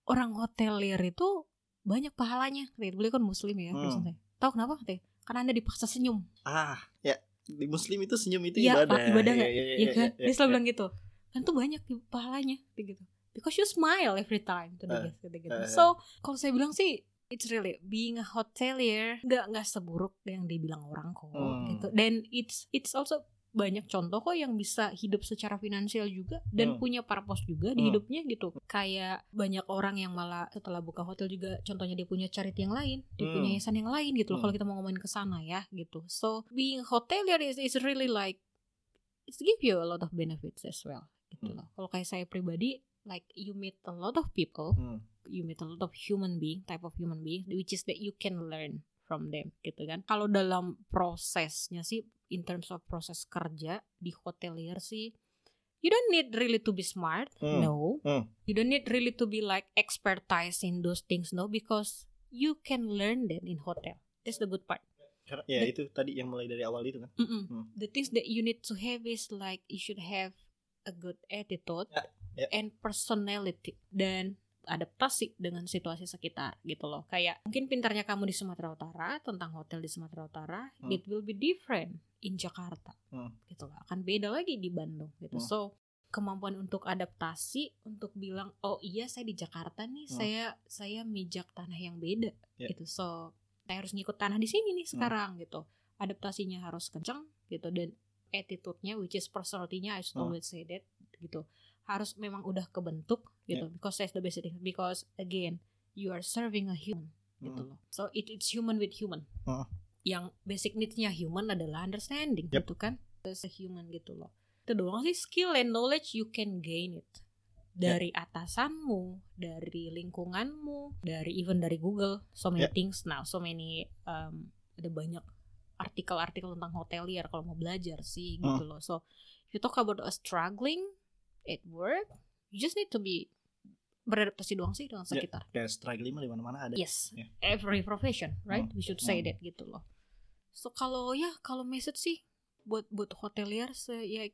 orang hotelier itu banyak pahalanya gitu. beliau kan muslim ya Hmm. dosen saya tahu kenapa kata karena anda dipaksa senyum Ah, ya di muslim itu senyum itu Iya, ibadah. Ibadah nggak? Iya, iya, Iya kan? iya, Dia selalu iya. bilang gitu. Kan tuh banyak di pahalanya gitu. Because you smile every time tuh Eh, dia kata gitu. eh. So, kalau saya bilang sih it's really being a hotelier nggak nggak seburuk yang dibilang orang kok Hmm. gitu. Dan it's it's also banyak contoh kok yang bisa hidup secara finansial juga dan Hmm. punya purpose juga di Hmm. hidupnya gitu. Kayak banyak orang yang malah setelah buka hotel juga contohnya dia punya charity yang lain, dia Hmm. punya yayasan yang lain gitu loh Hmm. kalau kita mau ngomongin ke sana ya gitu. So, being a hotelier is is really like it's give you a lot of benefits as well gitu Hmm. loh. Kalau kayak saya pribadi like you meet a lot of people, Hmm. you meet a lot of human being, type of human being which is that you can learn from them gitu kan. Kalau dalam prosesnya sih in terms of proses kerja di hotelier sih you don't need really to be smart. Hmm. No. Hmm. You don't need really to be like expertise in those things no because you can learn that in hotel. That's the good part. Karena ya The- itu tadi yang mulai dari awal itu kan. Mm-mm. Hmm. The things that you need to have is like you should have a good attitude Ya, ya. and personality dan adaptasi dengan situasi sekitar gitu loh. Kayak mungkin pintarnya kamu di Sumatera Utara tentang hotel di Sumatera Utara, Hmm. it will be different in Jakarta. Hmm. Gitu loh. Akan beda lagi di Bandung gitu. Hmm. So kemampuan untuk adaptasi untuk bilang oh iya saya di Jakarta nih Hmm. saya saya mijak tanah yang beda Ya. gitu so saya harus ngikut tanah di sini Hmm. nih sekarang gitu adaptasinya harus kencang gitu dan attitude-nya which is personality-nya I should Hmm. always say that gitu harus memang udah kebentuk gitu. Because that's the basic thing. Because again you are serving a human gitu Hmm. loh. So it, it's human with human. Hmm. yang basic needs-nya human adalah understanding Yep. gitu kan. As a human gitu loh. Itu doang sih skill and knowledge you can gain it. Dari atasanmu, dari lingkunganmu, dari even dari Google, so many Yeah. things. Now, so many um, ada banyak artikel-artikel tentang hotelier kalau mau belajar sih gitu loh. So if you talk about a struggling at work, you just need to be beradaptasi doang sih dengan Yeah. sekitar. Kayak struggling di mana-mana ada. Yes, Yeah. every profession, right? Hmm. We should say Hmm. that gitu loh. So kalau ya kalau message sih buat buat hotelier se- ya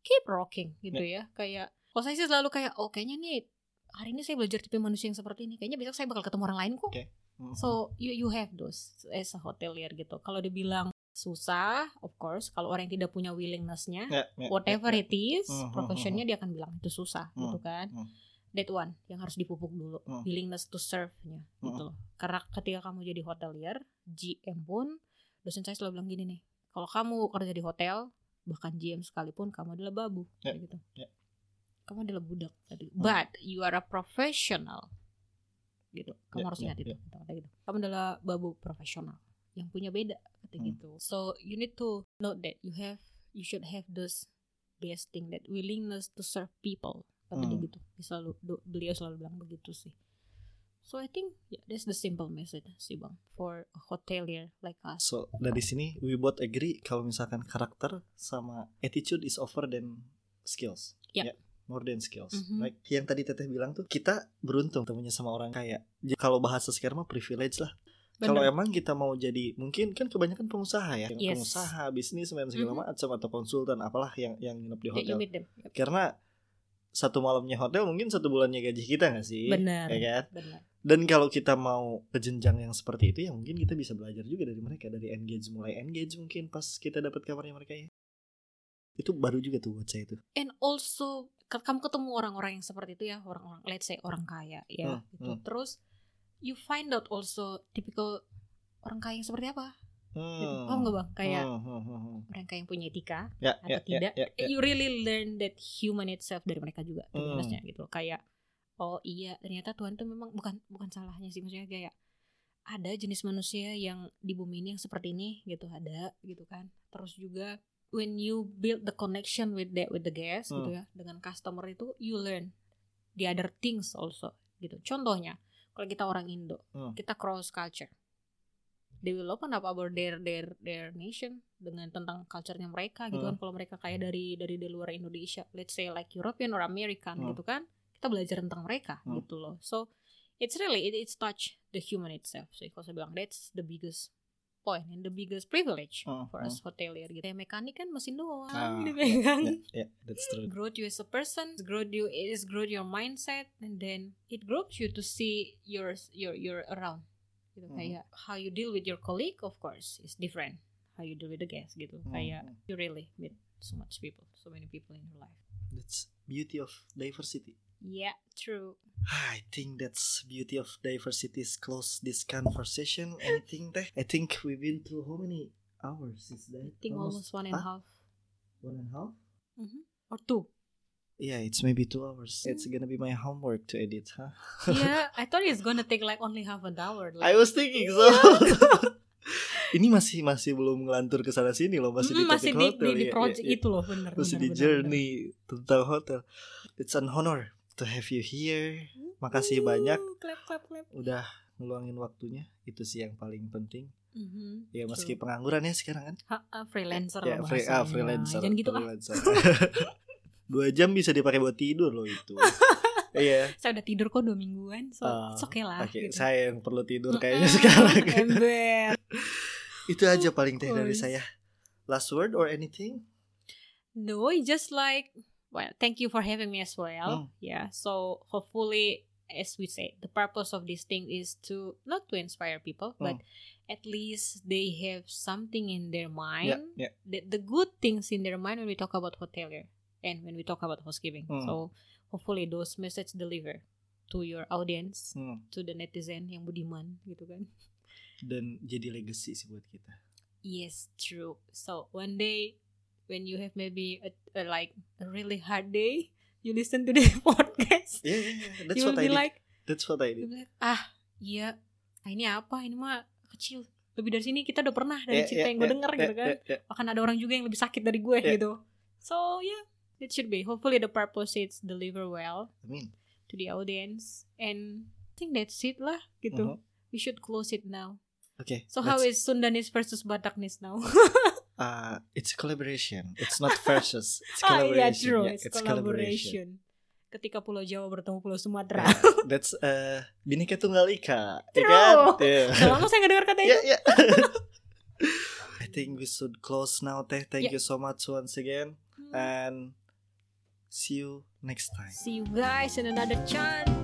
keep rocking gitu ya. Kayak kalau saya sih selalu kayak oh kayaknya nih hari ini saya belajar tipe manusia yang seperti ini. Kayaknya besok saya bakal ketemu orang lain kok. Oke. Hmm. So you you have those as a hotelier gitu. Kalau dibilang susah, of course. Kalau orang yang tidak punya willingnessnya, Ya, ya, whatever ya, ya. it is, hmm, professionnya dia akan bilang itu susah Hmm, gitu kan. hmm. That one yang harus dipupuk dulu, Hmm. willingness to serve-nya gitu loh. Karena ketika kamu jadi hotelier, GM pun dosen saya selalu bilang gini nih, kalau kamu kerja di hotel, bahkan GM sekalipun kamu adalah babu Ya, kayak gitu. ya. Kamu adalah budak tadi. Hmm. But you are a professional. Gitu. Kamu Ya, harus ya, ingat itu ya. gitu. Kamu adalah babu profesional yang punya beda kata Hmm. gitu. So you need to note that you have you should have those best thing that willingness to serve people kata dia Hmm. gitu. Dia selalu do- beliau selalu bilang begitu sih. So I think yeah, that's the simple message sih bang for a hotelier like us. So dari sini we both agree kalau misalkan karakter sama attitude is over than skills. Ya. Yeah, more than skills. Mhm. Like yang tadi Teteh bilang tuh kita beruntung temunya sama orang kaya. Jadi Kalau bahasa sekarang mah privilege lah. Kalau emang kita mau jadi mungkin kan kebanyakan pengusaha ya, Yes. pengusaha, bisnis dan segala Mhm. macam atau konsultan apalah yang yang nginep di hotel. Yep. Karena satu malamnya hotel mungkin satu bulannya gaji kita nggak sih? Benar. Ya kan? Benar. Dan kalau kita mau ke jenjang yang seperti itu ya mungkin kita bisa belajar juga dari mereka dari engage mulai engage mungkin pas kita dapat kabarnya mereka ya. Itu baru juga tuh buat saya itu. And also kamu ketemu orang-orang yang seperti itu ya, orang-orang let's say orang kaya ya Hmm, gitu. hmm. Terus you find out also typical orang kaya yang seperti apa? Gitu. Hmm. Paham gak bang? Kayak Hmm, hmm, hmm, hmm. orang kaya yang punya etika Ya, atau ya, ya, tidak? ya, ya. You really learn that human itself dari mereka juga, be Hmm. gitu. Kayak oh iya ternyata Tuhan tuh memang bukan bukan salahnya sih maksudnya kayak ada jenis manusia yang di bumi ini yang seperti ini gitu ada gitu kan. Terus juga when you build the connection with that with the guest Hmm. gitu ya dengan customer itu you learn the other things also gitu. Contohnya kalau kita orang Indo, Hmm. kita cross culture. They will open up about their their their nation dengan tentang culture-nya mereka gitu kan. Hmm. Kalau mereka kayak dari dari di luar Indonesia, let's say like European or American Hmm. gitu kan. kita belajar tentang mereka Hmm. gitu loh so it's really it, it's touch the human itself so kalau saya bilang that's the biggest point and the biggest privilege Hmm, for us hotelier gitu kayak mekanik kan mesin doang Ah, dipegang Yeah, yeah, that's true. growth you as a person growth you is growth your mindset and then it grows you to see your your your around gitu Mhm. kayak how you deal with your colleague of course is different how you deal with the guest gitu Mhm. kayak you really meet so much people so many people in your life That's beauty of diversity. Yeah true I think that's beauty of diversity. is Close this conversation. Anything teh? I think we've been through how many hours is that? I think almost, one and a half one and a half. Mhm. or two Yeah, it's maybe two hours. It's gonna be my homework to edit, huh? yeah I thought it's gonna take like only half an hour I like, was thinking so. Ini masih masih belum ngelantur ke sana sini loh, masih di Mm, topik masih di, hotel. di, di iya, project iya, iya. itu loh bener Masih bener, di bener, journey tentang hotel. It's an honor to have you here. Makasih Uh, banyak clap clap clap udah ngeluangin waktunya. Itu sih yang paling penting. Mhm, Ya meski true. pengangguran ya sekarang kan. Ha, ah, freelancer Ya, free, ah, freelancer. Jangan gitu ah. freelancer. Dua jam bisa dipakai buat tidur loh itu. Iya. Saya udah tidur kok dua mingguan, so Ah, it's okay lah. Oke, gitu. saya yang perlu tidur kayaknya sekarang. Ember. Itu aja paling teh dari saya. Last word or anything? No, just like well, thank you for having me as well. Hmm. Yeah, so hopefully, as we say, the purpose of this thing is to not to inspire people, but Hmm. at least they have something in their mind, yeah. the, the good things in their mind when we talk about hotelier and when we talk about housekeeping. Hmm. So hopefully those message deliver to your audience, Hmm. to the netizen yang budiman gitu kan. Dan jadi legacy sih buat kita. Yes, true. So one day when you have maybe a, a like a really hard day, you listen to this podcast. Yeah, yeah, yeah. That's you what will I be did. like, That's what I did. like, ah, iya, ah, ini apa? Ini mah kecil. Lebih dari sini kita udah pernah dari Yeah, cerita yeah, yang gue yeah, denger yeah, gitu kan. yeah, yeah. Akan ada orang juga yang lebih sakit dari gue Yeah. gitu. So yeah, it should be. Hopefully the purpose is deliver well I mean, to the audience and I think that's it lah gitu. Mhm. We should close it now. Okay. So how is Sundanese versus Bataknis now? uh, it's collaboration. It's not versus. It's Ah iya collaboration. true, Yeah, it's, collaboration. Ketika Pulau Jawa bertemu Pulau Sumatera. Yeah, That's uh, Bhinneka Tunggal Ika. Ya True. kan? Yeah. Udah lama saya gak dengar kata itu. Yeah, yeah. I think we should close now, Teh. Thank Yeah. you so much once again. And see you next time. See you guys in another chance.